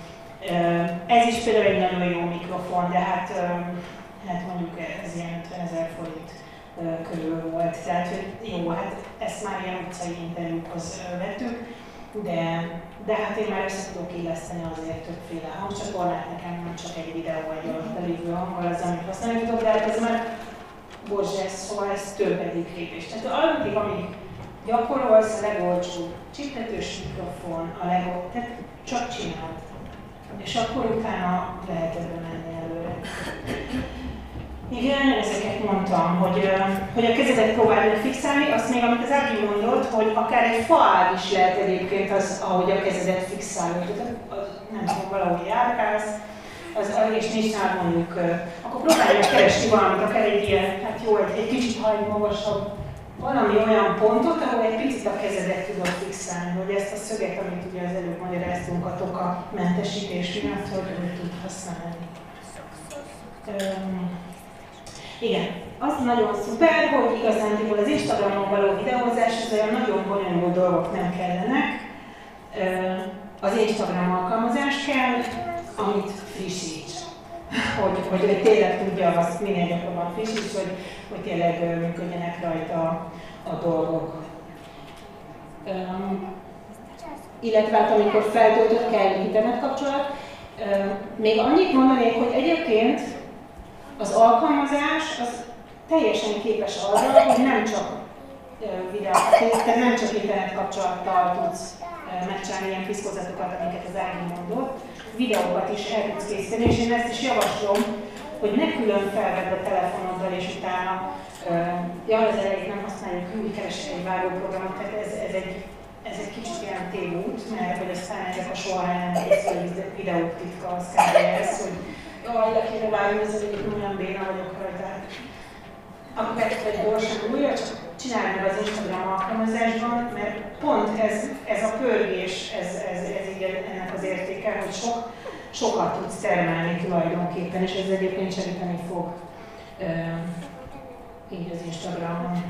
Ez is például egy nagyon jó mikrofon, de hát, hát mondjuk ez ilyen 50 ezer forint körül volt. Tehát, hogy jó, hát ezt már ilyen utcai interjúkhoz vettük de, de hát én már össze tudok illeszteni azért többféle hangcsatornát, nekem nem csak egy videó vagy alatt lévő hanggal az, amit használni tudok, de hát ez már borzsás, szóval ez több egyik lépés. Tehát addig, amíg gyakorolsz, a legolcsóbb csiptetős mikrofon, a legolcsóbb, tehát csak csináld. És akkor utána lehet ebben menni előre. Igen, ezeket mondtam, hogy, hogy a kezedet próbálni fixálni, azt még, amit az Ági mondott, hogy akár egy faág is lehet egyébként az, ahogy a kezedet fixálod. Nem tudom, valahogy járkálsz, az, és nincs nál mondjuk, akkor próbálj meg keresni valamit, akár egy ilyen, hát jó, egy, egy kicsit hajni magasabb, valami olyan pontot, ahol egy picit a kezedet tudod fixálni, hogy ezt a szöget, amit ugye az előbb magyaráztunk a toka mentesítés miatt, hogy, hogy tud használni. Um, igen, az nagyon szuper, hogy igazán az Instagramon való videózás, ez olyan nagyon bonyolult dolgok nem kellenek. Az Instagram alkalmazás kell, amit frissíts. Hogy, hogy, hogy tényleg tudja azt minél gyakrabban frissíts, hogy, hogy tényleg működjenek rajta a dolgok. Um, illetve hát amikor feltöltött kell internet kapcsolat, még annyit mondanék, hogy egyébként az alkalmazás az teljesen képes arra, hogy nem csak videót, tehát nem csak internet kapcsolattal tudsz megcsinálni ilyen piszkozatokat, amiket az Ági mondott, videókat is el tudsz készíteni, és én ezt is javaslom, hogy ne külön felvedd a telefonoddal, és utána, ja, az elejét nem használjuk, úgy keresek egy vágóprogramot, tehát ez, ez egy ez egy kicsit ilyen tévút, mert hogy aztán ezek a soha nem készülő videók titka az hogy jaj, le kéne vágni, ez egyébként olyan béna vagyok rajta. Akkor egy gyorsan újra, csak csináld meg az Instagram alkalmazásban, mert pont ez, ez a pörgés, ez, ez, ez így ennek az értéke, hogy sok, sokat tudsz termelni tulajdonképpen, és ez egyébként segíteni fog így az Instagramon.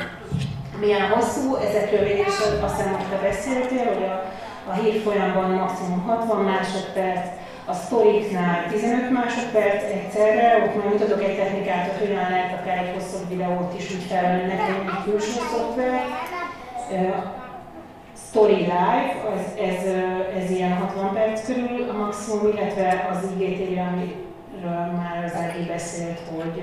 Milyen hosszú, ezekről végig is azt hiszem, hogy te beszéltél, hogy a, a hír folyamban maximum 60 másodperc, a sztoriknál 15 másodperc egyszerre, ott majd mutatok egy technikát, hogy hogyan lehet akár egy hosszabb videót is úgy felvenni egy külső szoftver. Story Live, az, ez, ez ilyen 60 perc körül a maximum, illetve az IGTV, amiről már az Ági beszélt, hogy,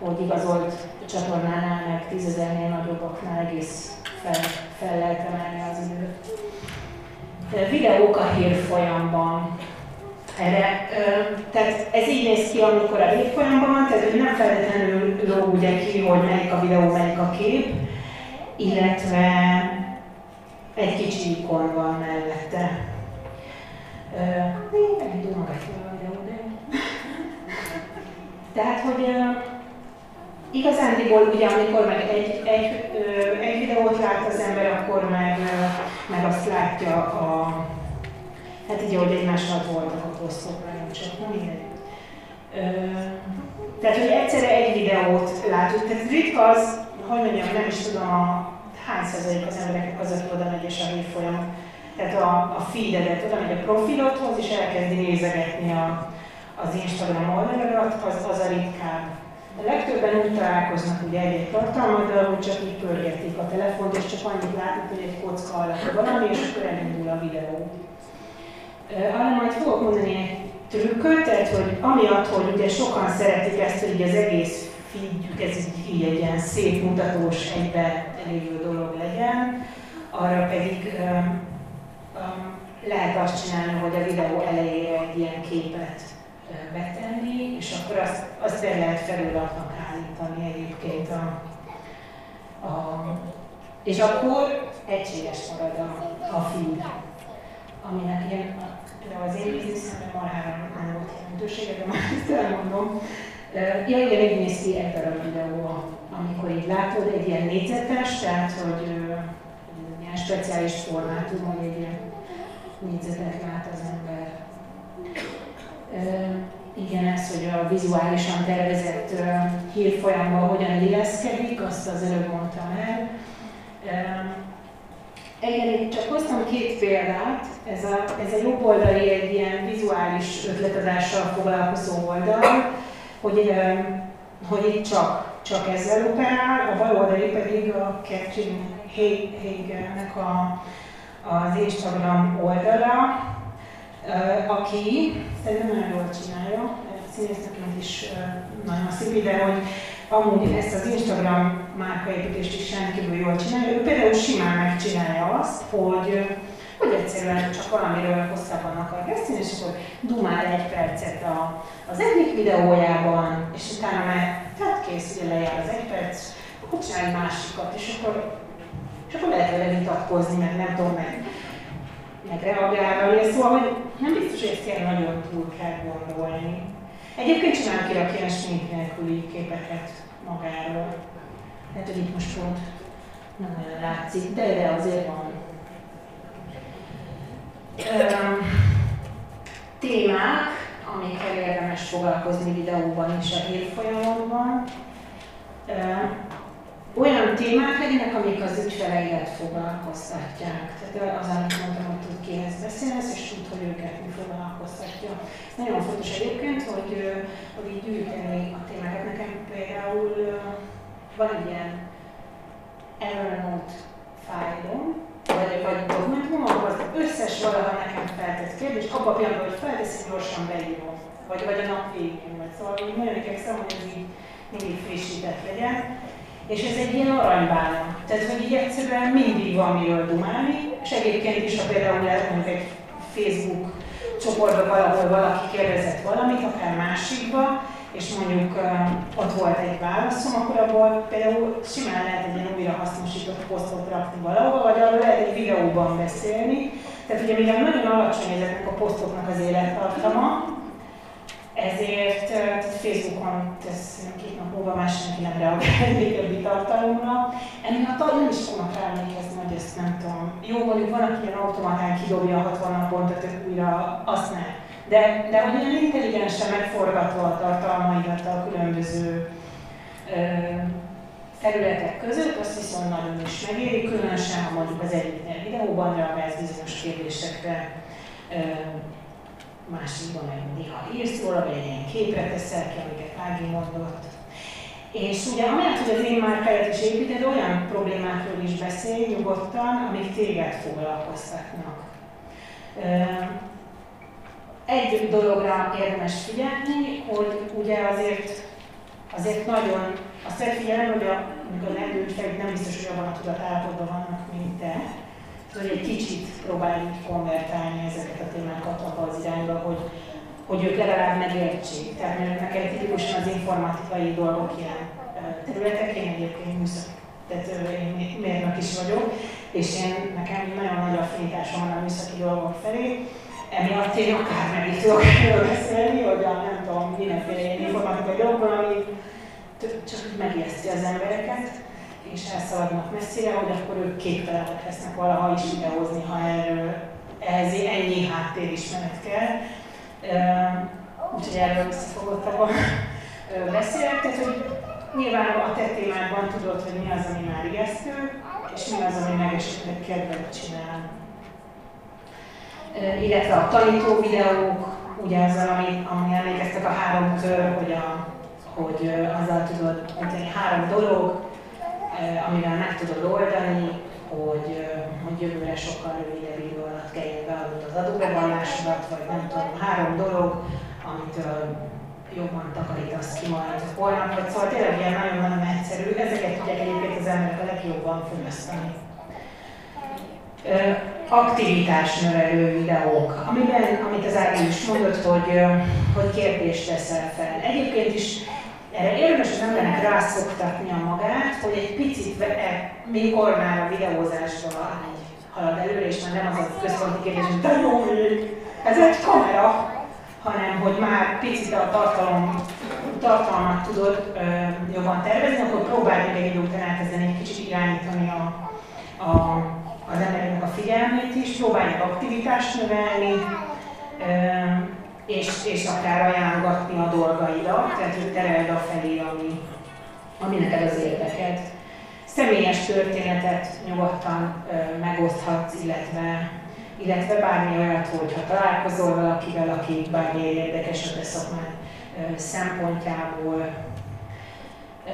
hogy igazolt csatornánál, meg tízezernél nagyobbaknál egész fel, fel lehet emelni az időt. Videók a hírfolyamban. Erre, tehát ez így néz ki, amikor a hírfolyamban van, tehát hogy nem feltétlenül lóg ugye ki, hogy melyik a videó, melyik a kép, illetve egy kicsi ikon van mellette. Elindul magát a videó, de... Tehát, hogy igazándiból ugye amikor meg egy, egy, egy videót lát az ember, akkor meg, meg azt látja a, hát így, hogy egymás alatt voltak a posztok, nem csak, nem mindegy. Tehát, hogy egyszerre egy videót látunk, tehát ritka az, hogy mondjam, nem is tudom, a hány százalék az embereknek az, aki oda megy és a folyam. Tehát a, a feededet, oda megy a profilodhoz, és elkezdi nézegetni a, az Instagram oldaladat, az, az a ritkább. A legtöbben úgy találkoznak ugye egy-egy tartalmaddal, hogy csak így pörgetik a telefont, és csak annyit látnak, hogy egy kocka alatt valami, és akkor elindul a videó. Arra majd fogok mondani egy trükköt, tehát hogy amiatt, hogy ugye sokan szeretik ezt, hogy az egész feedjük, ez így, így egy ilyen szép mutatós, egybe lévő dolog legyen, arra pedig um, um, lehet azt csinálni, hogy a videó elejére egy ilyen képet betenni, és akkor azt, azt el lehet felületnak állítani egyébként a, a és akkor egységes marad a, a feed, aminek ilyen, például az bizniszemben marhára nem volt jelentősége, de már ezt elmondom. Ja, igen, így néz ki egy darab videó, amikor így látod, egy ilyen négyzetes, tehát hogy ilyen speciális formátum, hogy egy ilyen négyzetet lát az ember igen, ez, hogy a vizuálisan tervezett hírfolyamban hogyan illeszkedik, azt az előbb mondtam el. Igen, csak hoztam két példát. Ez a, ez a jobb oldali egy ilyen vizuális ötletadással foglalkozó oldal, hogy, hogy itt csak, csak ezzel operál, a bal oldali pedig a Catherine Haig-nek a, az Instagram oldala, aki szerintem nagyon jól csinálja, színészneként is nagyon szép, de hogy amúgy ezt az Instagram márkaépítést is rendkívül jól csinálja. Ő például simán megcsinálja azt, hogy hogy egyszerűen csak valamiről hosszabban akar beszélni, és akkor dumál egy percet a, az egyik videójában, és utána már, tehát kész, ugye lejár az egy perc, akkor csinálj másikat, és akkor, és akkor lehet vele vitatkozni, meg nem tudom, meg meg reagálni, szóval hogy nem biztos, hogy ezt ilyen nagyon túl kell gondolni. Egyébként csinál ki ilyen smink nélküli képeket magáról. Lehet, hogy itt most pont nem olyan látszik, de, de azért van. Um, témák, amikkel érdemes foglalkozni videóban és a hírfolyamokban. Um, olyan témák legyenek, amik az ügyfeleidet foglalkoztatják. Tehát az, amit mondtam, hogy tud kihez beszélsz, és tud, hogy őket mi foglalkoztatja. Nagyon fontos egyébként, hogy, hogy így gyűjteni a témákat. Nekem például van egy ilyen Evernote fájlom, vagy, vagy dokumentumom, ahol az összes valaha nekem feltett kérdés, abban a pillanatban, hogy felteszik, gyorsan beírom. Vagy, vagy a nap végén, vagy szóval így nagyon igyekszem, hogy ez így mindig frissített legyen. És ez egy ilyen aranybána. Tehát, hogy így egyszerűen mindig van miről dumálni, és egyébként is, ha például mondjuk egy Facebook csoportban valahol valaki kérdezett valamit, akár másikba, és mondjuk uh, ott volt egy válaszom, akkor abból például simán lehet egy ilyen újra hasznosított posztot rakni valahol, vagy arról lehet egy videóban beszélni. Tehát ugye mivel nagyon alacsony ezeknek a posztoknak az élettartama, ezért Facebookon tesz két nap múlva már nem reagál régebbi tartalomra. Emiatt nem is fognak ráemlékezni, hogy ezt nem tudom. Jó, mondjuk van, aki ilyen automatán kidobja a 60 naponta, tök újra, azt nem. De, de hogy olyan intelligensen megforgatva a tartalmaidat a különböző ö, területek között, azt viszont nagyon is megéri, különösen ha mondjuk az egyik videóban reagálsz bizonyos kérdésekre, másikban meg néha írsz róla, vagy egy ilyen képre teszel ki, amiket Ági mondott. És ugye amellett, hogy az én márkáját is építed, olyan problémákról is beszélj nyugodtan, amik téged foglalkoztatnak. Egy dologra érdemes figyelni, hogy ugye azért, azért nagyon azt figyelem, hogy a, amikor a nem biztos, hogy abban a tudatállapotban vannak, mint te, hogy egy kicsit próbáljuk konvertálni ezeket a témákat abba az irányba, hogy, hogy ők legalább megértsék. Tehát mert nekem tipikusan az informatikai dolgok ilyen területek, én egyébként műszak, tehát én mérnök is vagyok, és én nekem nagyon nagy affinitásom van a műszaki dolgok felé, emiatt én akár meg is tudok beszélni, hogy a nem tudom, mindenféle informatikai dolgokban, ami csak megijeszti az embereket és elszaladnak messzire, hogy akkor ők képtelenek lesznek valaha is videózni, ha erről ehhez ennyi háttérismeret kell. Úgyhogy erről összefogottabban beszélek, tehát hogy nyilván a te témádban tudod, hogy mi az, ami már ijesztő, és mi az, ami meg esetleg kedvet csinál. Illetve a tanító videók, ugye azzal, ami, ami emlékeztek a három kör, hogy, a, hogy azzal tudod mondani három dolog, amivel meg tudod oldani, hogy, hogy jövőre sokkal rövidebb idő alatt kelljen beadnod az adóbevallásodat, vagy nem tudom, három dolog, amit jobban takarítasz ki majd holnap, vagy szóval tényleg ilyen nagyon-nagyon egyszerű, ezeket tudják egyébként az emberek a legjobban fogyasztani. Aktivitás növelő videók, amiben, amit az Ági is mondott, hogy, hogy kérdést teszel fel. Egyébként is erre érdemes az embernek rászoktatnia magát, hogy egy picit, e, mikor már a videózásban halad előre, és már nem az a központi kérdés, hogy de jó ez egy kamera, hanem hogy már picit a tartalom, tartalmat tudod ö, jobban tervezni, akkor próbálj meg egy után elkezdeni egy kicsit irányítani a, a, az embereknek a figyelmét is, próbálj aktivitást növelni, ö, és, és akár ajánlogatni a dolgaidat, tehát hogy tereld a felé, ami, ami neked az érdeked. Személyes történetet nyugodtan ö, megoszthatsz, illetve, illetve bármi olyat, hogyha találkozol valakivel, aki bármi érdekes a te szempontjából. Ö,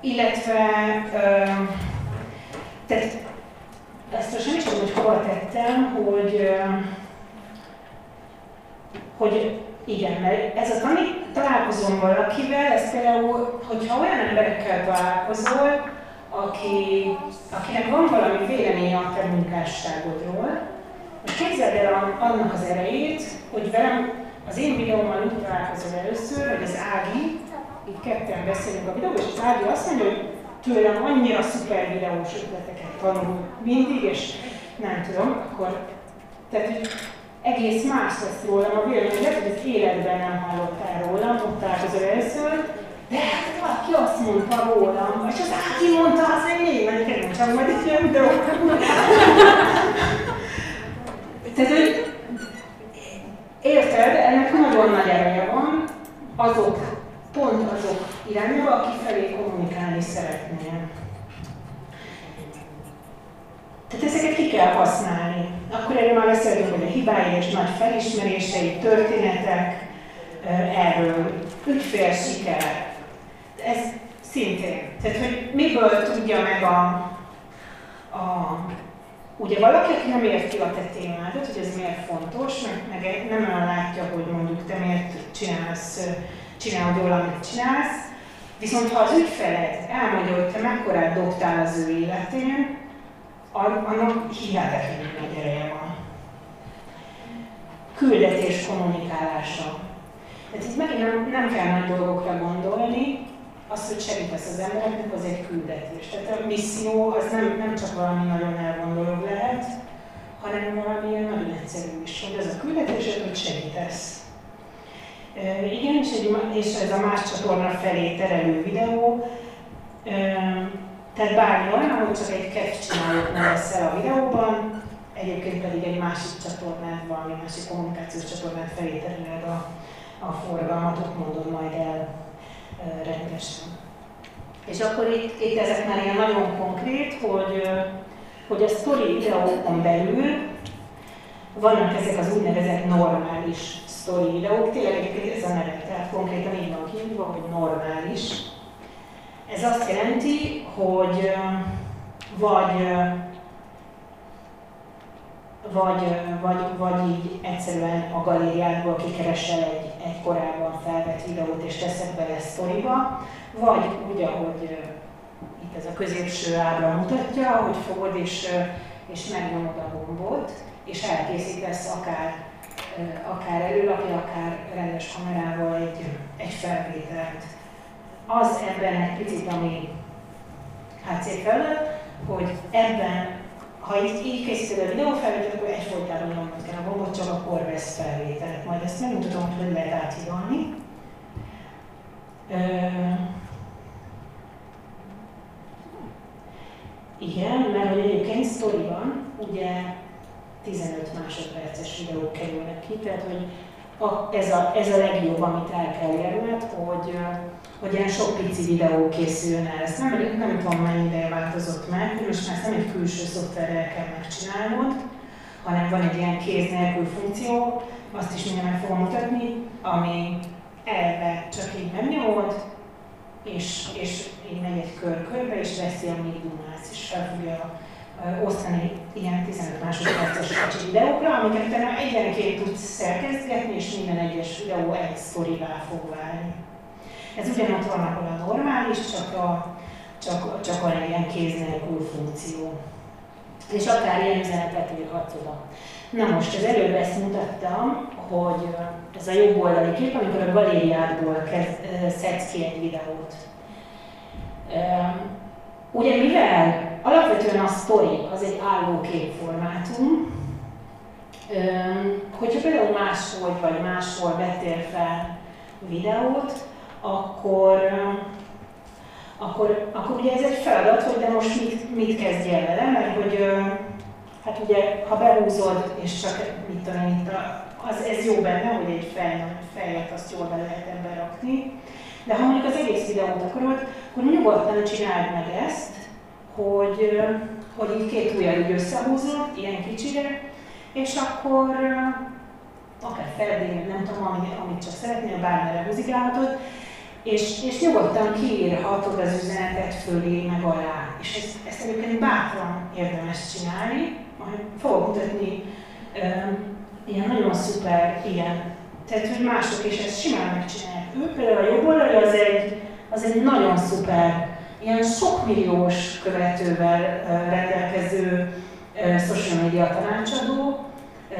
illetve, ö, tehát ezt most nem is tudom, hogy hova tettem, hogy hogy igen, mert ez az, ami találkozom valakivel, ez például, hogyha olyan emberekkel találkozol, aki, akinek van valami véleménye a te munkásságodról, most képzeld el annak az erejét, hogy velem az én videómmal úgy találkozol először, hogy az Ági, így ketten beszélünk a videóban, és az Ági azt mondja, hogy tőlem annyira szuper videós ötleteket tanul mindig, és nem tudom, akkor, tehát egész más lesz rólam a vélemény, lehet, hogy az életben nem hallottál rólam, ott találkozol először, de hát valaki azt mondta rólam, és az aki mondta, az egy még nagy kedvencem, majd egy ilyen videó. Tehát, hogy érted, ennek nagyon nagy ereje van, azok, pont azok irányába, aki felé kommunikálni szeretnél. Tehát ezeket ki kell használni. Akkor erről már beszéltünk, hogy a hibái és nagy felismerései, történetek, erről ügyfél siker. Ez szintén. Tehát, hogy miből tudja meg a, a Ugye valaki, aki nem érti a te témádat, hogy ez miért fontos, meg, meg nem olyan látja, hogy mondjuk te miért csinálsz, csinálod jól, amit csinálsz, viszont ha az ügyfeled elmondja, hogy te mekkorát dobtál az ő életén, annak hihetetlenül nagy ereje van. Küldetés kommunikálása. Tehát itt megint nem, nem kell nagy dolgokra gondolni, az, hogy segítesz az embereknek, az egy küldetés. Tehát a misszió az nem, nem csak valami nagyon elgondoló lehet, hanem valami nagyon egyszerű is, hogy az a küldetés, hogy segítesz. Igen, és, egy, és ez a más csatorna felé terelő videó, tehát bármi olyan, hogy csak egy kett csinálok lesz el a videóban, egyébként pedig egy másik csatornát, valami másik kommunikációs csatornát felé tereled a, a forgalmat, ott mondod majd el rendesen. És akkor itt, itt ezek már ilyen nagyon konkrét, hogy, hogy a story videókon belül vannak ezek az úgynevezett normális story videók, tényleg egyébként ez a neve, tehát konkrétan így van kívülve, hogy normális. Ez azt jelenti, hogy vagy vagy, vagy, vagy így egyszerűen a galériádból kikeresel egy, egy korábban felvett videót és teszed bele sztoriba, vagy úgy, ahogy itt ez a középső ábra mutatja, hogy fogod és, és megnyomod a gombot, és elkészítesz akár, akár előlapja, akár rendes kamerával egy, egy felvételt. Az ebben egy picit, ami HC felett, hogy ebben ha így, így készíted a videófelvételt, akkor egyfolytában nyomnod kell a gombot, csak akkor vesz felvételt. Majd ezt megmutatom, hogy hogy lehet áthidalni. Igen, mert hogy egyébként sztoriban ugye 15 másodperces videók kerülnek ki, tehát hogy a, ez, a, ez a legjobb, amit el kell érned, hogy, hogy ilyen sok pici videó készüljön el. Ezt nem, nem tudom mennyi ideje változott meg, most már nem egy külső szoftverrel kell megcsinálnod, hanem van egy ilyen kéz nélkül funkció, azt is mindjárt meg fogom mutatni, ami elve csak így megnyomod, és, és így megy egy kör körbe, és veszi, amíg dumálsz, és fel fogja osztani ilyen 15 másodperces kicsi videókra, amiket utána egyenként tudsz szerkezgetni, és minden egyes videó egy sztorivá fog válni. Ez ugyanott van, ahol a normális, csak, a, csak, csak van egy ilyen kéz funkció. És akár ilyen üzenetet írhatsz oda. Na most, az előbb ezt mutattam, hogy ez a jobb oldali kép, amikor a galériádból szedsz ki egy videót. Ugye mivel alapvetően a story az egy álló képformátum, hogyha például máshol vagy máshol vettél fel videót, akkor, akkor, akkor ugye ez egy feladat, hogy de most mit, mit kezdjél vele, mert hogy hát ugye, ha behúzod, és csak mit tudom én, az, ez jó benne, hogy egy fej, fejet azt jól be lehet ebbe rakni, de ha mondjuk az egész videót akarod, akkor nyugodtan csináld meg ezt, hogy, hogy így két ujjal így összehúzod, ilyen kicsire, és akkor akár feldén, nem tudom, amit, amit csak szeretnél, bármire húzigálhatod, és, és nyugodtan kiírhatod az üzenetet fölé, meg alá. És ezt, ezt egyébként bátran érdemes csinálni, majd fogok mutatni ilyen nagyon szuper, ilyen, tehát hogy mások is ezt simán megcsinálják. Ő például a jobb oldali az egy, az egy nagyon szuper ilyen sok milliós követővel rendelkező social media tanácsadó,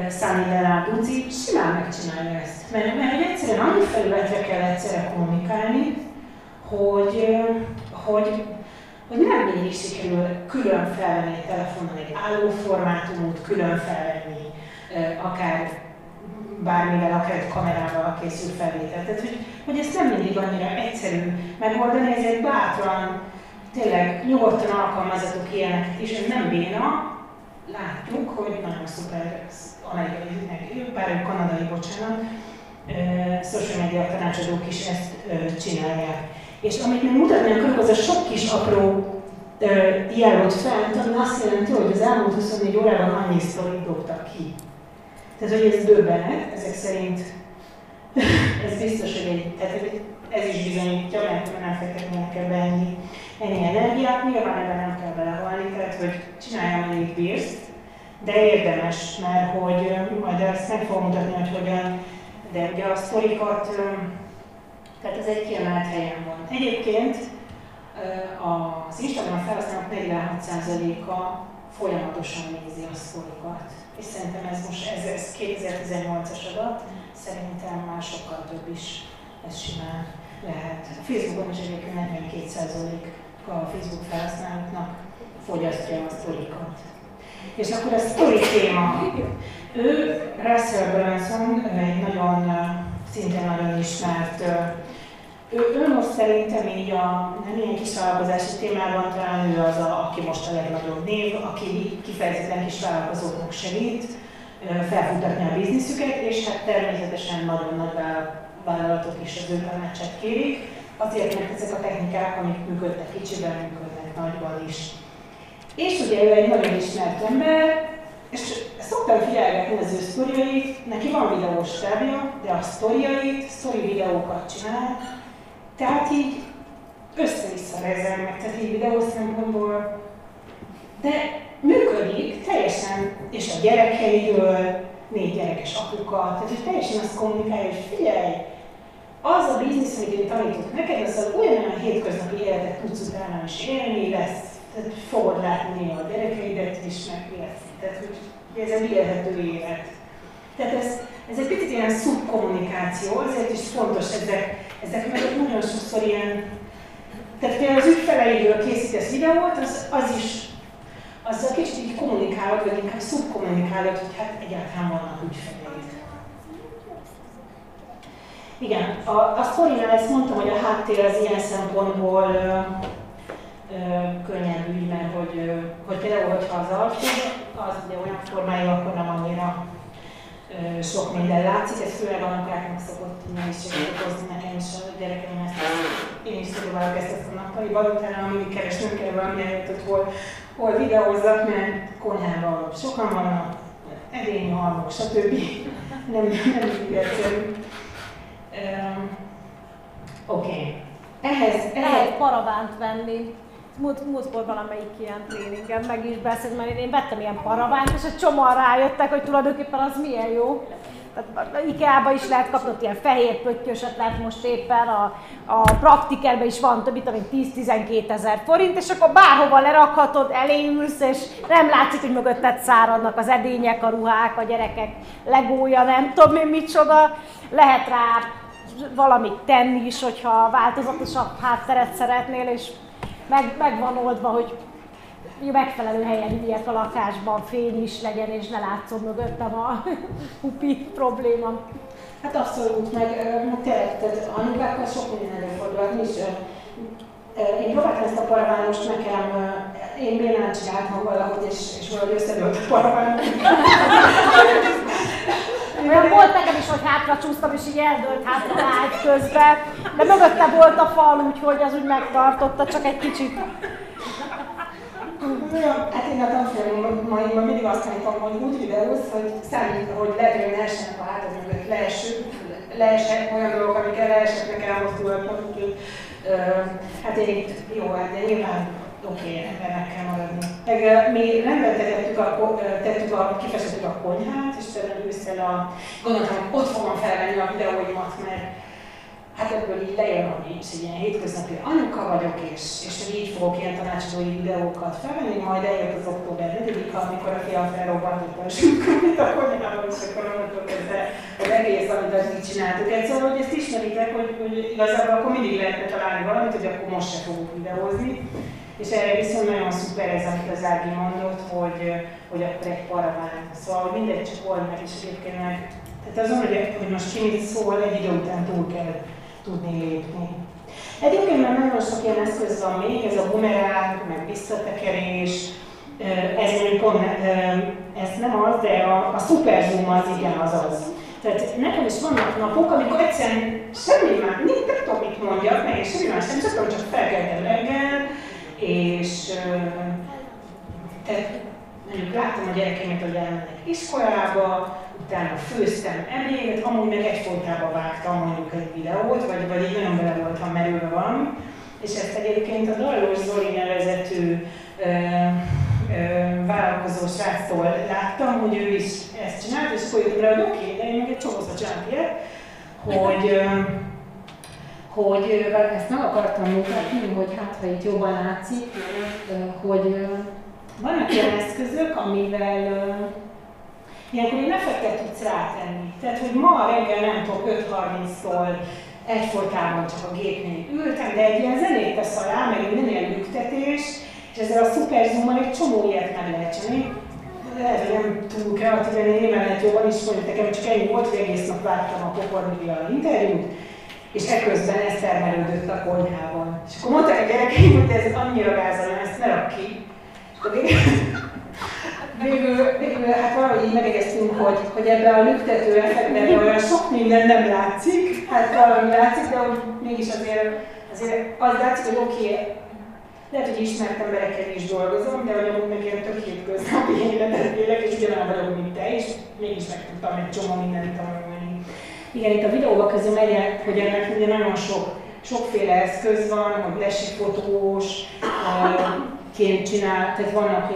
Sunny Delár Duci simán megcsinálja ezt. Mert, mert egyszerűen annyi felületre kell egyszerre kommunikálni, hogy, hogy, hogy nem mindig sikerül külön felvenni egy telefonon egy állóformátumot, külön felvenni akár bármivel, akár egy kamerával készül felvétel. Tehát, hogy, hogy ezt nem mindig annyira egyszerű megoldani, ezért bátran tényleg nyugodtan alkalmazatok ilyeneket is, ez nem béna, látjuk, hogy nagyon szuper amerikai, bár kanadai, bocsánat, social media tanácsadók is ezt csinálják. És amit még mutatni akarok, az a sok kis apró diágot fent, ami azt jelenti, hogy az elmúlt 24 órában annyi sztorit dobtak ki. Tehát, hogy ez döbbenet, ezek szerint ez biztos, hogy egy, tehát ez is bizonyítja, mert nem fektetnének ebbe ennyi ennyi energiát, nyilván ebben nem kell belehalni, tehát hogy csináljam amennyit bírsz, de érdemes, mert hogy majd ezt meg fogom mutatni, hogy hogyan, de ugye a sztorikat, tehát ez egy kiemelt helyen van. Egyébként az Instagram felhasználók 46%-a folyamatosan nézi a sztorikat. És szerintem ez most ez, ez 2018-as adat, szerintem már sokkal több is ez simán lehet. A Facebookon is egyébként 42% a Facebook felhasználóknak fogyasztja a sztorikat. És akkor a sztori téma. Ő, Russell Brunson, egy nagyon szinte nagyon ismert. Ő, ő most szerintem így a nem ilyen kis vállalkozási témában talán ő az, a, aki most a legnagyobb név, aki kifejezetten kis vállalkozóknak segít felfutatni a bizniszüket, és hát természetesen nagyon nagy vállalatok is az ő tanácsát kérik, azért, mert ezek a technikák, amik működtek kicsiben, működnek nagyban is. És ugye ő egy nagyon ismert ember, és szoktam figyelgetni az ő sztoriait, neki van videós stábja, de a sztoriait, sztori videókat csinál, tehát így össze-vissza meg, tehát így videó szempontból. De működik teljesen, és a gyerekeiről, négy gyerekes apuka, tehát hogy teljesen azt kommunikálja, hogy figyelj, az a biznisz, amit én tanítok neked, az az olyan hétköznapi életet tudsz utána is élni, lesz, tehát fogod látni a gyerekeidet is, meg. Tehát, hogy ez egy élhető élet. Tehát ez, ez egy picit ilyen szubkommunikáció, azért is fontos ezek, ezek meg nagyon sokszor ilyen, tehát például az ügyfeleidről készítesz videót, az, az is azzal kicsit így kommunikálod, vagy inkább szubkommunikálod, hogy hát egyáltalán vannak ügyfeleid. Igen, a, a sztorinál ezt mondtam, hogy a háttér az ilyen szempontból ügy, mert hogy, hogy például, hogyha az alkú, az ugye olyan formájú, akkor nem annyira sok minden látszik, ez főleg anyukáknak szokott nehézséget okozni, nekem is a gyerekeim ezt, én is próbálok ezt, ezt a nappaliban, utána amíg keresnünk kell valami hogy hol, hol videózzak, mert konyhában sokan vannak, edény, halmok, stb. Nem, nem így egyszerű. Um, Oké. Okay. Ehhez, ehhez... Lehet paravánt venni. Múlt, múltkor valamelyik ilyen tréningen meg is beszélt, mert én vettem ilyen paravánt, és egy csomóan rájöttek, hogy tulajdonképpen az milyen jó. Tehát IKEA-ba is lehet kapni, ilyen fehér pöttyöset lehet most éppen, a, a praktikerben is van több, mint 10-12 ezer forint, és akkor bárhova lerakhatod, eléülsz, és nem látszik, hogy mögötted száradnak az edények, a ruhák, a gyerekek legója, nem tudom én micsoda. Lehet rá valamit tenni is, hogyha változatosabb hátteret szeretnél, és meg, meg van oldva, hogy megfelelő helyen üljek a lakásban, fény is legyen, és ne látszom mögöttem a hupi probléma. Hát abszolút, meg tényleg, tehát anyukákkal sok minden előfordul, is én próbáltam ezt a paravánost nekem, én bénán csináltam valahogy, és, és valahogy összedőlt a paravános. Olyan volt nekem is, hogy hátra csúsztam, és így eldőlt hátra ágy közben, de mögötte volt a fal, úgyhogy az úgy megtartotta, csak egy kicsit. Hát én a tanfolyamaiban mindig azt tanítom, hogy úgy videóz, hogy számít, hogy ne essenek a hátad mögött, leesünk, leesek olyan dolgok, amikkel leeseknek elmozdulnak, hát én itt jó, hát de nyilván oké, ebben meg kell maradni. Meg mi rendben tettük a, tettük a, kifestettük a konyhát, és például ősszel a, gondoltam, hogy ott fogom felvenni a videóimat, mert hát ebből így lejön, hogy így egy ilyen hétköznapi anyuka vagyok, és, és így fogok ilyen tanácsadói videókat felvenni, majd eljött az október 4 amikor a fiam felrobbant a zsűkömét a konyhában, és akkor onnantól kezdve az egész, amit az így csináltuk. Egyszerűen, hogy ezt ismeritek, hogy, hogy igazából akkor mindig lehetne találni valamit, hogy akkor most se fogok videózni. És erre viszont nagyon szuper ez, amit az Ági mondott, hogy, hogy akkor egy paraván. Szóval, mindegy csak old meg, és egyébként meg tehát azon, hogy, hogy most ki szól, egy idő után túl kell tudni lépni. Egyébként már nagyon sok ilyen eszköz van még, ez a bumerang, meg visszatekerés, ez ez nem az, de a, a super zoom az igen az az. Tehát nekem is vannak napok, amikor egyszerűen semmi már, nem, nem tudom mit mondjak, meg semmi más nem, csak, csak felkeltem reggel, és tehát mondjuk láttam a gyerekeimet, hogy elmennek iskolába, utána főztem ebédet, amúgy meg egyfolytában vágtam mondjuk egy videót, vagy, vagy így nagyon bele voltam merülve valami, és ezt egyébként a Dallós Zoli nevezetű ö, ö, vállalkozó sráctól láttam, hogy ő is ezt csinált, és jöttem rá, hogy oké, de én meg egy csomószor csinálok ilyet, hogy, ö, hogy ezt meg akartam mutatni, hogy hát ha itt jobban látszik, hogy vannak ilyen eszközök, amivel Ilyenkor én effektet tudsz rátenni. Tehát, hogy ma reggel nem tudok 5.30-tól egyfolytában csak a gépnél ültem, de egy ilyen zenét tesz alá, meg minden ilyen lüktetés, és ezzel a szuper zoom egy csomó ilyet meg lehet csinálni. lehet, hogy nem túl kreatíven, én lehet jobban is mondjuk nekem csak ennyi volt, hogy egész nap láttam a Pokornival interjút, és ekközben ez termelődött a konyhában. És akkor mondták a gyerekeim, hogy ez annyira gázolom, ezt ne rak ki. És akkor végül, végül, hát valahogy így megegyeztünk, hogy, hogy ebben a lüktető effektben olyan sok minden nem látszik, hát valami látszik, de hogy mégis azért, azért az látszik, hogy oké, okay, lehet, hogy ismert emberekkel is dolgozom, de hogy amúgy meg ilyen tök hétköznapi életet élek, és ugyanolyan vagyok, mint te, és mégis megtudtam egy csomó mindent tanulni. Igen, itt a videóban közül megy, hogy ennek ugye nagyon sok, sokféle eszköz van, hogy lesifotós, ként csinál, tehát vannak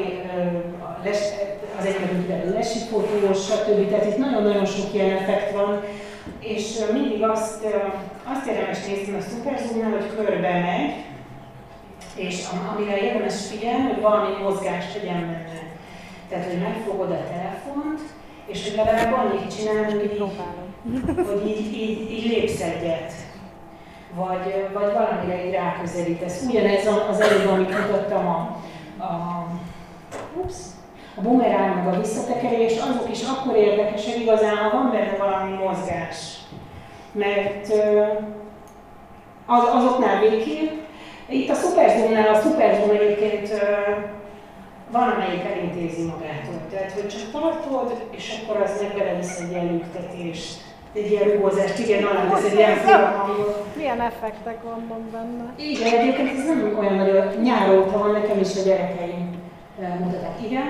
az egyik lesifotós, stb. Tehát itt nagyon-nagyon sok ilyen effekt van, és mindig azt, azt érdemes nézni a szuperzoomnál, hogy körbe megy, és amire érdemes figyelni, hogy valami mozgást tegyen benne. Tehát, hogy megfogod a telefont, és hogy legalább annyit csinál, hogy így, hogy így, így, így lépsz egyet. Vagy, vagy valamire így ráközelítesz. Ugyanez az előbb, amit mutattam a, a, ups, a bumerán meg a visszatekerés, azok is akkor érdekesek igazán, ha van benne valami mozgás. Mert az, azoknál végképp itt a Superzoom-nál a Superzoom egyébként van, amelyik elintézi magától. Tehát, hogy csak tartod, és akkor az meg belevisz egy ilyen lüktetést, egy ilyen rugózást, igen, alá ez egy ilyen hangot. Milyen effektek vannak benne? Igen, egyébként ez nem olyan nagyon nyár óta van, nekem is a gyerekeim mutatják. Igen?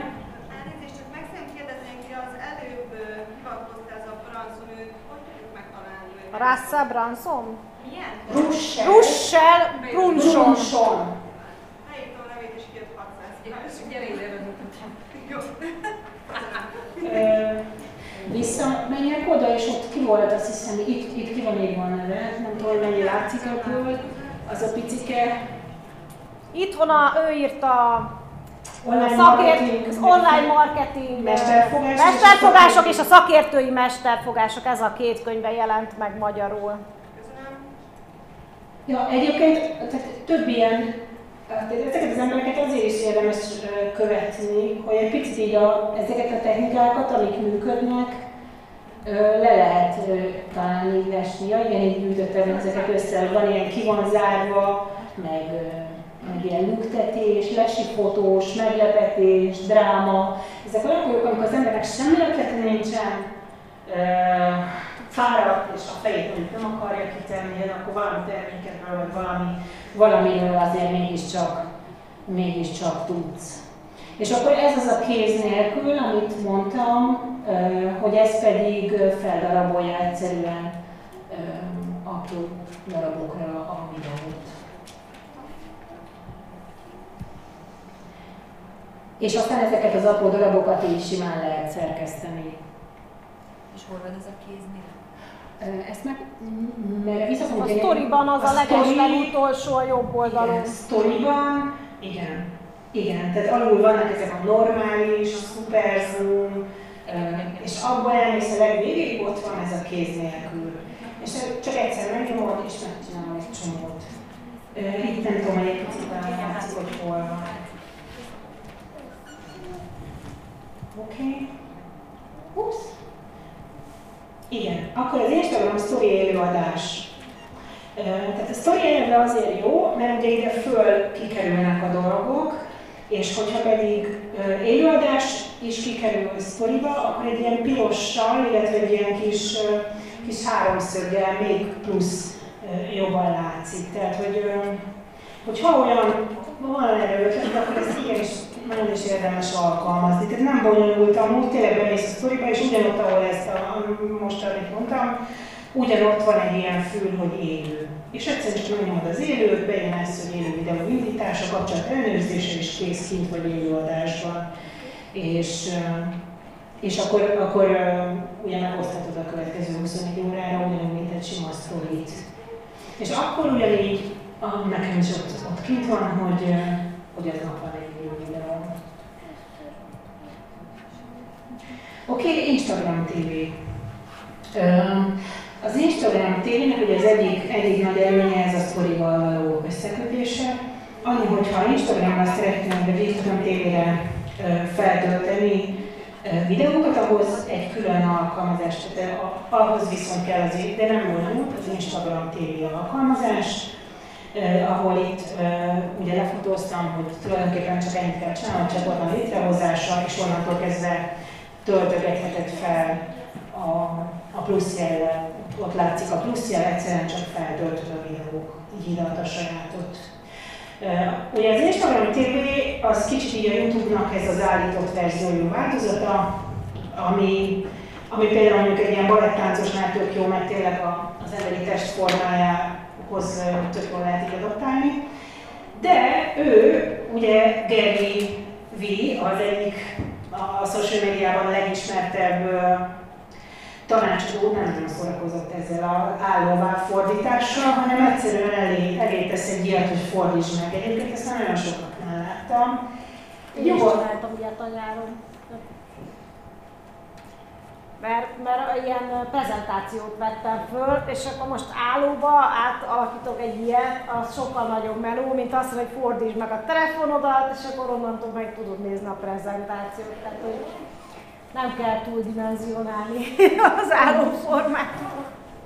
Elnézést, csak meg szeretném kérdezni, hogy az előbb hivatkoztál a Branson, őt hogy tudjuk megtalálni? A Rassa Branson? Milyen? Russell. Russell Brunson. Brunson. Elírtam a nevét és kijött 600. Gyere ide. Jó. Visszamenjek oda, és ott ki volt, azt hiszem, itt, itt ki van írva a neve, nem tudom, mennyi látszik ebből, az a picike. Itt a, ő írta Online szakért, marketing, az online marketing, mesterfogások, mesterfogások és a szakértői mesterfogások, ez a két könyve jelent meg magyarul. Ja, egyébként tehát több ilyen, ezeket az embereket azért is érdemes követni, hogy egy picit így a, ezeket a technikákat, amik működnek, le lehet talán így vesni. Ja, igen, így gyűjtöttem ezeket össze, van ilyen ki van zárva, meg, meg ilyen lüktetés, lesifotós, meglepetés, dráma. Ezek olyan dolgok, amikor az embernek semmi ötlete nincsen, fáradt, és a fejét mondjuk nem akarja kitenni, akkor valami termékekről, vagy valami, valamiről azért mégiscsak, mégiscsak tudsz. És akkor ez az a kéz nélkül, amit mondtam, hogy ez pedig feldarabolja egyszerűen apró darabokra a videót. És aztán ezeket az apró darabokat így simán lehet szerkeszteni. És hol van ez a kéznél? Ezt meg, mert vissza fogunk A sztoriban az a, leges sztori- legutolsó a jobb oldalon. Igen, sztoriban, igen. Igen, tehát alul vannak ezek a normális, szuper zoom, és abban elmész a legvégéig, ott van ez a kéz nélkül. És csak egyszer megnyomod, és megcsinálom egy csomót. Itt nem tudom, hogy egy picit látszik, hogy hol van. Oké. Okay. Ups. Igen, akkor az Instagram story előadás. Tehát a story eleve azért jó, mert ugye ide föl kikerülnek a dolgok, és hogyha pedig élőadás is kikerül sztoriba, akkor egy ilyen pirossal, illetve egy ilyen kis, kis háromszöggel még plusz jobban látszik. Tehát, hogy, hogyha olyan van erre akkor ezt igenis nagyon is érdemes alkalmazni. Tehát nem bonyolult amúgy, tényleg bemész a sztoriba, és ugyanott, ahol ezt a, most, amit mondtam, ugyanott van egy ilyen fül, hogy élő. És egyszerűen csak megnyomod az élőt, bejön ez, hogy élő videó indítása, kapcsolat ellenőrzése, és kész kint vagy élőadásban. És, ö, és akkor, akkor ö, ugye megoszthatod a következő 24 órára, ugyanúgy, mint egy sima sztorit. És akkor ugyanígy, nekem is ott, ott kint van, hogy, ö, hogy ez nap van egy élő videó. Oké, okay, Instagram TV. Az Instagram TV-nek ugye az egyik, egyik nagy előnye ez a sztorival való összekötése. Annyi, hogyha Instagramra szeretnénk, de Instagram TV-re feltölteni videókat, ahhoz egy külön alkalmazás, tehát ahhoz viszont kell az, de nem bonyolult, az Instagram TV alkalmazás, eh, ahol itt eh, ugye lefotóztam, hogy tulajdonképpen csak ennyit kell csinálni, a csatorna létrehozása, és onnantól kezdve töltögetheted fel a, a plusz jellel, ott látszik a plusz jel, egyszerűen csak feltöltöd a videók, ide a sajátot. Ugye az Instagram TV az kicsit így a Youtube-nak ez az állított verziójú változata, ami, ami például mondjuk egy ilyen balettáncosnál tök jó, mert tényleg az emberi test formájához tök jól lehet így adaptálni. De ő, ugye Gary V, az egyik a social médiában legismertebb tanácsadó nem nagyon szórakozott ezzel a állóvá fordítással, hanem egyszerűen elé, elé tesz egy ilyet, hogy fordíts meg. Egyébként ezt nem nagyon sokaknál láttam. Én is csináltam ilyet a nyáron. Mert, mert ilyen prezentációt vettem föl, és akkor most állóba átalakítok egy ilyet, az sokkal nagyobb meló, mint azt, hogy fordítsd meg a telefonodat, és akkor onnantól meg tudod nézni a prezentációt. Tehát, hogy nem kell túldimenzionálni az állóformát.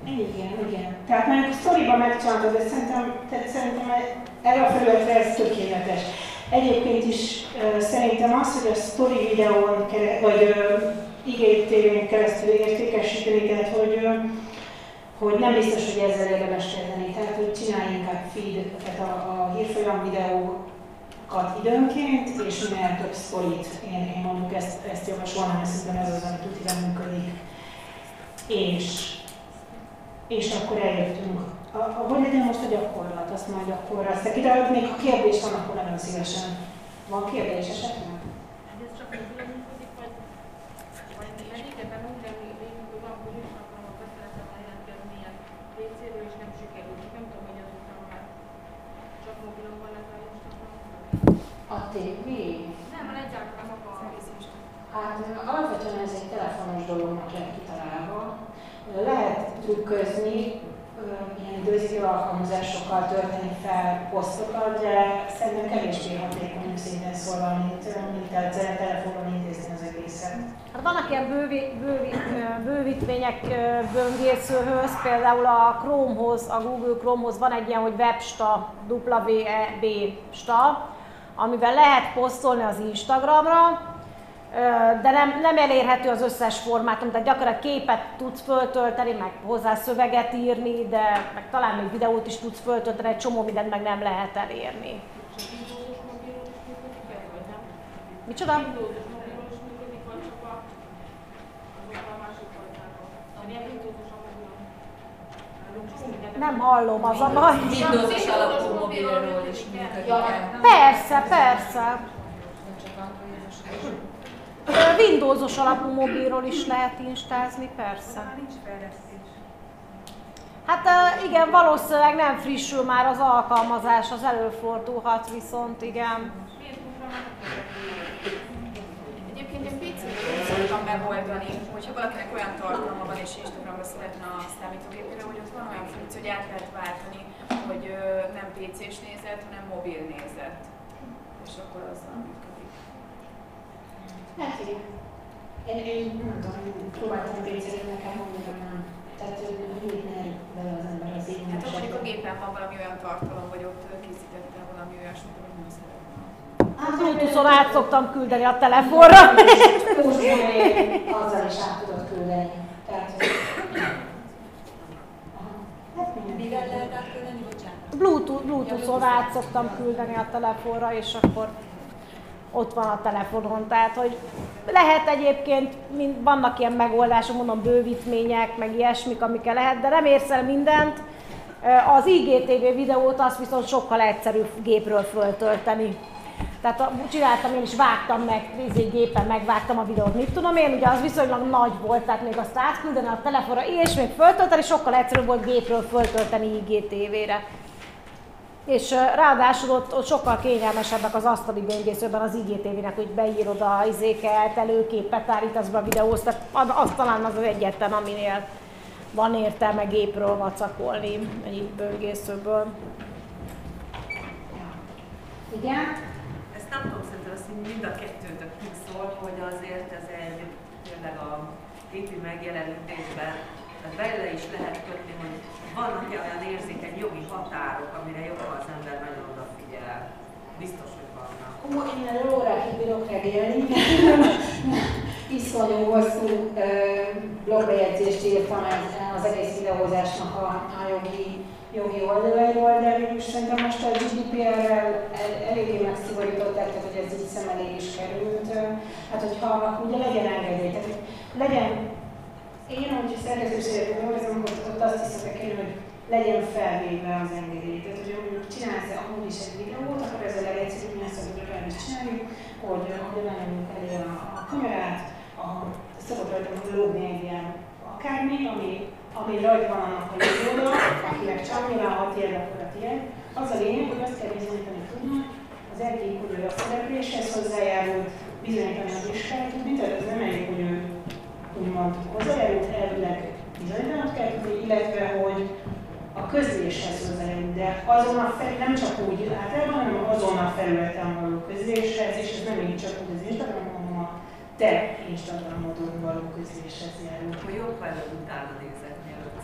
Igen, igen. Tehát már a sztoriban megcsináltad, de szerintem, tehát szerintem erre a felületre ez tökéletes. Egyébként is szerintem az, hogy a story videón, vagy uh, IGTV-n keresztül értékesíteni, tehát hogy, hogy nem biztos, hogy ezzel érdemes kezdeni. Tehát, hogy csinálj inkább feed, tehát a, a hírfolyam videó kat időnként, és minél több sztorit. Én, én mondjuk ezt, ezt javasolnám, hiszen ez az, ami tud működik. És, és akkor eljöttünk. A, a, hogy legyen most a gyakorlat, azt majd akkor azt ide, még ha kérdés van, akkor nagyon szívesen. Van kérdés esetleg? Ez csak egy működik, vagy, vagy régebben úgy emlékszem, hogy van, hogy is akarok beszerettem jelentkezni ilyen PC-ről, és nem sikerült. Nem tudom, hogy azután már csak mobilon van ez a a TV? Nem, egyáltalán maga a Hát alapvetően ez egy telefonos dolognak lett kitalálva. Lehet trükközni, ilyen időzítő alkalmazásokkal tölteni fel posztokat, de szerintem kevésbé hatékony szintén szólva, mint, mint a telefonon intézni az egészet. Hát vannak ilyen bővi, bővi, bővítvények böngészőhöz, például a Chromehoz, a Google Chromehoz van egy ilyen, hogy websta, W-E-B sta, amivel lehet posztolni az Instagramra, de nem, nem elérhető az összes formátum, tehát gyakorlatilag képet tudsz föltölteni, meg hozzá szöveget írni, de meg talán még videót is tudsz föltölteni, egy csomó mindent meg nem lehet elérni. Micsoda? Nem hallom, az a baj. Windows-os alapú mobilról is működik. Persze, persze. Windowsos alapú mobilról is lehet instázni, persze. Hát igen, valószínűleg nem frissül már az alkalmazás, az előfordulhat viszont, igen. Egyébként én PC-ről szoktam megoldani, hogyha valakinek olyan tartalma van és Instagramra szeretne a számítógépére, hogy ott van olyan funkció, hogy át lehet váltani, hogy nem PC-s nézet, hanem mobil nézet. És akkor azzal működik. Hát igen. Én, én nem tudom, próbáltam a PC-re, nekem mondani, hogy nem. Tehát, hogy mit ne bele az ember az én Hát mondjuk a gépen van valami olyan tartalom, vagy ott készítettem valami olyasmit, amit nem szeretném. Hát Bluetooth-on át szoktam küldeni a telefonra. Azzal is át tudod küldeni. Tehát, Mivel lehet átküldeni, bocsánat? Bluetooth, Bluetooth-on át szoktam küldeni a telefonra, és akkor ott van a telefonon. Tehát, hogy lehet egyébként, mind, vannak ilyen megoldások, mondom, bővítmények, meg ilyesmik, amikkel lehet, de nem érsz el mindent. Az IGTV videót azt viszont sokkal egyszerűbb gépről föltölteni. Tehát csináltam én is, vágtam meg, nézzék gépen megvágtam a videót, mit tudom én, ugye az viszonylag nagy volt, tehát még azt átküldeni a telefonra, és még föltölteni, sokkal egyszerűbb volt gépről föltölteni IGTV-re. És ráadásul ott, ott sokkal kényelmesebbek az asztali böngészőben az IGTV-nek, hogy beírod a izéket, előképet állítasz be a videóhoz, tehát az talán az az egyetlen, aminél van értelme gépről vacakolni egy böngészőből. Igen? Ezt nem tudom, szerintem így mind a kettőtöknek szól, hogy azért ez egy tényleg a képi megjelenítésben bele is lehet kötni, hogy vannak-e olyan érzékeny jogi határok, amire jobban az ember nagyon odafigyel. Biztos, hogy vannak. Ó, én erről órákig bírok regélni. Iszonyú hosszú blogbejegyzést írtam az egész videózásnak a, a jogi, jogi oldalairól, de mégis szerintem most a GDPR-rel el, eléggé megszigorították, tehát hogy ez így szem elé is került. Hát hogyha ugye legyen engedély, tehát legyen én, hogy szerkesztőséget dolgozom, ott azt hiszem kéne, hogy legyen felvéve az engedély. Tehát, hogy mondjuk csinálsz amúgy is egy videót, akkor ez a legegyszerűbb, mi ezt a is csináljuk, hogy, hogy lemenjünk elé a, a kamerát, a, szokott rajta lógni egy ilyen akármi, ami, ami rajta van annak a jogoda, akinek csak nyilván hat érdekel ilyen. Az a lényeg, hogy azt kell bizonyítani tudni, az egyik, hogy a szerepléshez hozzájárult, bizonyítani az is kell tudni, tehát ez nem elég, úgymond hozzájárult, elvileg bizonyítanat kell tudni, illetve hogy a közléshez hozzájárult, de azon a fel, nem csak úgy általában, hanem azon a felületen való közléshez, és ez nem így csak úgy az Instagram, hanem a te Instagramodon való közléshez járul. Hogy jobb, előtt utána nézek mielőtt.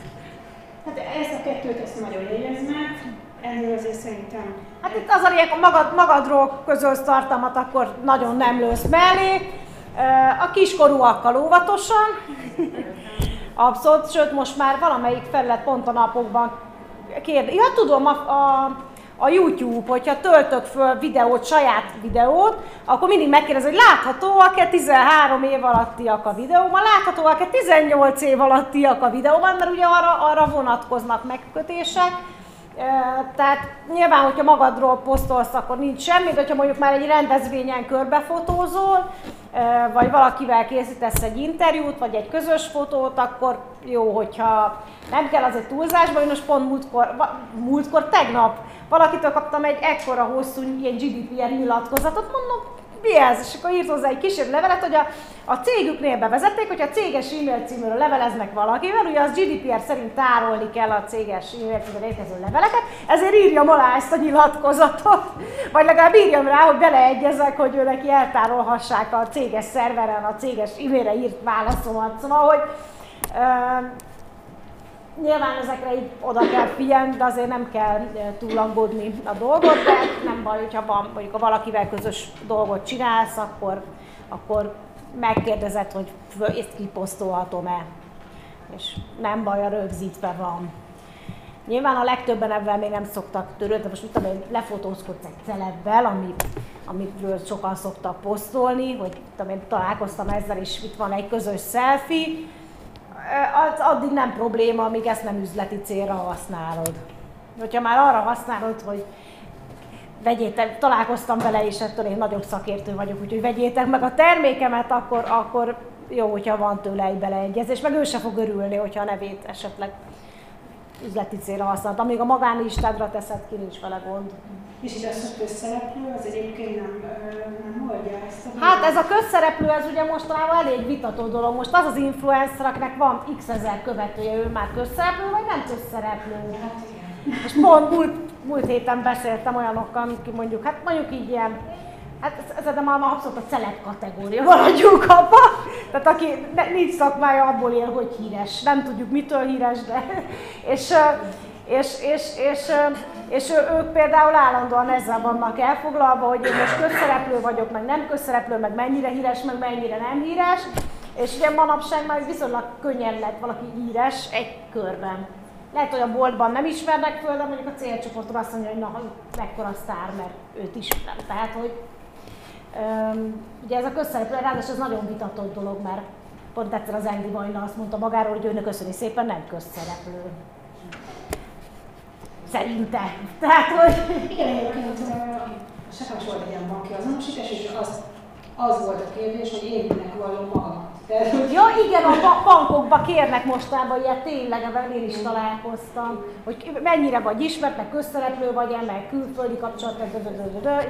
Hát ezt a kettőt ezt nagyon jegyeznek, ennél azért szerintem... Hát itt az a lényeg, magad, magadról közölsz tartalmat, akkor nagyon nem lősz mellé, a kiskorúakkal óvatosan, abszolút, sőt most már valamelyik felület pont a napokban kérde. Ja, tudom, a, a, a YouTube, hogyha töltök föl videót, saját videót, akkor mindig megkérdez, hogy láthatóak-e 13 év alattiak a videóban, láthatóak-e 18 év alattiak a videóban, mert ugye arra, arra vonatkoznak megkötések. Tehát nyilván, hogyha magadról posztolsz, akkor nincs semmi, de hogyha mondjuk már egy rendezvényen körbefotózol, vagy valakivel készítesz egy interjút, vagy egy közös fotót, akkor jó, hogyha nem kell az egy túlzásba, én most pont múltkor, múltkor tegnap valakitől kaptam egy ekkora hosszú ilyen GDPR nyilatkozatot, mondom, mi ez? És akkor írt hozzá egy kísérő levelet, hogy a, a cégüknél bevezették, hogy a céges e-mail címről leveleznek valakivel, ugye az GDPR szerint tárolni kell a céges e-mail címről érkező leveleket, ezért írjam alá ezt a nyilatkozatot, vagy legalább írjam rá, hogy beleegyezek, hogy ő neki eltárolhassák a céges szerveren a céges e-mailre írt válaszomat. Szóval, hogy Nyilván ezekre így oda kell figyelni, de azért nem kell túlangódni a dolgot, de nem baj, hogyha van, mondjuk ha valakivel közös dolgot csinálsz, akkor, akkor megkérdezed, hogy ezt kiposztolhatom-e. És nem baj, a rögzítve van. Nyilván a legtöbben ebben még nem szoktak törődni, most tudom, hogy lefotózkodsz egy celebbel, amit, amitről sokan szoktak posztolni, hogy tudom, én találkoztam ezzel, és itt van egy közös selfie, az addig nem probléma, amíg ezt nem üzleti célra használod. Hogyha már arra használod, hogy vegyétek, találkoztam vele, és ettől én nagyobb szakértő vagyok, úgyhogy vegyétek meg a termékemet, akkor, akkor jó, hogyha van tőle egy beleegyezés, meg ő se fog örülni, hogyha a nevét esetleg üzleti célra használod. Amíg a magánlistádra teszed ki, nincs vele gond. És így az, hogy közszereplő, az egyébként nem, nem oldja ezt a Hát ez a közszereplő, ez ugye mostanában elég vitató dolog. Most az az influencer, akinek van x ezer követője, ő már közszereplő, vagy nem közszereplő? Hát igen. És pont múlt, múlt héten beszéltem olyanokkal, akik mondjuk, hát mondjuk így ilyen Hát ez, ez már abszolút a celeb kategória, maradjunk abba. Tehát aki ne, nincs szakmája, abból él, hogy híres. Nem tudjuk mitől híres, de... És, és, és, és, és ők például állandóan ezzel vannak elfoglalva, hogy én most közszereplő vagyok, meg nem közszereplő, meg mennyire híres, meg mennyire nem híres. És ugye manapság már viszonylag könnyen lett valaki híres egy körben. Lehet, hogy a boltban nem ismernek föl, de mondjuk a célcsoportról azt mondja, hogy na, mekkora sztár, mert őt ismerem. Tehát, hogy um, ugye ez a közszereplő, ráadásul ez nagyon vitatott dolog, mert pont egyszer az Andy Vajna azt mondta magáról, hogy őnek köszöni szépen, nem közszereplő. Szerinte. Tehát, hogy... Igen, egyébként Sakás volt egy ilyen banki azonosítás, és az, az volt a kérdés, hogy én minek vallom magamat. Ja, igen, a bankokba kérnek mostában ilyet, tényleg, ebben én is találkoztam, hogy mennyire vagy ismert, meg közszereplő vagy, meg külföldi kapcsolat,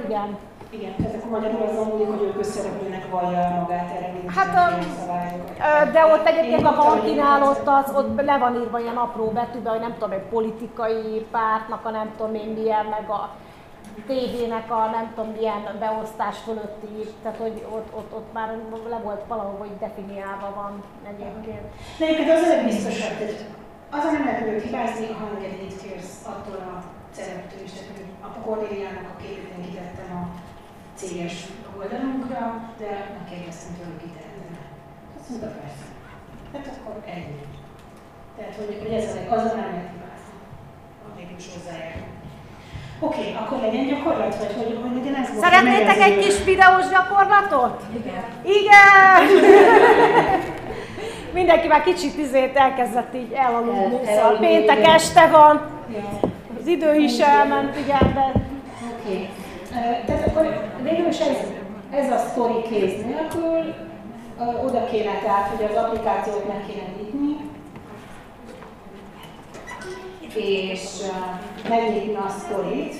igen. Igen, ezek a magyarul azon múlik, hogy ő közszereplőnek vallja magát erre Hát, de ott egyébként a bankinál ott, az, ott le van írva ilyen apró betűben, hogy nem tudom, egy politikai pártnak a nem tudom én milyen, meg a tévének a nem tudom milyen beosztás fölötti, tehát hogy ott, ott, ott már le volt valahol, hogy definiálva van egyébként. De egyébként az a legbiztosabb, tehát az a nem lehet hibázni, ha engedélyt kérsz attól a szereplőtől is, tehát hogy a Cornéliának a képét én kitettem a céges oldalunkra, de megkérdeztem hogy kitehetem. Azt mondta, persze. Hát akkor ennyi. Tehát, hogy, hogy ez az. Addig is hozzájárul. Oké, okay, akkor legyen gyakorlat, vagy hogy, hogy legyen ez? Szeretnétek egy kis videós gyakorlatot? Igen. Igen! Mindenki már kicsit izét elkezdett így elaludni, El- szóval péntek este van, Ja. az idő is elment, igen, de Oké. Okay. Tehát akkor végül is ez, ez a story kéz nélkül oda kéne tehát, hogy az applikációt meg kéne nyitni, és megnyitni a sztorit.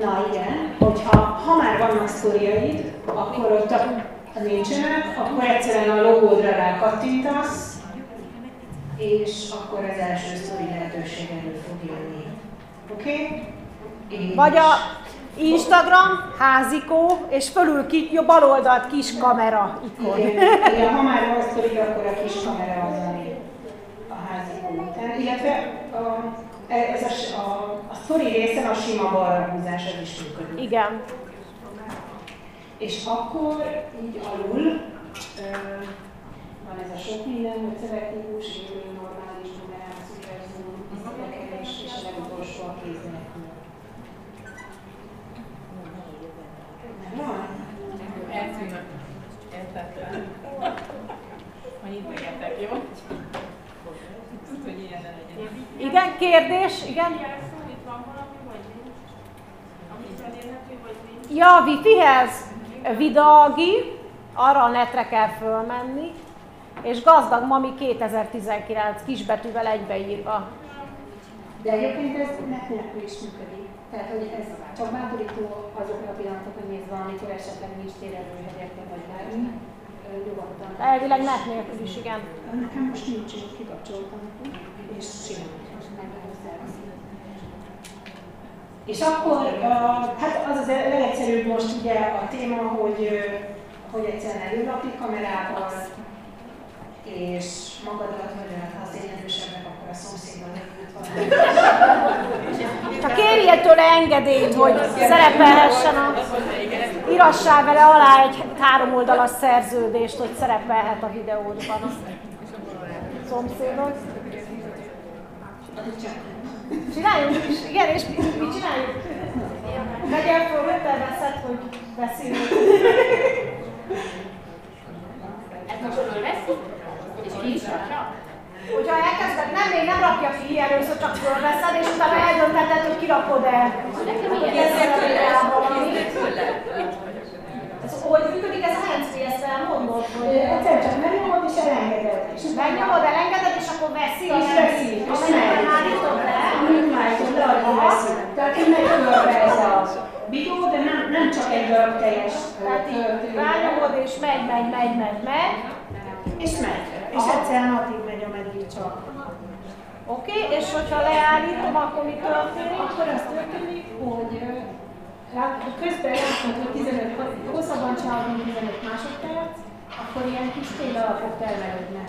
Na igen, hogyha ha már vannak sztoriaid, akkor ott a, ha nincsenek, akkor egyszerűen a logódra rákattintasz, és akkor az első sztori lehetőség elő fog jönni. Oké? Okay? Vagy a Instagram, házikó, és fölül ki, jobb bal oldalt kis kamera ikon. Igen, igen, ha már van sztori, akkor a kis kamera az, ami a házikó után. Illetve a, ez a, a, a sztori részen a sima balra húzás ez is működik. Igen. És akkor így alul ö, van ez a sok minden, hogy élő, normális, visszatekerés, és a legutolsó a kéz nélkül. Van? Eltűnök. Értetlen. Majd integetek, jó? Tudod, hogy ilyen ne legyen. Igen, kérdés, igen. Itt? Ja, a wifi-hez Vidagi, arra a netre kell fölmenni, és gazdag mami 2019 kisbetűvel egybeírva. De egyébként ez net nélkül is működik. Tehát, hogy ez csak bátorító azokra a pillanatokra nézve, amikor esetleg nincs térerőhegyekben vagy bármi, nyugodtan. Elvileg net nélkül is, igen. Nekem most nincs, én kikapcsoltam, és simán. És akkor, hát az az legegyszerűbb most ugye a téma, hogy, hogy egyszerűen előlapi kamerával, és magadat, vagy ha az tényezősebbek, akkor a szomszédban Csak kérjél tőle engedélyt, hogy szerepelhessen a... Írassál vele alá egy három oldalas szerződést, hogy szerepelhet a videódban a szomszédod. Csináljunk is, igen, és mi, csináljuk? Megyek föl, hogy tervezed, hogy beszélünk. Ezt most fölveszik? És ki is? Hogyha elkezded, nem, még nem rakja ki, először csak fölveszed, és utána eldöntheted, hogy kirakod el. Nekem ilyen hogy működik ez a handsfree, ezt elmondod? Hogy Egyszer csak megnyomod és elengeded. És megnyomod, elengeded, és akkor veszi a És veszi, és amennyiben állítod le. Amint állítod le, addig veszi. Tehát megy körbe ez a videó, de nem, nem csak egy darab teljes Tehát így rányomod, és megy, megy, megy, megy, megy. És megy. És egyszerűen addig megy, ameddig csak. Oké, okay, és hogyha leállítom, akkor mi történik? Akkor az történik, hogy közben látod, hogy 15, ha hosszabban mint 15 másodperc, akkor ilyen kis téglalapok termelődnek.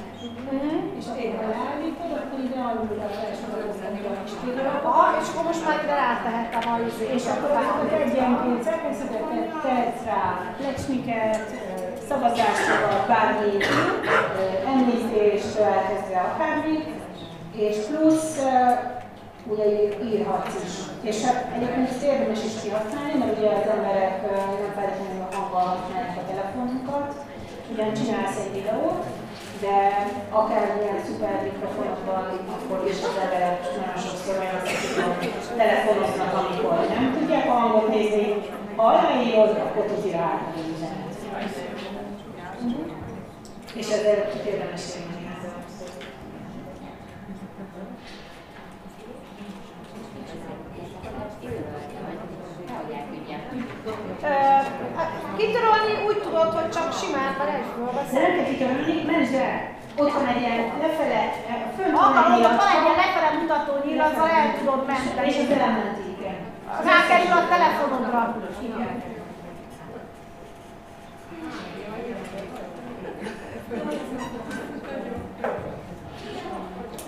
Mhm. És ha leállítod, akkor ide alul a felsorolóznak a kis téglalapok. Aha, és akkor most már ide rátehettem a. És akkor azokat egyenként szerkezeteket tetsz rá, lecsmiket, ö, szavazásokat, bármi ö, említést elkezdve akármi, és plusz ugye ír- írhatsz is. És hát egyébként ezt érdemes is kihasználni, mert ugye az emberek nem feltétlenül a hanggal használják a telefonunkat. Ugyan csinálsz egy videót, de akár ilyen szuper mikrofonokban, akkor is az emberek nagyon sokszor olyan a telefonoknak, amikor nem tudják a hangot nézni. Ha aláírod, akkor tudja rá az Uh-huh. És ezért érdemes élni. Hát kitörölni úgy tudod, hogy csak simán a rejtből beszél. De nem kell kitörölni, menj el! Ott van egy ilyen lefele, fönt van egy ilyen... van egy ilyen lefele mutató nyíl, azzal el tudod menteni. És a elementi, igen. Rákerül a telefonodra. Igen.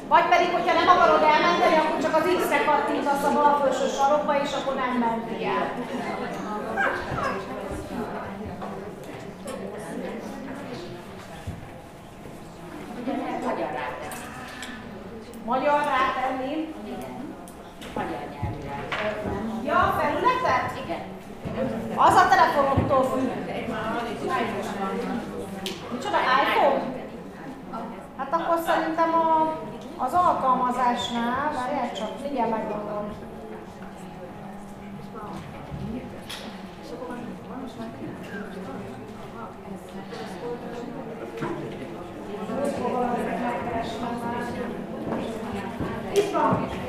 Vagy pedig, hogyha nem akarod elmenteni, akkor csak az X-re kattintasz a bal felső sarokba, és akkor nem menti el. Magyar rátenni. Magyar rátenni? Igen. Magyar nyelvűre. Ja, felületet? Igen. Az a telefonodtól függ iPhone? Hát akkor szerintem a, az alkalmazásnál, várjál csak, mindjárt megmondom. Itt van.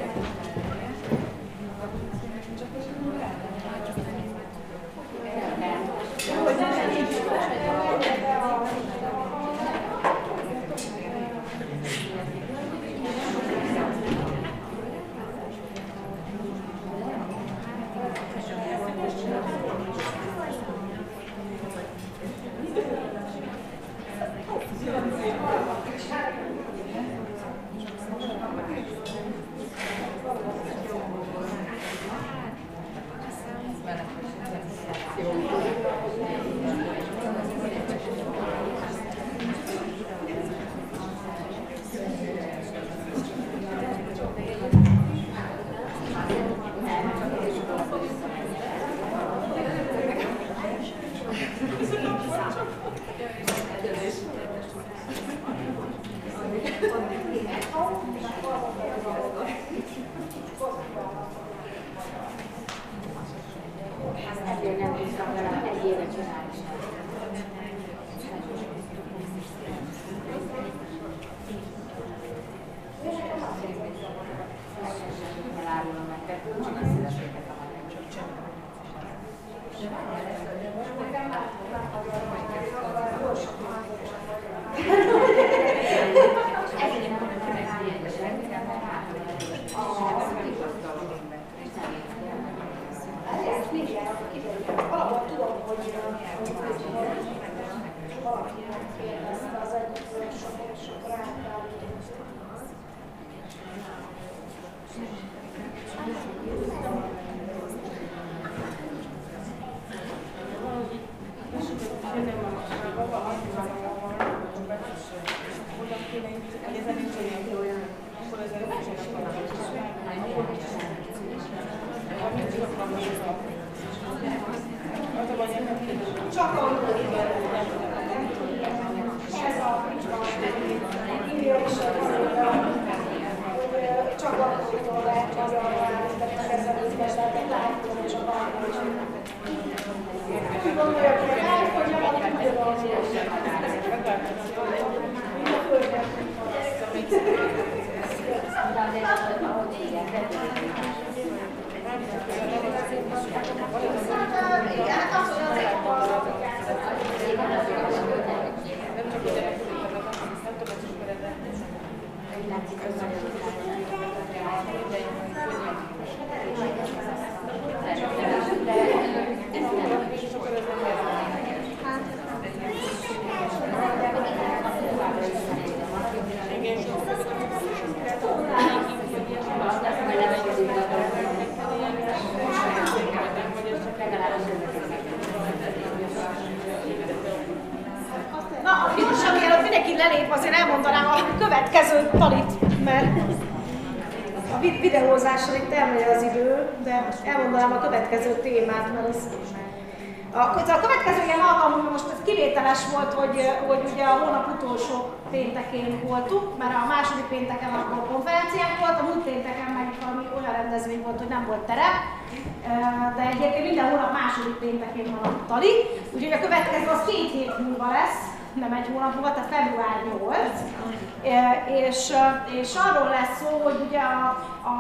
hogy ugye a, a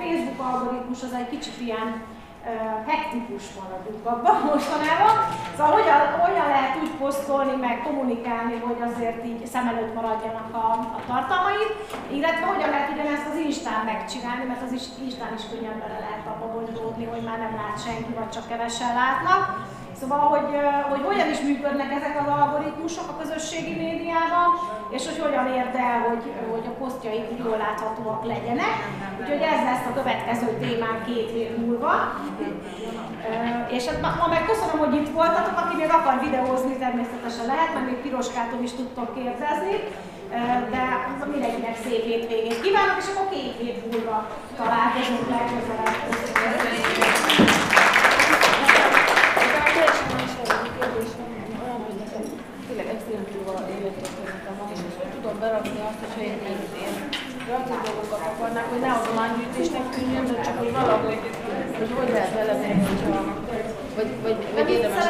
Facebook algoritmus az egy kicsit ilyen hektikus maradunk abban mostanában. Szóval hogyan, hogyan lehet úgy posztolni, meg kommunikálni, hogy azért így szem előtt maradjanak a, a tartalmaid, illetve hogyan lehet ezt az Instán megcsinálni, mert az Instán is könnyebben bele lehet abba bonyolódni, hogy már nem lát senki, vagy csak kevesen látnak. Szóval, hogy, hogy hogyan is működnek ezek az algoritmusok a közösségi médiában, és hogy hogyan érd el, hogy, hogy a posztjaik jól láthatóak legyenek. Úgyhogy ez lesz a következő témán két hét múlva. És hát ma meg köszönöm, hogy itt voltatok, aki még akar videózni, természetesen lehet, mert még Piroskától is tudtok kérdezni. De mindenkinek szép hétvégét kívánok, és akkor két hét múlva találkozunk legközelebb. Berakni azt, hogyha én ilyen kreatív dolgokat akarnák, hogy ne adománygyűjtésnek tűnjön, de csak hogy valahogy, hogy hogy lehet belemenni, hogyha vagy, vagy, vagy érdemes.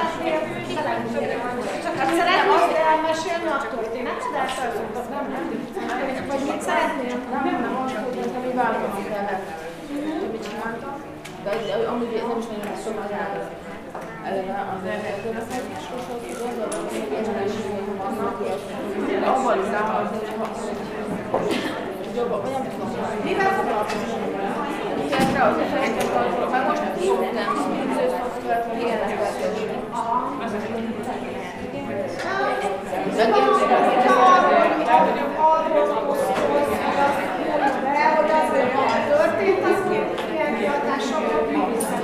Csak azt szeretnél? elmesélni a történetet, nem, nem, vagy mit szeretnél? Nem, nem, azt, hogy ami változni kellett, amit csináltam, de amúgy nem is nagyon szoktam eleve az demokratikushoz gondolom, hogy egyenességek vannak, abban is ráhagyni, hogy jobban, tudom, mivel foglalkozom? Illetve az arról, mert most szűzőszoftvert, vagy ilyeneket.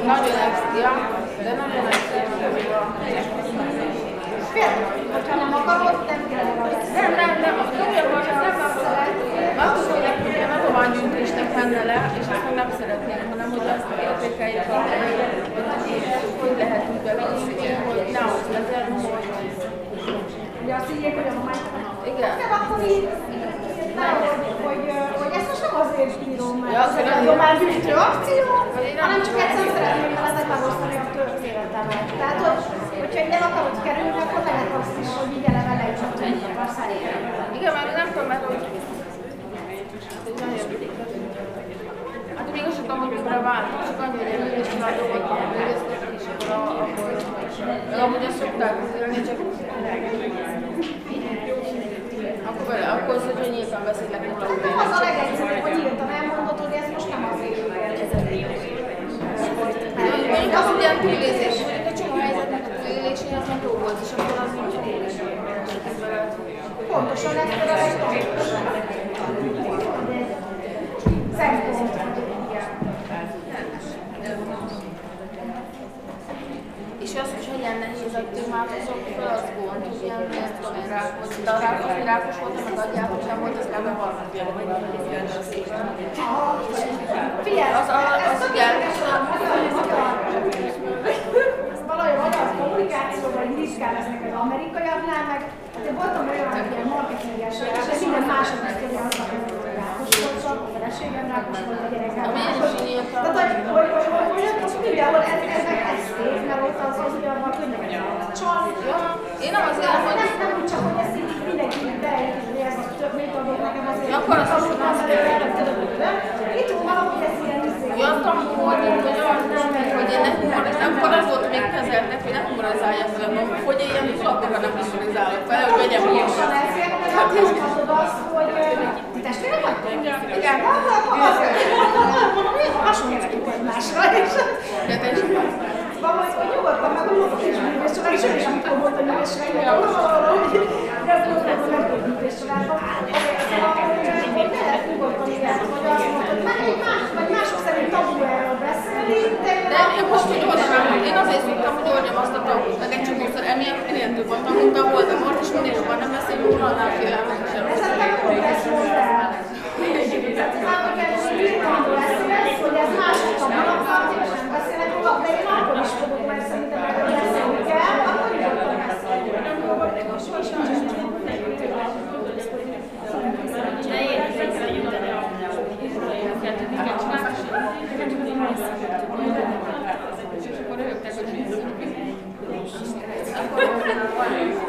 Nagyon extra, de nagyon extra. Például, hogyha nem akarod, nem kell Nem, nem, nem, az komolyan van, az nem azt mondják, hogy nem adománygyűjtésnek menne le, és azt nem szeretnék, hanem hogy azt értékeljük, hogy hogy lehet úgy bevinni, hogy ne az legyen, hogy... Ugye azt írják, hogy adományt Igen. Nem, akkor így, hogy, hogy ezt most nem azért írom, mert Ja, ez egy adománygyűjtő akció, hanem csak egyszerűen szeretném veletek megosztani a történetemet. Tehát, hogy, hogyha nem akarod kerülni, akkor lehet azt is, hogy így eleve le is tudjuk akarsz. Igen, mert nem tudom, mert hogy... Hát még azt tudom, hogy mikor váltok, csak annyi, hogy én is látok, hogy művészkedek, és akkor a-. Meg amúgy azt szokták azért, csak... Akkor, vele, akkor az, hogy nyíltan beszélek róla. Hát nem az a legegyszerűbb, hogy írtam, elmondod, hogy ez most nem ez egy Mondjuk az ugyan túlézés, hogy egy csomó helyzetnek a túlélésén az meg jó volt, és akkor az úgy Pontosan ez például egy tanulás. Szempont, hogy igen. És az, hogy hogyan nehéz a témátozok fel, az gond, hogy ilyen, ezt tudom én rákos, de a rákos, hogy rákos voltam, meg adjátok sem volt, az kb. valamit Figyelj, az, az, az, az igen. Valahogy magyar kommunikáció, vagy ritkán lesznek az amerikaiaknál, meg hát én voltam olyan ilyen marketinges, és minden második sztori az, hogy rákos volt, csak a feleségem rákos volt, a gyerekem rákos. Tehát, hogy, hogy, hogy, hogy, hogy ott most mindenhol ez, ez meg ez szép, mert ott az, az abban könnyebb csal. Én nem azért, nem, hogy... nem, nem úgy csak, hogy ezt így mindenki beejt, hogy ez a több mit adok nekem azért. Akkor az azt mondom, hogy erre tudod, nem? Itt valahogy ez ilyen izé. Jöttem volna, hogy az nem, hogy én ne humoriz, akkor az volt még kezeltek, hogy ne humorizáljak velem, hogy én ilyen flakokat nem humorizálok vele, hogy vegyem mert akkor mondhatod azt, hogy testvérek vagytok? Igen. Hát hogy hasonlítunk egymásra, és Valahogy, hogy nyugodtan meg mondok is művész család, és ő is amikor volt a művész család, hogy ez volt ez a legjobb művész családban. Szóval, hogy lehet nyugodtan igen, hogy azt meg egy más, vagy mások szerint tabu erről beszélni, de De én most úgy oldom el, én azért szoktam, hogy oldjam azt a tabut, meg egy csomószor emiatt minél több a tanult, de voltam most, és minél jobban nem beszélünk róla, annál félelmetesebb. Ezen meg pont ezt mondta el. Tehát már, hogy ez birkandó lesz, hogy ez mások a malakkal, szívesen én akkor is fogok, mert szerintem erről beszélni kell, akkor nyugodtan És akkor rögtön, hogy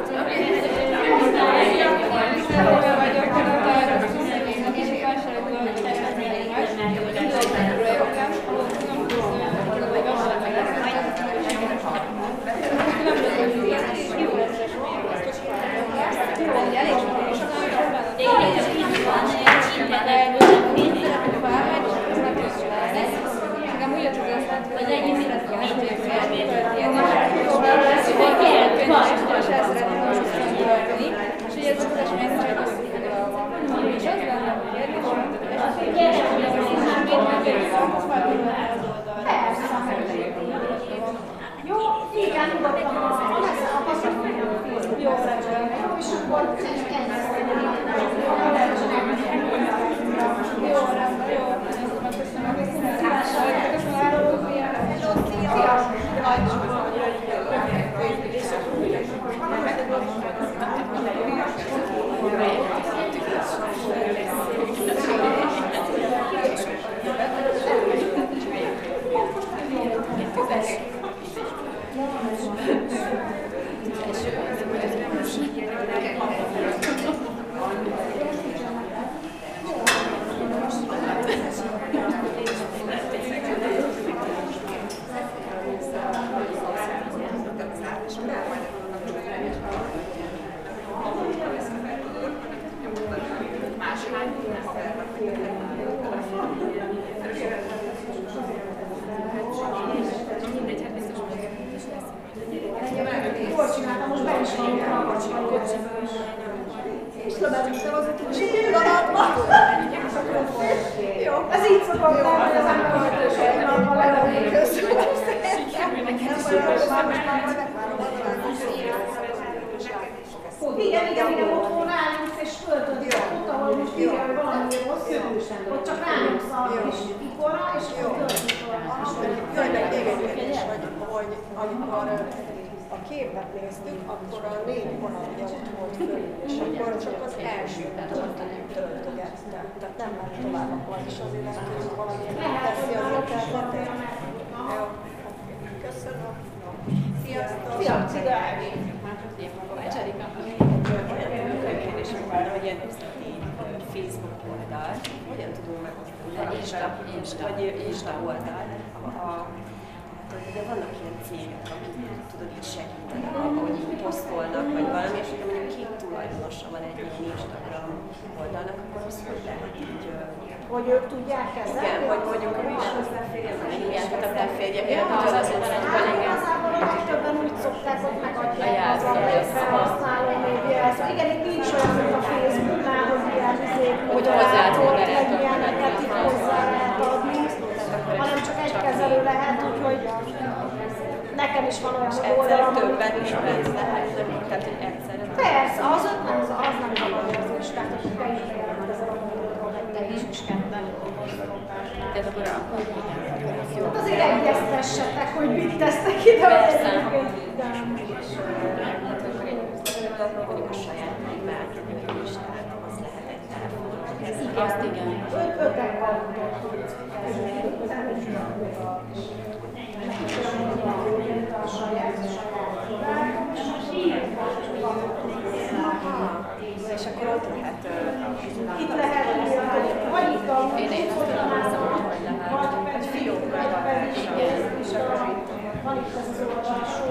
Van itt ez az olvasó,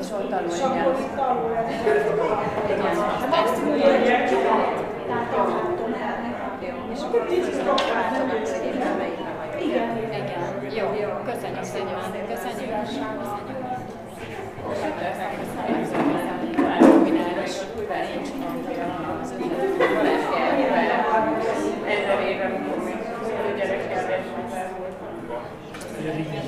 és ott tanul, igen. Igen. Hát maximum egy tehát én látom el. És akkor kicsit kapcsolatban a szegényelmeimre vagy. Igen. Igen. Jó, jó. Köszönjük szépen. Köszönjük. Köszönjük. Köszönjük. Köszönöm.